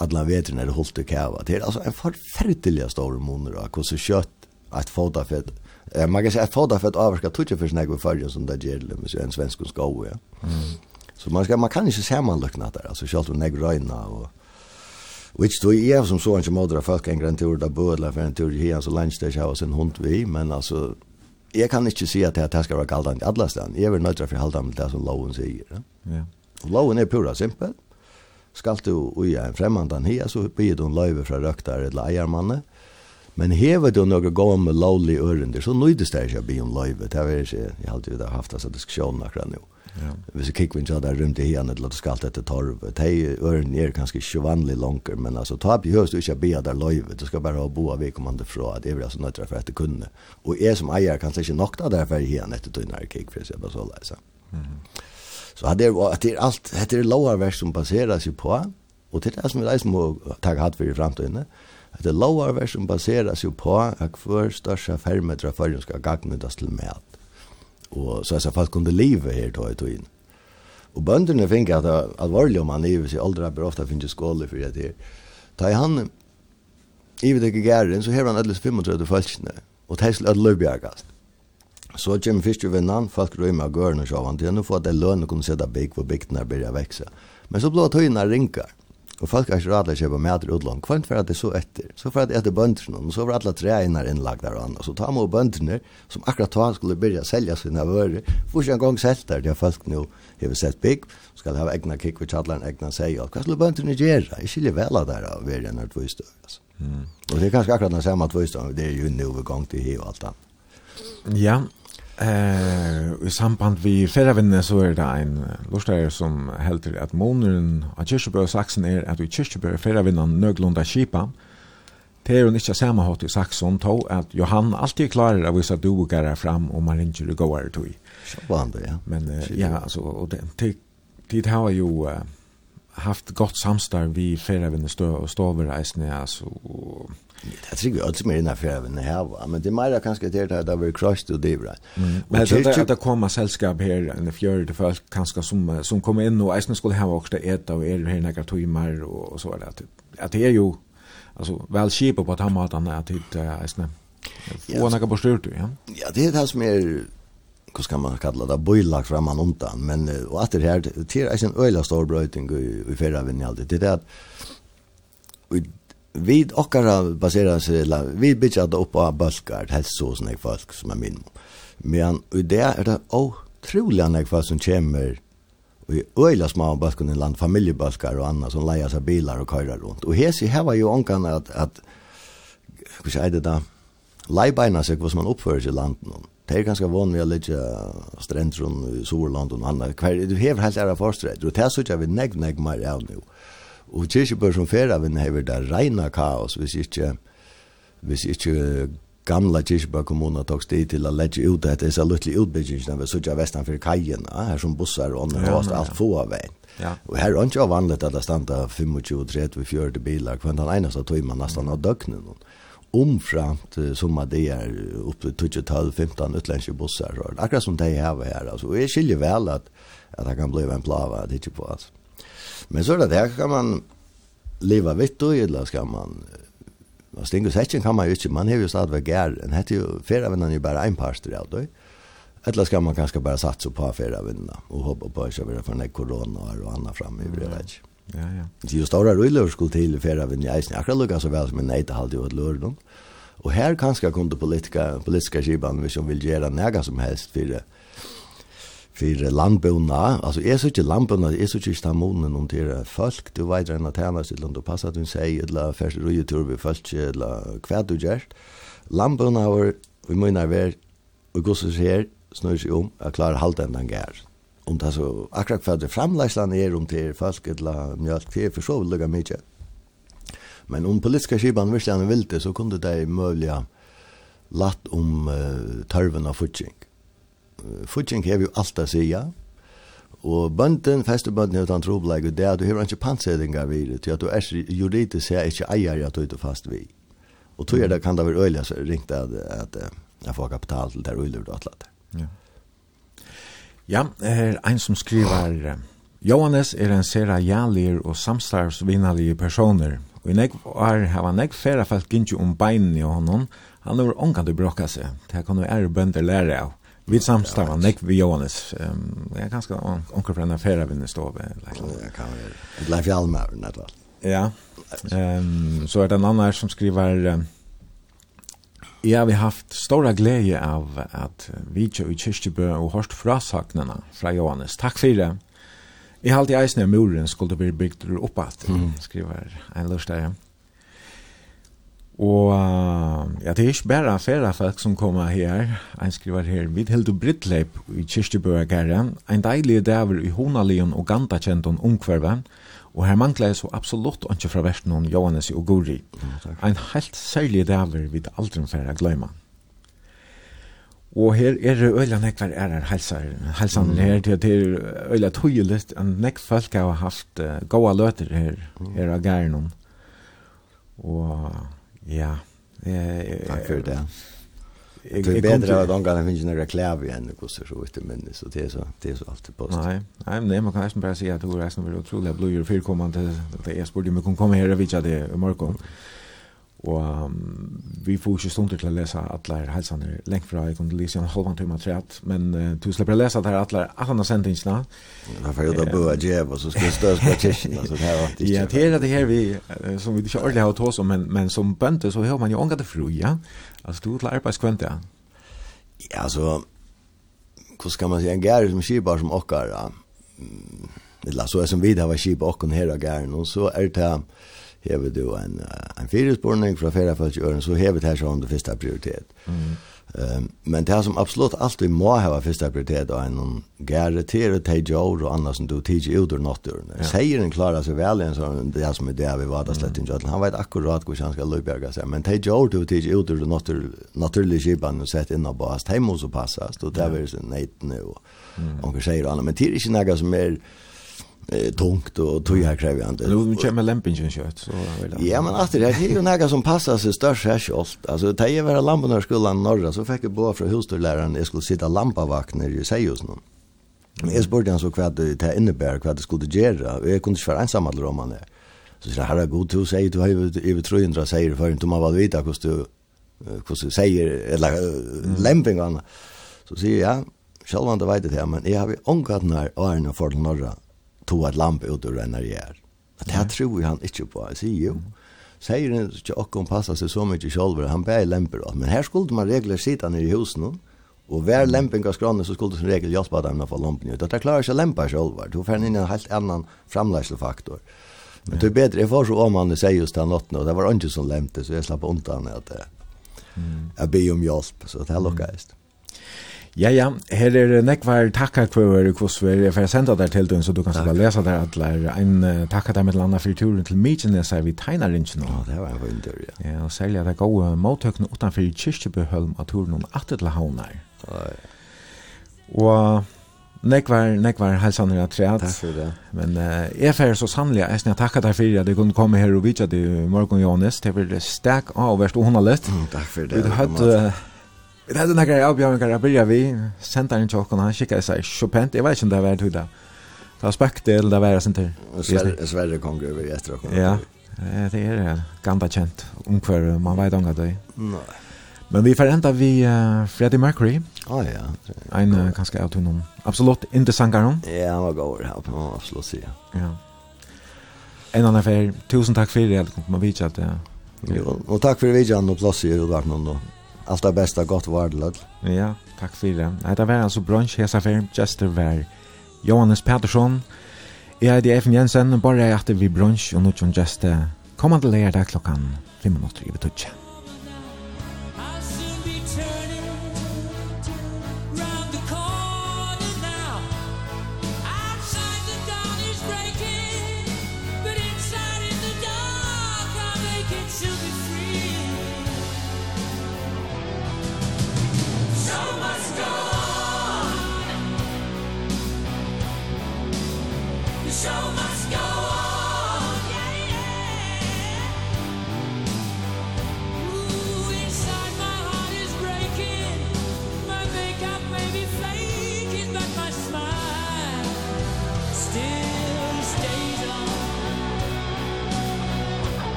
alla vetren är det hållt i kava. Det är alltså en förfärlig stor monor och så kött att fota för Eh man kan säga att foda för att avska tutje för snägg och färger som där gäller med en svensk sko ja. Mm. Så man ska man kan inte se man lukna där alltså själva nägg röna och Which do you have som så en som modra folk en grand tour där bodla för en tur här så lunch där house en hund vi men alltså jag kan inte se att det här ska vara kallt i alla stan Jag vill nödra för halda med det som loven säger. Ja. Ja. Loven är pura simpel. Skall du uja en främmande här så blir du en löve från röktare eller ejermannen. Mm Men hever du noe gå med lovlig ørende, så nøydes det ikke å bli om løyve. Det er ikke, jeg har alltid haft disse diskusjonen akkurat nå. Ja. Hvis jeg kikker ikke hadde rundt i henne, eller du skal alt etter torv. De ørene er kanskje ikke vanlig langer, men altså, ta på høst du ikke å bli av der løyve. Du skal bare ha bo av vedkommende fra, det er altså nøytere for at det kunne. Og jeg som eier kan ikke nok da derfor i henne etter tøyne her kikker, for jeg bare så leise. Mm. Så det er, det er alt, det er lovarverk som baserer seg på, og det er det som vi leisen må ta hatt for i fremtiden at det lovar vers som baseras jo på at hver største fermetra førjen skal gagnetas til med. Og så er det folk under livet her tog i tog Og bønderne finner at det er alvorlig om han livet seg aldri bør ofta finne skåle for det her. Da han i vet ikke gæren, så hever han ædles 35 følgene, og det er slik at løybjergast. Så kommer fyrst jo vinnan, folk røymer av gørene og sjåvan, til, nå får at det lønne kunne sette bygg, hvor bygdene her begynner å vekse. Men så blå tøyene ringer, Og folk er ikke rådlig å kjøpe mat i utlån. Hvem for at det er så etter? Så for at det er etter bøndene, og så var alle treene innlagt der og annet. Så tar man bøndene, som akkurat da skulle begynne å selge sine vører, for ikke en gang selge der, de har folk nå har sett bygg, skal ha egna kikk ved tjadleren, egna seg, og hva skulle bøndene gjøre? Jeg skiljer vel av der av verre enn et vøystøv. Altså. Mm. Og det er kanskje akkurat den samme at vøystøv, det er jo nå ved gang til hiv og alt annet. Ja, Eh, i samband vi ferravinne så er det en lortar som helter at måneren av Kyrkjebø og Saksen er at vi Kyrkjebø er ferravinnan nøglunda kipa. Det er jo ikke samme hatt i Saksen, to at Johan alltid klarer av vissa dogarer fram og man og går tog. Sjabande, ja. Men ja, altså, og det, det, det har jo uh, haft gott samstarv vi ferravinne stå, stå over altså, og Det tror jag att mer innan för även här men det är mer kanske det där där vi crushed och det bra. Men det är att komma sällskap här en fjärde det för kanske som som kommer in och äsna skulle ha också äta och är här några timmar och så där typ. Att det är ju alltså väl skip på att ha mat annat att det äsna. Och några styrt, ja. Ja, det är det som är hur ska man kalla det boilag framan undan men och att det här det är en öjla stor bröting i förra vinn alltid. Det är att vi okkara baserar sig la vi bitcha det upp på buskar helst så såna folk som är min. Men och det är det otroliga när folk som kommer och i öjla små baskar i land familjebaskar och annat som lejer sig bilar och körar runt. Och här här var ju onkan att att hur säger det där Leibeinas sig vad man uppför i landet. Det är ganska vanligt vid att lägga i Sorland och annat. Du hever helt ära försträtt. Och det här såg jag vid negg, negg mer av nu. Og kyrkjebør som feraven hever det reina kaos, hvis ikke, hvis ikke gamla kyrkjebør kommuna tok sti til å legge ut etter disse luttlige utbyggingene ved Sudja Vestan for kajen, her som bussar og ånden kost alt få av veien. Ja. Og her er ikke vanligt at det standa 25, 30, 40 bilar, kvann den eneste tog man nesten av døgnet omframt som at det er oppe til 12-15 utländske bussar. Akkurat som de jeg har her. Og jeg skiljer vel at, at det kan bli en plava, det er ikke på altså. Men så er det här kan man leva vitt og eller skal man vad stinker säcken kan man ju ikke, man har ju sagt vad gär en heter ju förra jo ju bara en pastor av då. Eller skal man kanskje bara satsa på förra og och hoppa på att köra för nek korona og annat fram i det. Ja ja. Det stora rullor skulle till förra i eisen, akkurat lukar så väl som en nej det håller et att lördag. Och här kanske kunde politiska politiska skivan vi som vill göra några som helst för det för landbona alltså är så inte landbona är så inte stamonen om det folk du vet när tärna sitt land och passar du säger eller färs du ju tur vi fast eller kvad du gör landbona var vi menar väl och går så här snör sig om att klara halta den gär om det så akkurat för det framläslan är om till folk eller mjölk det för så lugga mycket men om politiska skiban verkligen vill det så kunde det möjliga latt om uh, tarven av futching fudging har jo alt å sige. Og bønden, festebønden, har en troblegg, og det er at du har ikke pantsedinger vid det, til at du er juridisk her ikke eier at du er fast vid. Og tog er det kan det være øyelig, så ringte jeg at, at jeg får kapital til det øyelig du atlet. Ja. Ja, her er en som skriver... Johannes er en sera jælir og samstarvsvinnalige personer. Og i nek var hava nek færa fælt gynnsi om beinen i honom. Han har ongan du bråka seg. Det kan du er bønder lære av. Vi samstavar nek vi Johannes. Ehm jag kanske onkel från affären vinner stå med like. Jag kan väl. Leif Hjalmar nätta. Ja. Ehm så är det en annan som skriver Ja, vi har haft stora glädje av att vi kör i Kirstebø och hörst frasaknarna från Johannes. Tack för det. I halvt i när muren skulle bli byggt uppåt, mm. skriver en lustare. Mm. Og ja, det er ikke bare flere folk som kommer her. En skriver her, vi heldur Brittleip i Kirstebøgergære, en deilig dæver i Honalion og Gandakjenton omkvarve, og her mangler jeg så absolutt ikke fra versen Johannes og Guri. Mm, en helt særlig dæver vi aldri fære gløyma. Og her er det øyla nekvar er her helsan mm. her til det er øyla tøyelist en nekk folk har haft uh, gåa løter her, her av gæren og Ja. Eh, Takk for det. Det är bättre att ångarna finns några kläv igen och så så inte men så det är så det är så alltid post. Nej, nej men man kan nästan bara säga att det var nästan väl otroligt blöjor för kommande det är spår du men kom komma här och vitcha det i imorgon. Og um, vi får ikke stund til å lese alle her helsene lengt fra. Jeg kunne lese en halvann time av treet, men uh, du slipper å lese alle her alle andre sendingsene. Jeg får jo da bo av djev, og så skal jeg støs på kyrkene. Så det her var Ja, det er det her vi, som vi ikke ordentlig har tås om, men, men som bønte så har man jo ångat det fru, ja? Altså, du er til arbeidskvente, ja? Ja, altså, hvordan skal man si, en gære som kjibar som okkar, ja? Mm, eller så er som vi, det var kjibar okkar her og gæren, og så er det her, hever du en, en fyrirspurning fra feriefolk i øren, så hever det her som det første prioritet. Mm. Um, men det som absolutt alltid må hava første prioritet og en gære til og til jord og annet som du tidser ut ur nåtturen. Ja. Seier Seieren klarer seg vel en sånn, det er som er det vi var da slett ikke, han vet akkurat hvordan han skal løybjerga seg, men til jord du tidser ut ur naturlig kipan og sett innan på hans, de må så passast, og det er vi nøytene og mm. seier og annet, men det er ikke noe som er, tungt och tog här kräver jag inte. Nu kommer lämpingen kött så Ja men att det är ju några som passar sig störst här skolt. Alltså ta ju vara lampan när skolan norra så fick jag bo från husturläraren jag skulle sitta lampavakt när ju säger just nu. Men jag spurgade han så kvad det innebär vad det skulle göra och jag kunde inte vara ensam alla är. Så så här god du säger du har ju över 300 säger för inte man vad vita kost du hur du säger eller lämpingen. Så säger jag Självan det vet det här, men jag har ju ångat när åren för norra tog et lamp ut og renner gjør. Det her tror han ikke på. Jeg sier jo, sier han ikke åkken passer seg så mye selv, han ber lemper. Men her skulle man regler sitte nere i husen, og hver lemping av skranen så skulle som regel hjelpe dem å få lampen ut. Det klarer ikke lempa selv, du får inn en helt annan framleisefaktor. Men det er bedre, jeg får så om han sier just den åttende, og det var ikke som lemte, så jeg slapp undan at jeg, ber be om hjelp, så det er lukkast. Mm. Ja, ja, her er nekvar takkar kvar kvos vi er for senda der til døgn, så du kan sitte lesa der atler. En takkar der med landa fyrir turen til Mykines her vi tegnar ringen. Ja, det var vinter, ja. Ja, og særlig at det er gode måttøkene utanfor kyrkjebehølm av turen om atter til havnar. Og nekvar, nekvar halsan er atreat. Takk for det. Men uh, jeg fyrir så sannlig, jeg snar takkar deg for at du kunne komme her og vidja til morgen, Jonas. det var stek av verst og hona lett. Takk for det. Vi hadde Det hade några avbjörningar att börja vi. Sentaren tjocken, han skickade sig Chopin. Jag vet inte om det var det där. Det var spekte eller det var sånt där. Sverre kom över i efter Ja, det är det. Gamla känt. Ungefär, man vet om det. Nej. Men vi förändrar vi uh, Freddie Mercury. Ah, ja. En uh, ganska autonom. Absolut inte sangaren. Ja, han var god. Han var absolut sier. Ja. En annan affär. Tusen tack för det. Jag kommer att vidja att det. Och tack för vidjan och plats i Rodartnon då. Allt det bästa gott vardlöd. Ja, tack för det. Nej, det var alltså brunch hesa för Chester var Johannes Pettersson. Jag är Effen Jensen, bara jag att vi brunch och nu som just kommande lördag klockan 5 minuter i betutchen.